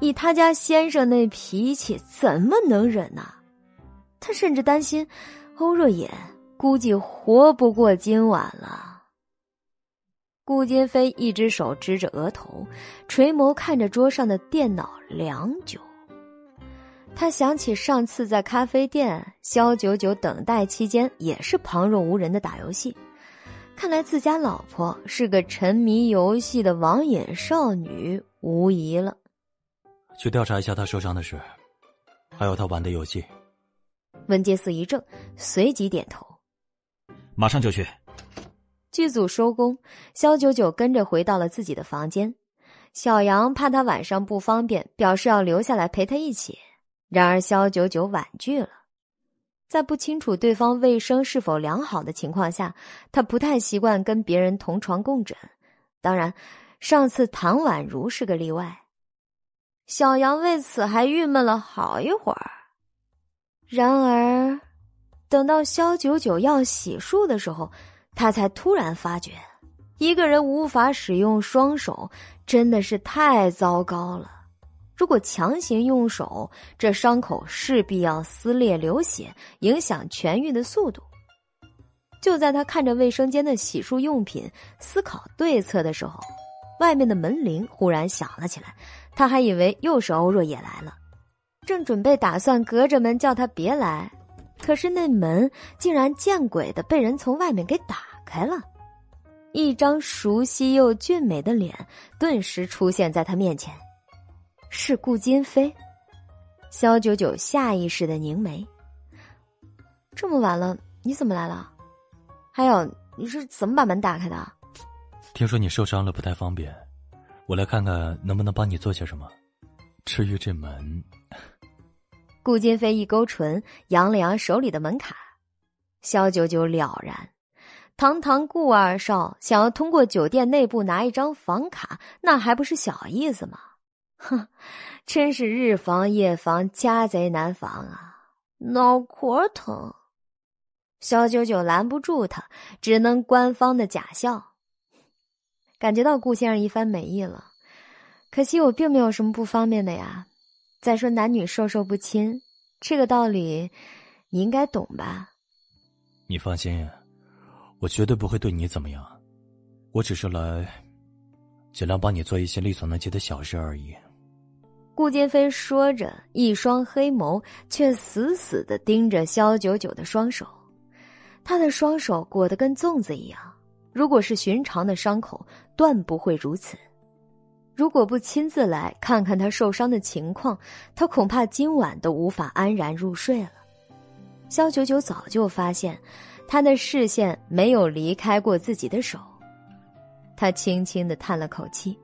以他家先生那脾气，怎么能忍呢？他甚至担心，欧若野估计活不过今晚了。顾金飞一只手支着额头，垂眸看着桌上的电脑良久。他想起上次在咖啡店，肖九九等待期间也是旁若无人的打游戏。看来自家老婆是个沉迷游戏的网瘾少女，无疑了。去调查一下他受伤的事，还有他玩的游戏。文杰斯一怔，随即点头：“马上就去。”剧组收工，肖九九跟着回到了自己的房间。小杨怕他晚上不方便，表示要留下来陪他一起。然而肖九九婉拒了。在不清楚对方卫生是否良好的情况下，他不太习惯跟别人同床共枕。当然，上次唐宛如是个例外。小杨为此还郁闷了好一会儿。然而，等到肖九九要洗漱的时候。他才突然发觉，一个人无法使用双手，真的是太糟糕了。如果强行用手，这伤口势必要撕裂流血，影响痊愈的速度。就在他看着卫生间的洗漱用品，思考对策的时候，外面的门铃忽然响了起来。他还以为又是欧若野来了，正准备打算隔着门叫他别来。可是那门竟然见鬼的被人从外面给打开了，一张熟悉又俊美的脸顿时出现在他面前，是顾金飞。肖九九下意识的凝眉。这么晚了，你怎么来了？还有，你是怎么把门打开的？听说你受伤了，不太方便，我来看看能不能帮你做些什么。至于这门。顾金飞一勾唇，扬了扬手里的门卡。肖九九了然，堂堂顾二少想要通过酒店内部拿一张房卡，那还不是小意思吗？哼，真是日防夜防，家贼难防啊！脑壳疼。肖九九拦不住他，只能官方的假笑。感觉到顾先生一番美意了，可惜我并没有什么不方便的呀。再说男女授受不亲，这个道理你应该懂吧？你放心，我绝对不会对你怎么样，我只是来尽量帮你做一些力所能及的小事而已。顾金飞说着，一双黑眸却死死的盯着肖九九的双手，他的双手裹得跟粽子一样，如果是寻常的伤口，断不会如此。如果不亲自来看看他受伤的情况，他恐怕今晚都无法安然入睡了。肖九九早就发现，他的视线没有离开过自己的手。他轻轻的叹了口气，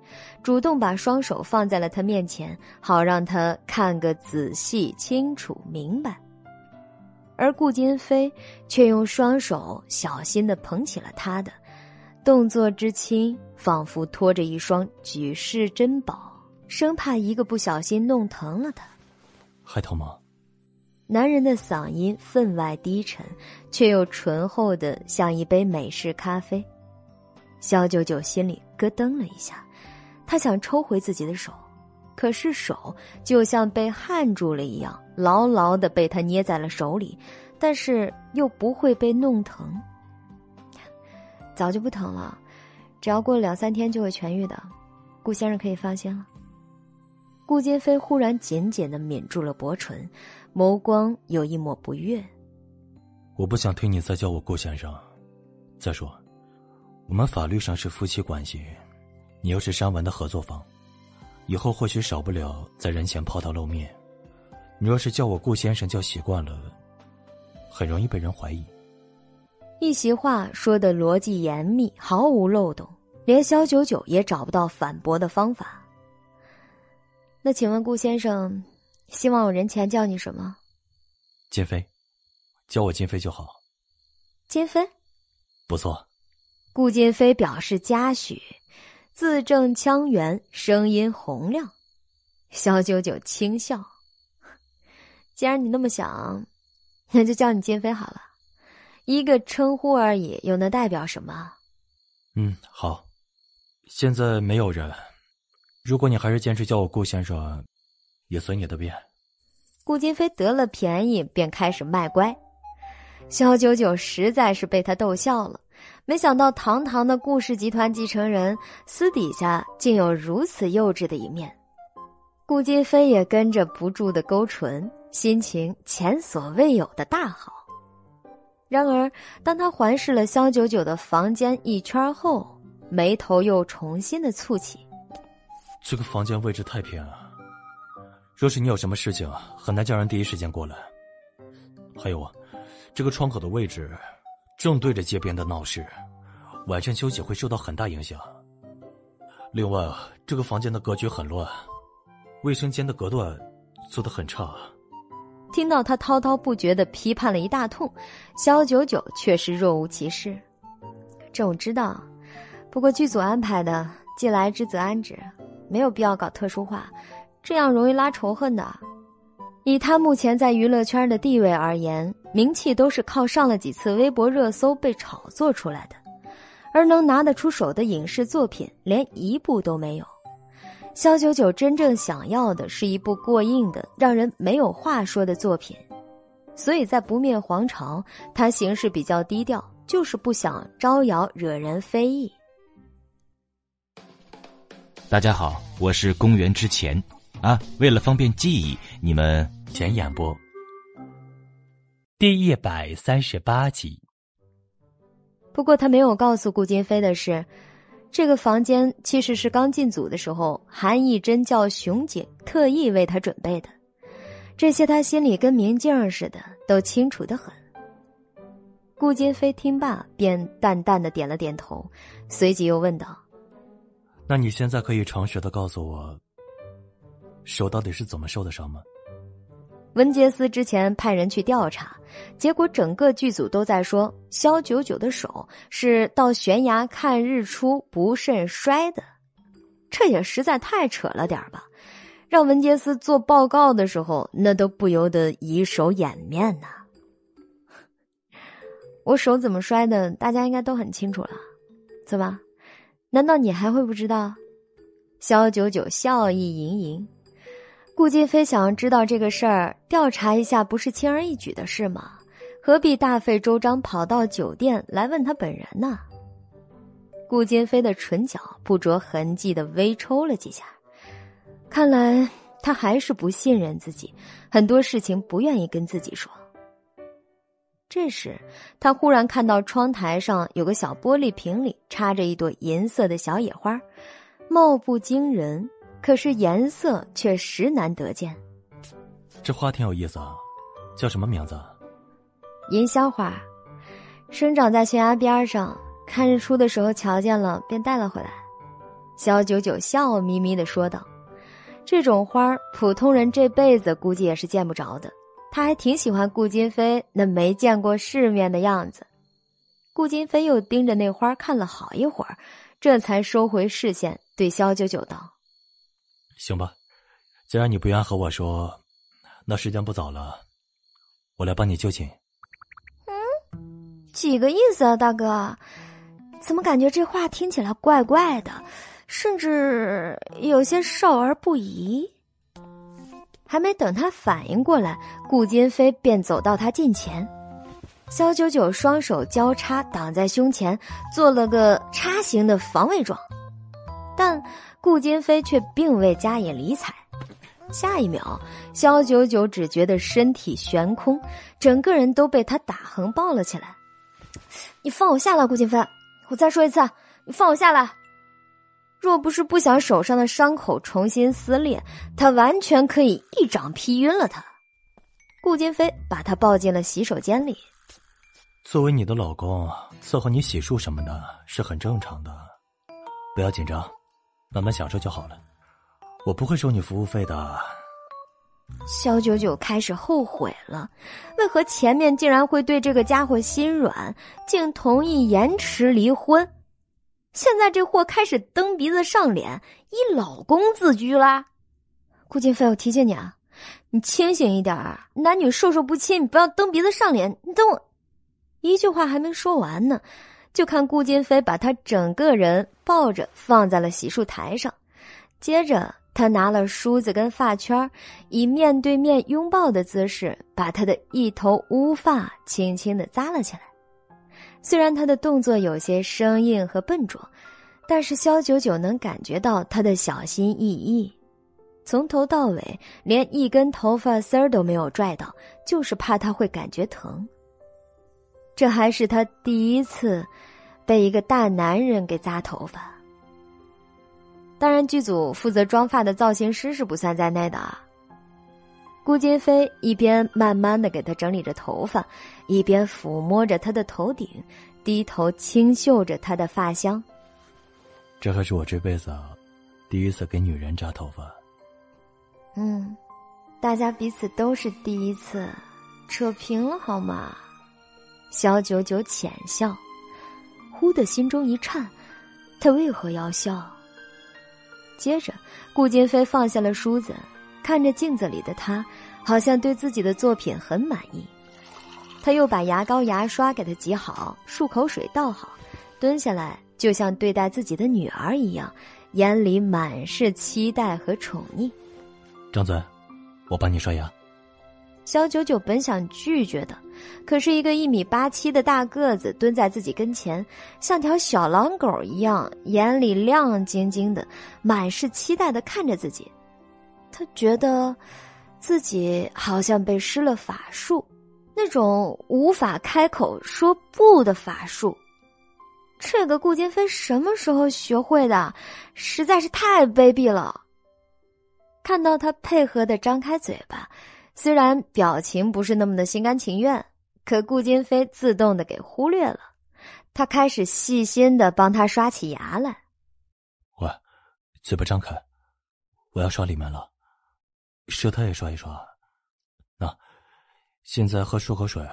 主动把双手放在了他面前，好让他看个仔细、清楚、明白。而顾金飞却用双手小心的捧起了他的。动作之轻，仿佛托着一双举世珍宝，生怕一个不小心弄疼了他。还疼吗？男人的嗓音分外低沉，却又醇厚的像一杯美式咖啡。肖九九心里咯噔了一下，他想抽回自己的手，可是手就像被焊住了一样，牢牢的被他捏在了手里，但是又不会被弄疼。早就不疼了，只要过两三天就会痊愈的，顾先生可以放心了。顾金飞忽然紧紧的抿住了薄唇，眸光有一抹不悦。我不想听你再叫我顾先生。再说，我们法律上是夫妻关系，你又是山文的合作方，以后或许少不了在人前抛头露面。你若是叫我顾先生叫习惯了，很容易被人怀疑。一席话说的逻辑严密，毫无漏洞，连肖九九也找不到反驳的方法。那请问顾先生，希望我人前叫你什么？金飞，叫我金飞就好。金飞，不错。顾金飞表示嘉许，字正腔圆，声音洪亮。肖九九轻笑。既然你那么想，那就叫你金飞好了。一个称呼而已，又能代表什么？嗯，好。现在没有人。如果你还是坚持叫我顾先生，也随你的便。顾金飞得了便宜，便开始卖乖。肖九九实在是被他逗笑了。没想到堂堂的顾氏集团继承人，私底下竟有如此幼稚的一面。顾金飞也跟着不住的勾唇。心情前所未有的大好。然而，当他环视了肖九九的房间一圈后，眉头又重新的蹙起。这个房间位置太偏了，若是你有什么事情，很难叫人第一时间过来。还有啊，这个窗口的位置正对着街边的闹市，晚上休息会受到很大影响。另外，这个房间的格局很乱，卫生间的隔断做的很差。听到他滔滔不绝的批判了一大通，肖九九却是若无其事。这我知道，不过剧组安排的，既来之则安之，没有必要搞特殊化，这样容易拉仇恨的。以他目前在娱乐圈的地位而言，名气都是靠上了几次微博热搜被炒作出来的，而能拿得出手的影视作品，连一部都没有。肖九九真正想要的是一部过硬的、让人没有话说的作品，所以在《不灭皇朝》，他行事比较低调，就是不想招摇惹人非议。大家好，我是公元之前啊，为了方便记忆，你们前演播第一百三十八集。不过他没有告诉顾金飞的是。这个房间其实是刚进组的时候，韩义珍叫熊姐特意为他准备的。这些他心里跟明镜似的，都清楚的很。顾金飞听罢，便淡淡的点了点头，随即又问道：“那你现在可以诚实的告诉我，手到底是怎么受的伤吗？”文杰斯之前派人去调查，结果整个剧组都在说肖九九的手是到悬崖看日出不慎摔的，这也实在太扯了点吧？让文杰斯做报告的时候，那都不由得以手掩面呐。我手怎么摔的，大家应该都很清楚了，怎么？难道你还会不知道？肖九九笑意盈盈。顾金飞想要知道这个事儿，调查一下不是轻而易举的事吗？何必大费周章跑到酒店来问他本人呢？顾金飞的唇角不着痕迹的微抽了几下，看来他还是不信任自己，很多事情不愿意跟自己说。这时，他忽然看到窗台上有个小玻璃瓶里插着一朵银色的小野花，貌不惊人。可是颜色却实难得见。这花挺有意思啊，叫什么名字？银霄花，生长在悬崖边上。看日出的时候瞧见了，便带了回来。肖九九笑眯眯的说道：“这种花普通人这辈子估计也是见不着的。”他还挺喜欢顾金飞那没见过世面的样子。顾金飞又盯着那花看了好一会儿，这才收回视线，对肖九九道。行吧，既然你不愿和我说，那时间不早了，我来帮你就寝。嗯，几个意思啊，大哥？怎么感觉这话听起来怪怪的，甚至有些少儿不宜？还没等他反应过来，顾金飞便走到他近前，肖九九双手交叉挡在胸前，做了个叉形的防卫状，但。顾金飞却并未加以理睬，下一秒，肖九九只觉得身体悬空，整个人都被他打横抱了起来。你放我下来，顾金飞！我再说一次，你放我下来！若不是不想手上的伤口重新撕裂，他完全可以一掌劈晕了他。顾金飞把他抱进了洗手间里。作为你的老公，伺候你洗漱什么的是很正常的，不要紧张，慢慢享受就好了。我不会收你服务费的。肖九九开始后悔了，为何前面竟然会对这个家伙心软，竟同意延迟离婚？现在这货开始蹬鼻子上脸，以老公自居啦。顾金飞，我提醒你啊，你清醒一点男女授受不亲，你不要蹬鼻子上脸。你等我，一句话还没说完呢，就看顾金飞把他整个人抱着放在了洗漱台上，接着。他拿了梳子跟发圈，以面对面拥抱的姿势，把他的一头乌发轻轻的扎了起来。虽然他的动作有些生硬和笨拙，但是肖九九能感觉到他的小心翼翼。从头到尾，连一根头发丝儿都没有拽到，就是怕他会感觉疼。这还是他第一次被一个大男人给扎头发。当然，剧组负责妆发的造型师是不算在内的啊。顾金飞一边慢慢的给他整理着头发，一边抚摸着他的头顶，低头轻嗅着他的发香。这还是我这辈子第一次给女人扎头发。嗯，大家彼此都是第一次，扯平了好吗？肖九九浅笑，忽的心中一颤，他为何要笑？接着，顾金飞放下了梳子，看着镜子里的他，好像对自己的作品很满意。他又把牙膏、牙刷给他挤好，漱口水倒好，蹲下来，就像对待自己的女儿一样，眼里满是期待和宠溺。张嘴，我帮你刷牙。肖九九本想拒绝的。可是，一个一米八七的大个子蹲在自己跟前，像条小狼狗一样，眼里亮晶晶的，满是期待的看着自己。他觉得，自己好像被施了法术，那种无法开口说不的法术。这个顾金飞什么时候学会的？实在是太卑鄙了。看到他配合的张开嘴巴。虽然表情不是那么的心甘情愿，可顾金飞自动的给忽略了。他开始细心的帮他刷起牙来。喂，嘴巴张开，我要刷里面了，舌苔也刷一刷。那，现在喝漱口水，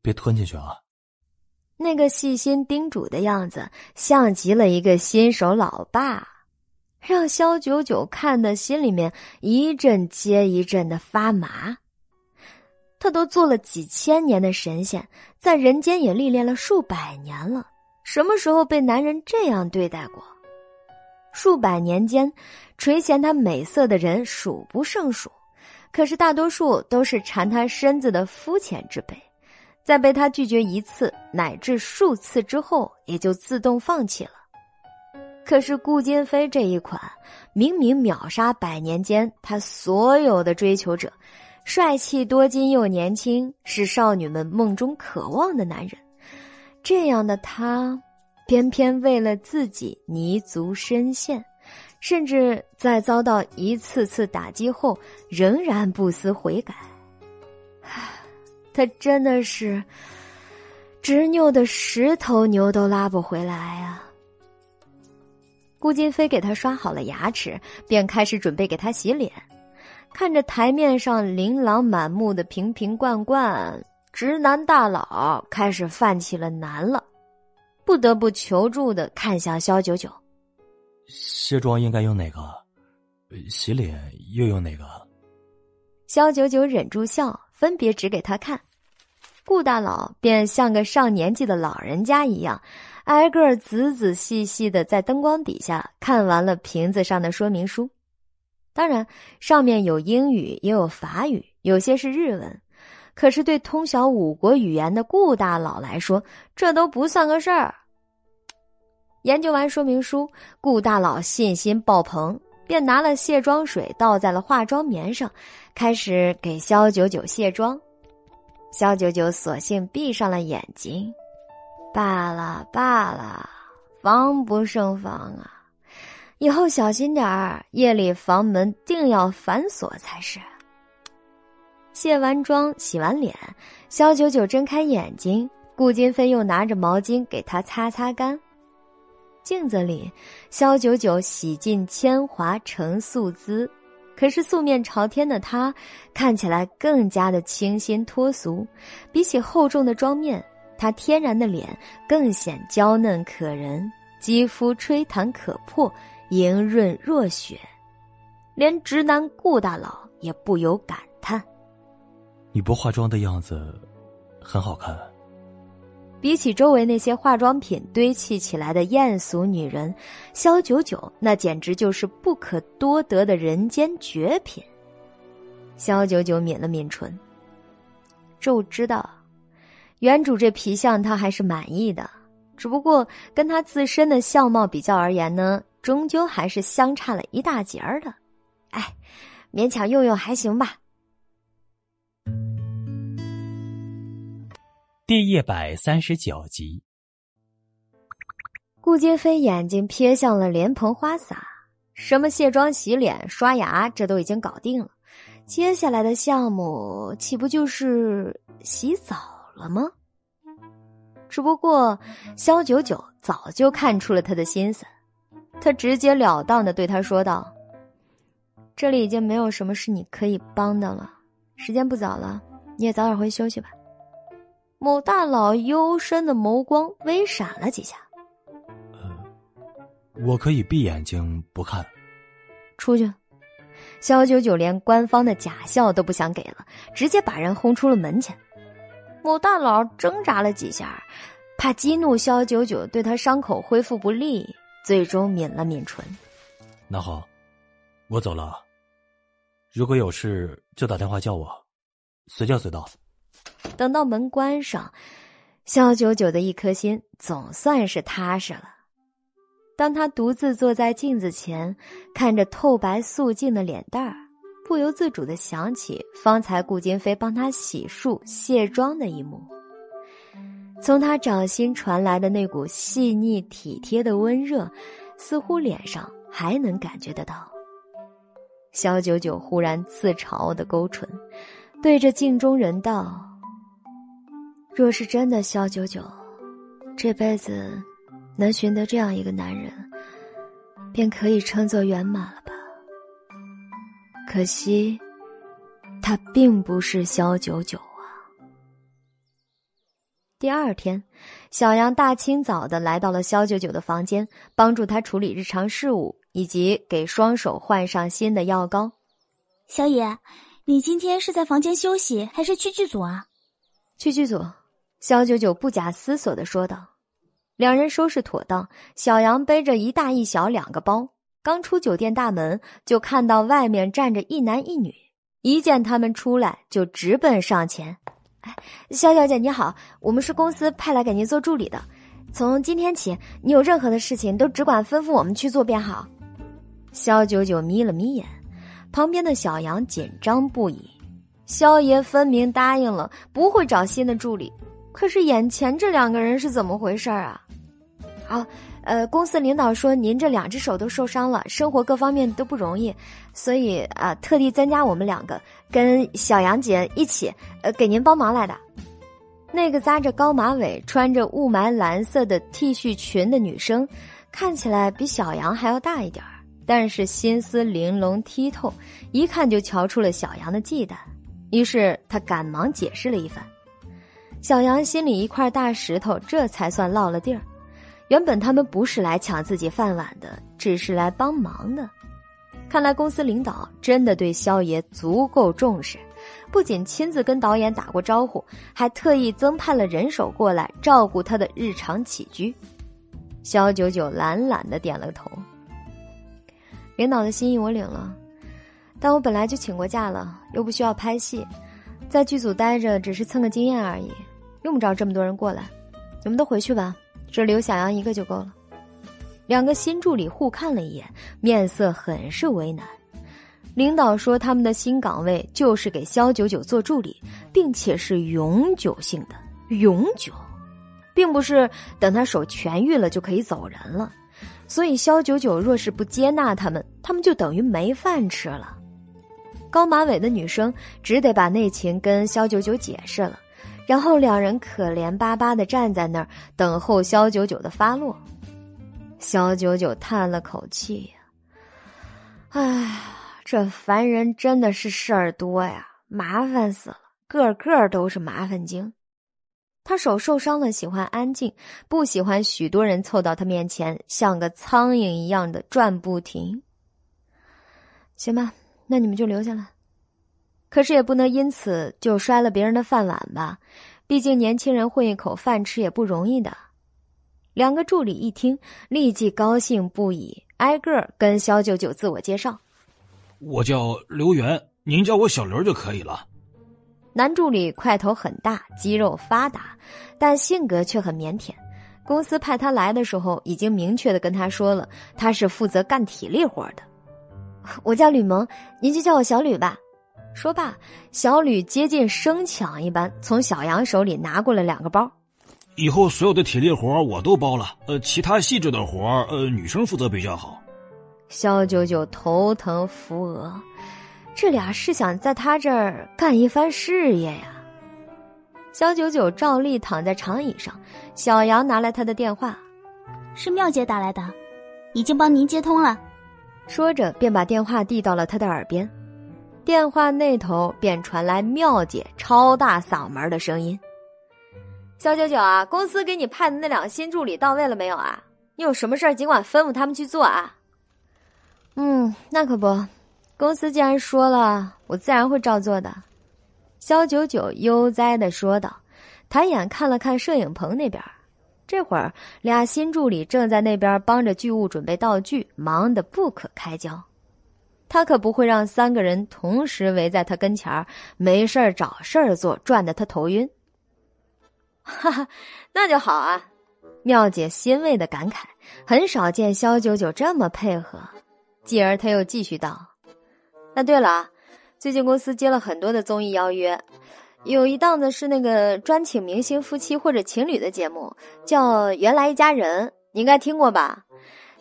别吞进去啊。那个细心叮嘱的样子，像极了一个新手老爸。让肖九九看的心里面一阵接一阵的发麻。他都做了几千年的神仙，在人间也历练了数百年了，什么时候被男人这样对待过？数百年间，垂涎他美色的人数不胜数，可是大多数都是馋他身子的肤浅之辈，在被他拒绝一次乃至数次之后，也就自动放弃了。可是顾金飞这一款，明明秒杀百年间他所有的追求者，帅气多金又年轻，是少女们梦中渴望的男人。这样的他，偏偏为了自己泥足深陷，甚至在遭到一次次打击后，仍然不思悔改。他真的是执拗的十头牛都拉不回来啊！顾金飞给他刷好了牙齿，便开始准备给他洗脸。看着台面上琳琅满目的瓶瓶罐罐，直男大佬开始犯起了难了，不得不求助的看向肖九九。卸妆应该用哪个？洗脸又用哪个？肖九九忍住笑，分别指给他看。顾大佬便像个上年纪的老人家一样。挨个仔仔细细的在灯光底下看完了瓶子上的说明书，当然上面有英语也有法语，有些是日文。可是对通晓五国语言的顾大佬来说，这都不算个事儿。研究完说明书，顾大佬信心爆棚，便拿了卸妆水倒在了化妆棉上，开始给肖九九卸妆。肖九九索性闭上了眼睛。罢了罢了，防不胜防啊！以后小心点儿，夜里房门定要反锁才是。卸完妆，洗完脸，肖九九睁开眼睛，顾金飞又拿着毛巾给他擦擦干。镜子里，肖九九洗尽铅华成素姿，可是素面朝天的她看起来更加的清新脱俗。比起厚重的妆面，她天然的脸更显娇嫩可人，肌肤吹弹可破。莹润若雪，连直男顾大佬也不由感叹：“你不化妆的样子，很好看。”比起周围那些化妆品堆砌起来的艳俗女人，萧九九那简直就是不可多得的人间绝品。萧九九抿了抿唇，这我知道，原主这皮相他还是满意的，只不过跟他自身的相貌比较而言呢。终究还是相差了一大截儿的，哎，勉强用用还行吧。第一百三十九集，顾金飞眼睛瞥向了莲蓬花洒，什么卸妆、洗脸、刷牙，这都已经搞定了。接下来的项目岂不就是洗澡了吗？只不过肖九九早就看出了他的心思。他直截了当的对他说道：“这里已经没有什么是你可以帮的了，时间不早了，你也早点回休息吧。”某大佬幽深的眸光微闪了几下。“呃，我可以闭眼睛不看。”出去。肖九九连官方的假笑都不想给了，直接把人轰出了门前。某大佬挣扎了几下，怕激怒肖九九，对他伤口恢复不利。最终抿了抿唇，那好，我走了。如果有事就打电话叫我，随叫随到。等到门关上，肖九九的一颗心总算是踏实了。当他独自坐在镜子前，看着透白素净的脸蛋儿，不由自主的想起方才顾金飞帮他洗漱卸妆的一幕。从他掌心传来的那股细腻体贴的温热，似乎脸上还能感觉得到。萧九九忽然自嘲的勾唇，对着镜中人道：“若是真的萧九九，这辈子能寻得这样一个男人，便可以称作圆满了吧？可惜，他并不是萧九九。”第二天，小杨大清早的来到了肖九九的房间，帮助他处理日常事务，以及给双手换上新的药膏。小野，你今天是在房间休息，还是去剧组啊？去剧组。肖九九不假思索的说道。两人收拾妥当，小杨背着一大一小两个包，刚出酒店大门，就看到外面站着一男一女，一见他们出来，就直奔上前。哎，肖小姐你好，我们是公司派来给您做助理的。从今天起，你有任何的事情都只管吩咐我们去做便好。肖九九眯了眯眼，旁边的小杨紧张不已。肖爷分明答应了不会找新的助理，可是眼前这两个人是怎么回事儿啊？好。呃，公司领导说您这两只手都受伤了，生活各方面都不容易，所以啊，特地增加我们两个跟小杨姐一起，呃，给您帮忙来的。那个扎着高马尾、穿着雾霾蓝色的 T 恤裙的女生，看起来比小杨还要大一点儿，但是心思玲珑剔透，一看就瞧出了小杨的忌惮。于是他赶忙解释了一番，小杨心里一块大石头这才算落了地儿。原本他们不是来抢自己饭碗的，只是来帮忙的。看来公司领导真的对肖爷足够重视，不仅亲自跟导演打过招呼，还特意增派了人手过来照顾他的日常起居。肖九九懒懒的点了头。领导的心意我领了，但我本来就请过假了，又不需要拍戏，在剧组待着只是蹭个经验而已，用不着这么多人过来。你们都回去吧。只留小杨一个就够了。两个新助理互看了一眼，面色很是为难。领导说他们的新岗位就是给肖九九做助理，并且是永久性的。永久，并不是等他手痊愈了就可以走人了。所以肖九九若是不接纳他们，他们就等于没饭吃了。高马尾的女生只得把内情跟肖九九解释了，然后两人可怜巴巴的站在那儿等候肖九九的发落。肖九九叹了口气呀：“哎，这凡人真的是事儿多呀，麻烦死了，个个都是麻烦精。”他手受伤了，喜欢安静，不喜欢许多人凑到他面前，像个苍蝇一样的转不停。行吧，那你们就留下来。可是也不能因此就摔了别人的饭碗吧，毕竟年轻人混一口饭吃也不容易的。两个助理一听，立即高兴不已，挨个跟肖九九自我介绍：“我叫刘元，您叫我小刘就可以了。”男助理块头很大，肌肉发达，但性格却很腼腆。公司派他来的时候，已经明确的跟他说了，他是负责干体力活的。我叫吕萌，您就叫我小吕吧。说罢，小吕接近生抢一般，从小杨手里拿过了两个包。以后所有的体力活我都包了，呃，其他细致的活呃，女生负责比较好。肖九九头疼扶额。这俩是想在他这儿干一番事业呀。肖九九照例躺在长椅上，小杨拿来他的电话，是妙姐打来的，已经帮您接通了。说着便把电话递到了他的耳边，电话那头便传来妙姐超大嗓门的声音：“肖九九啊，公司给你派的那两个新助理到位了没有啊？你有什么事儿尽管吩咐他们去做啊。”“嗯，那可不。”公司既然说了，我自然会照做的。”肖九九悠哉的说道，抬眼看了看摄影棚那边，这会儿俩新助理正在那边帮着剧务准备道具，忙得不可开交。他可不会让三个人同时围在他跟前儿，没事儿找事儿做，转得他头晕。哈哈，那就好啊！妙姐欣慰的感慨，很少见肖九九这么配合。继而他又继续道。那对了，最近公司接了很多的综艺邀约，有一档子是那个专请明星夫妻或者情侣的节目，叫《原来一家人》，你应该听过吧？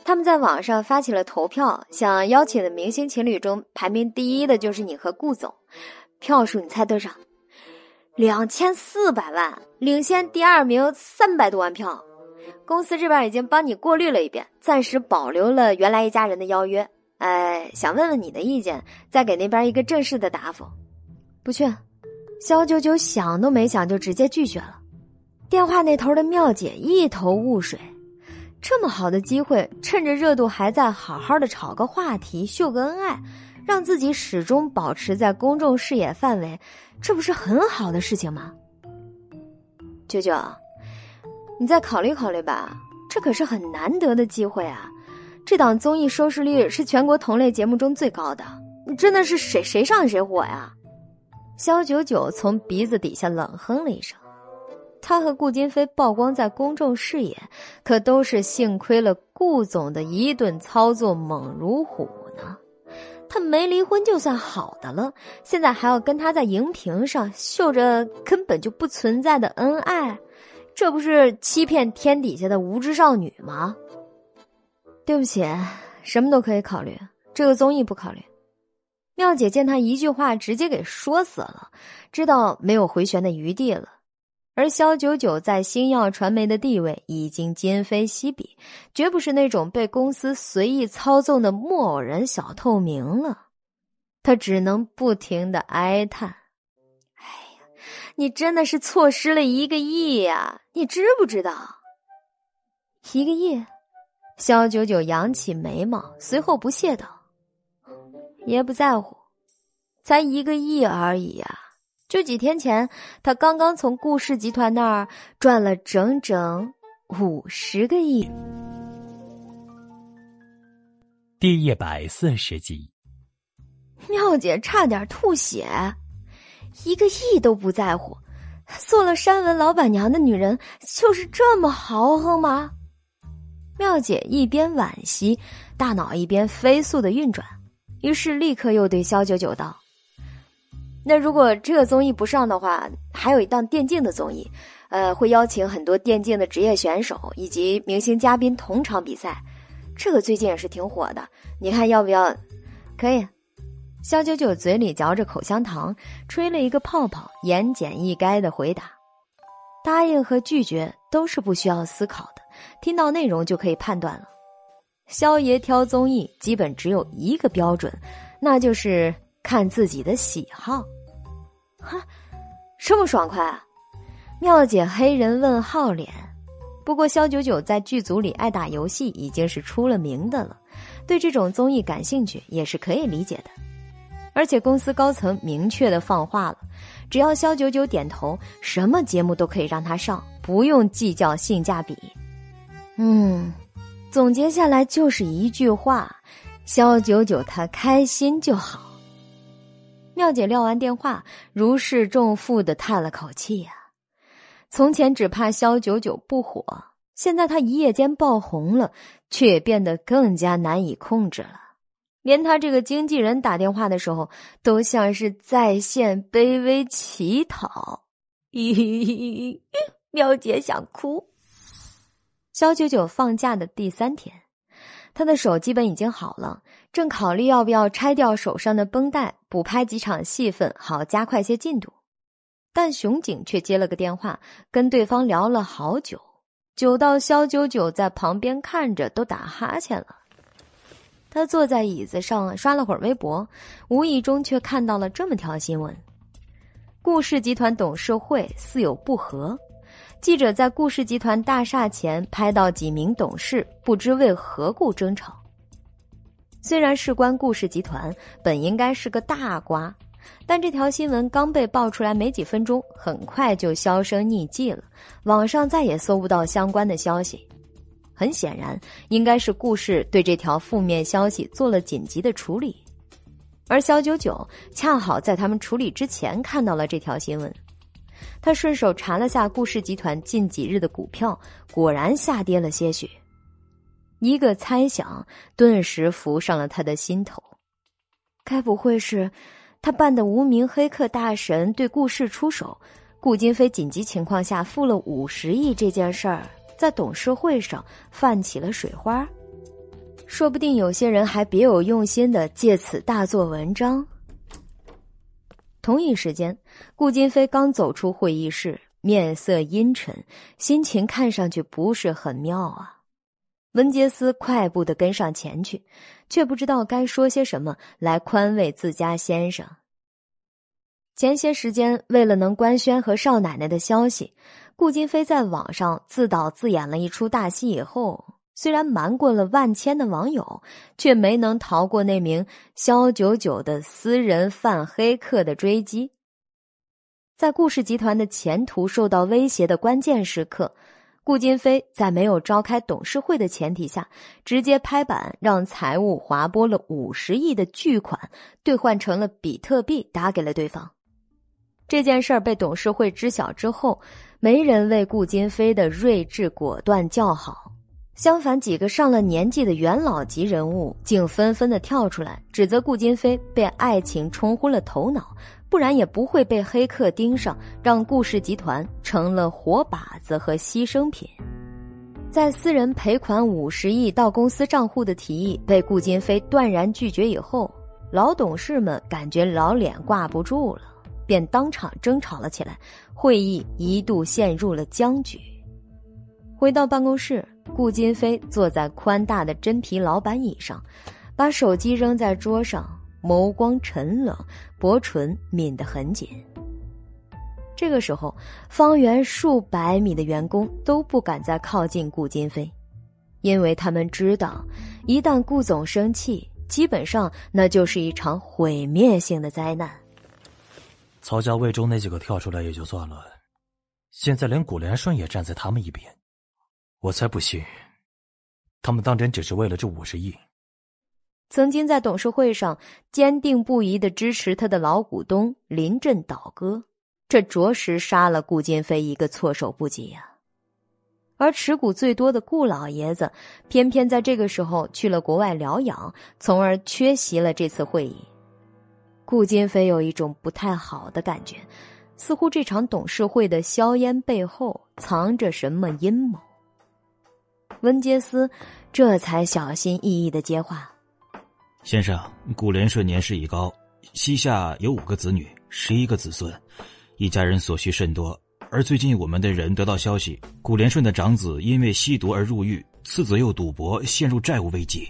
他们在网上发起了投票，想邀请的明星情侣中排名第一的就是你和顾总，票数你猜多少？两千四百万，领先第二名三百多万票。公司这边已经帮你过滤了一遍，暂时保留了《原来一家人》的邀约。哎，想问问你的意见，再给那边一个正式的答复。不去，肖九九想都没想就直接拒绝了。电话那头的妙姐一头雾水，这么好的机会，趁着热度还在，好好的炒个话题，秀个恩爱，让自己始终保持在公众视野范围，这不是很好的事情吗？九九，你再考虑考虑吧，这可是很难得的机会啊。这档综艺收视率是全国同类节目中最高的，真的是谁谁上谁火呀！肖九九从鼻子底下冷哼了一声。他和顾金飞曝光在公众视野，可都是幸亏了顾总的一顿操作猛如虎。他没离婚就算好的了，现在还要跟他在荧屏上秀着根本就不存在的恩爱，这不是欺骗天底下的无知少女吗？对不起，什么都可以考虑，这个综艺不考虑。妙姐见他一句话直接给说死了，知道没有回旋的余地了。而肖九九在星耀传媒的地位已经今非昔比，绝不是那种被公司随意操纵的木偶人小透明了。他只能不停的哀叹：“哎呀，你真的是错失了一个亿呀！你知不知道？一个亿？”肖九九扬起眉毛，随后不屑道：“爷不在乎，才一个亿而已呀！就几天前，他刚刚从顾氏集团那儿赚了整整五十个亿。”第一百四十集，妙姐差点吐血，一个亿都不在乎，做了山文老板娘的女人就是这么豪横吗？妙姐一边惋惜，大脑一边飞速的运转，于是立刻又对肖九九道：“那如果这个综艺不上的话，还有一档电竞的综艺，呃，会邀请很多电竞的职业选手以及明星嘉宾同场比赛，这个最近也是挺火的。你看要不要？可以。肖九九嘴里嚼着口香糖，吹了一个泡泡，言简意赅的回答：“答应和拒绝都是不需要思考的，听到内容就可以判断了。”肖爷挑综艺基本只有一个标准，那就是看自己的喜好。哈，这么爽快啊！妙姐黑人问号脸。不过肖九九在剧组里爱打游戏已经是出了名的了，对这种综艺感兴趣也是可以理解的。而且公司高层明确的放话了，只要肖九九点头，什么节目都可以让他上，不用计较性价比。嗯，总结下来就是一句话：肖九九他开心就好。妙姐撂完电话，如释重负的叹了口气呀。从前只怕肖九九不火，现在他一夜间爆红了，却也变得更加难以控制了。连他这个经纪人打电话的时候，都像是在线卑微乞讨。咦，喵姐想哭。肖九九放假的第三天，他的手基本已经好了，正考虑要不要拆掉手上的绷带，补拍几场戏份，好加快些进度。但熊景却接了个电话，跟对方聊了好久，久到肖九九在旁边看着都打哈欠了。他坐在椅子上刷了会儿微博，无意中却看到了这么条新闻：顾氏集团董事会似有不和。记者在顾氏集团大厦前拍到几名董事不知为何故争吵。虽然事关顾氏集团，本应该是个大瓜，但这条新闻刚被爆出来没几分钟，很快就销声匿迹了，网上再也搜不到相关的消息。很显然，应该是顾氏对这条负面消息做了紧急的处理，而小九九恰好在他们处理之前看到了这条新闻，他顺手查了下顾氏集团近几日的股票，果然下跌了些许。一个猜想顿时浮上了他的心头，该不会是他办的无名黑客大神对顾氏出手，顾金飞紧急情况下付了五十亿这件事儿？在董事会上泛起了水花，说不定有些人还别有用心的借此大做文章。同一时间，顾金飞刚走出会议室，面色阴沉，心情看上去不是很妙啊。文杰斯快步的跟上前去，却不知道该说些什么来宽慰自家先生。前些时间，为了能官宣和少奶奶的消息。顾金飞在网上自导自演了一出大戏以后，虽然瞒过了万千的网友，却没能逃过那名肖九九的私人犯黑客的追击。在顾氏集团的前途受到威胁的关键时刻，顾金飞在没有召开董事会的前提下，直接拍板让财务划拨了五十亿的巨款，兑换成了比特币打给了对方。这件事儿被董事会知晓之后。没人为顾金飞的睿智果断叫好，相反，几个上了年纪的元老级人物竟纷纷的跳出来指责顾金飞被爱情冲昏了头脑，不然也不会被黑客盯上，让顾氏集团成了活靶子和牺牲品。在私人赔款五十亿到公司账户的提议被顾金飞断然拒绝以后，老董事们感觉老脸挂不住了。便当场争吵了起来，会议一度陷入了僵局。回到办公室，顾金飞坐在宽大的真皮老板椅上，把手机扔在桌上，眸光沉冷，薄唇抿得很紧。这个时候，方圆数百米的员工都不敢再靠近顾金飞，因为他们知道，一旦顾总生气，基本上那就是一场毁灭性的灾难。曹家魏中那几个跳出来也就算了，现在连古连顺也站在他们一边，我才不信，他们当真只是为了这五十亿。曾经在董事会上坚定不移的支持他的老股东临阵倒戈，这着实杀了顾金飞一个措手不及呀。而持股最多的顾老爷子，偏偏在这个时候去了国外疗养，从而缺席了这次会议。顾金飞有一种不太好的感觉，似乎这场董事会的硝烟背后藏着什么阴谋。温杰斯这才小心翼翼的接话：“先生，顾连顺年事已高，膝下有五个子女，十一个子孙，一家人所需甚多。而最近我们的人得到消息，顾连顺的长子因为吸毒而入狱，次子又赌博陷入债务危机。”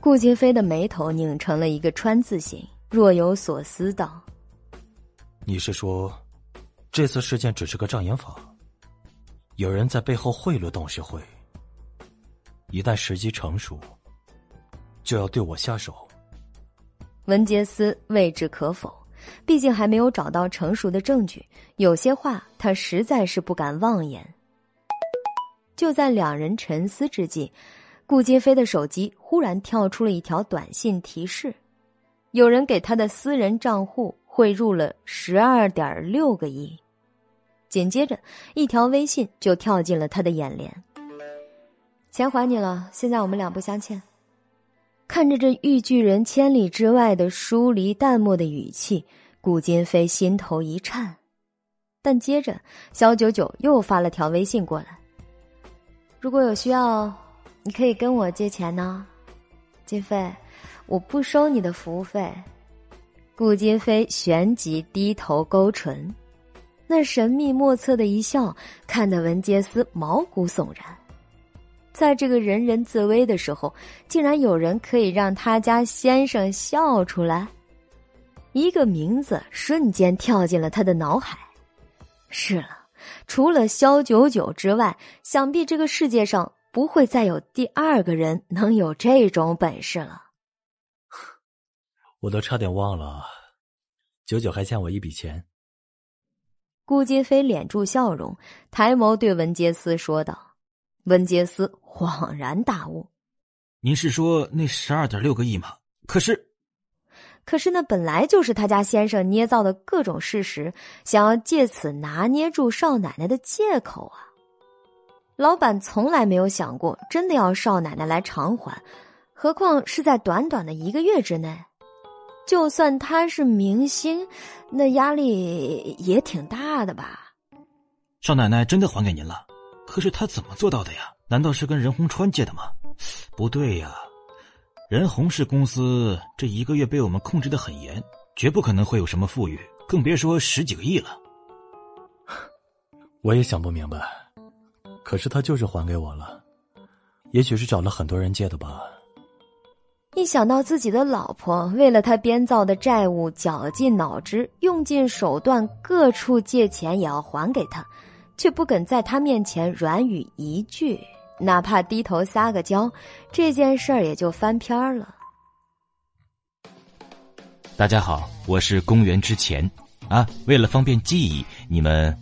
顾杰飞的眉头拧成了一个川字形，若有所思道：“你是说，这次事件只是个障眼法？有人在背后贿赂董事会？一旦时机成熟，就要对我下手？”文杰斯未置可否，毕竟还没有找到成熟的证据，有些话他实在是不敢妄言。就在两人沉思之际。顾金飞的手机忽然跳出了一条短信提示，有人给他的私人账户汇入了十二点六个亿。紧接着，一条微信就跳进了他的眼帘：“钱还你了，现在我们两不相欠。”看着这豫剧人千里之外的疏离淡漠的语气，顾金飞心头一颤。但接着，肖九九又发了条微信过来：“如果有需要。”你可以跟我借钱呢，金飞，我不收你的服务费。顾金飞旋即低头勾唇，那神秘莫测的一笑，看得文杰斯毛骨悚然。在这个人人自危的时候，竟然有人可以让他家先生笑出来，一个名字瞬间跳进了他的脑海。是了，除了肖九九之外，想必这个世界上。不会再有第二个人能有这种本事了。我都差点忘了，九九还欠我一笔钱。顾金飞敛住笑容，抬眸对文杰斯说道。文杰斯恍然大悟：“您是说那十二点六个亿吗？可是，可是那本来就是他家先生捏造的各种事实，想要借此拿捏住少奶奶的借口啊。”老板从来没有想过真的要少奶奶来偿还，何况是在短短的一个月之内。就算他是明星，那压力也挺大的吧？少奶奶真的还给您了，可是他怎么做到的呀？难道是跟任洪川借的吗？不对呀，任洪氏公司这一个月被我们控制的很严，绝不可能会有什么富裕，更别说十几个亿了。我也想不明白。可是他就是还给我了，也许是找了很多人借的吧。一想到自己的老婆为了他编造的债务绞尽脑汁、用尽手段，各处借钱也要还给他，却不肯在他面前软语一句，哪怕低头撒个娇，这件事儿也就翻篇儿了。大家好，我是公元之前啊，为了方便记忆，你们。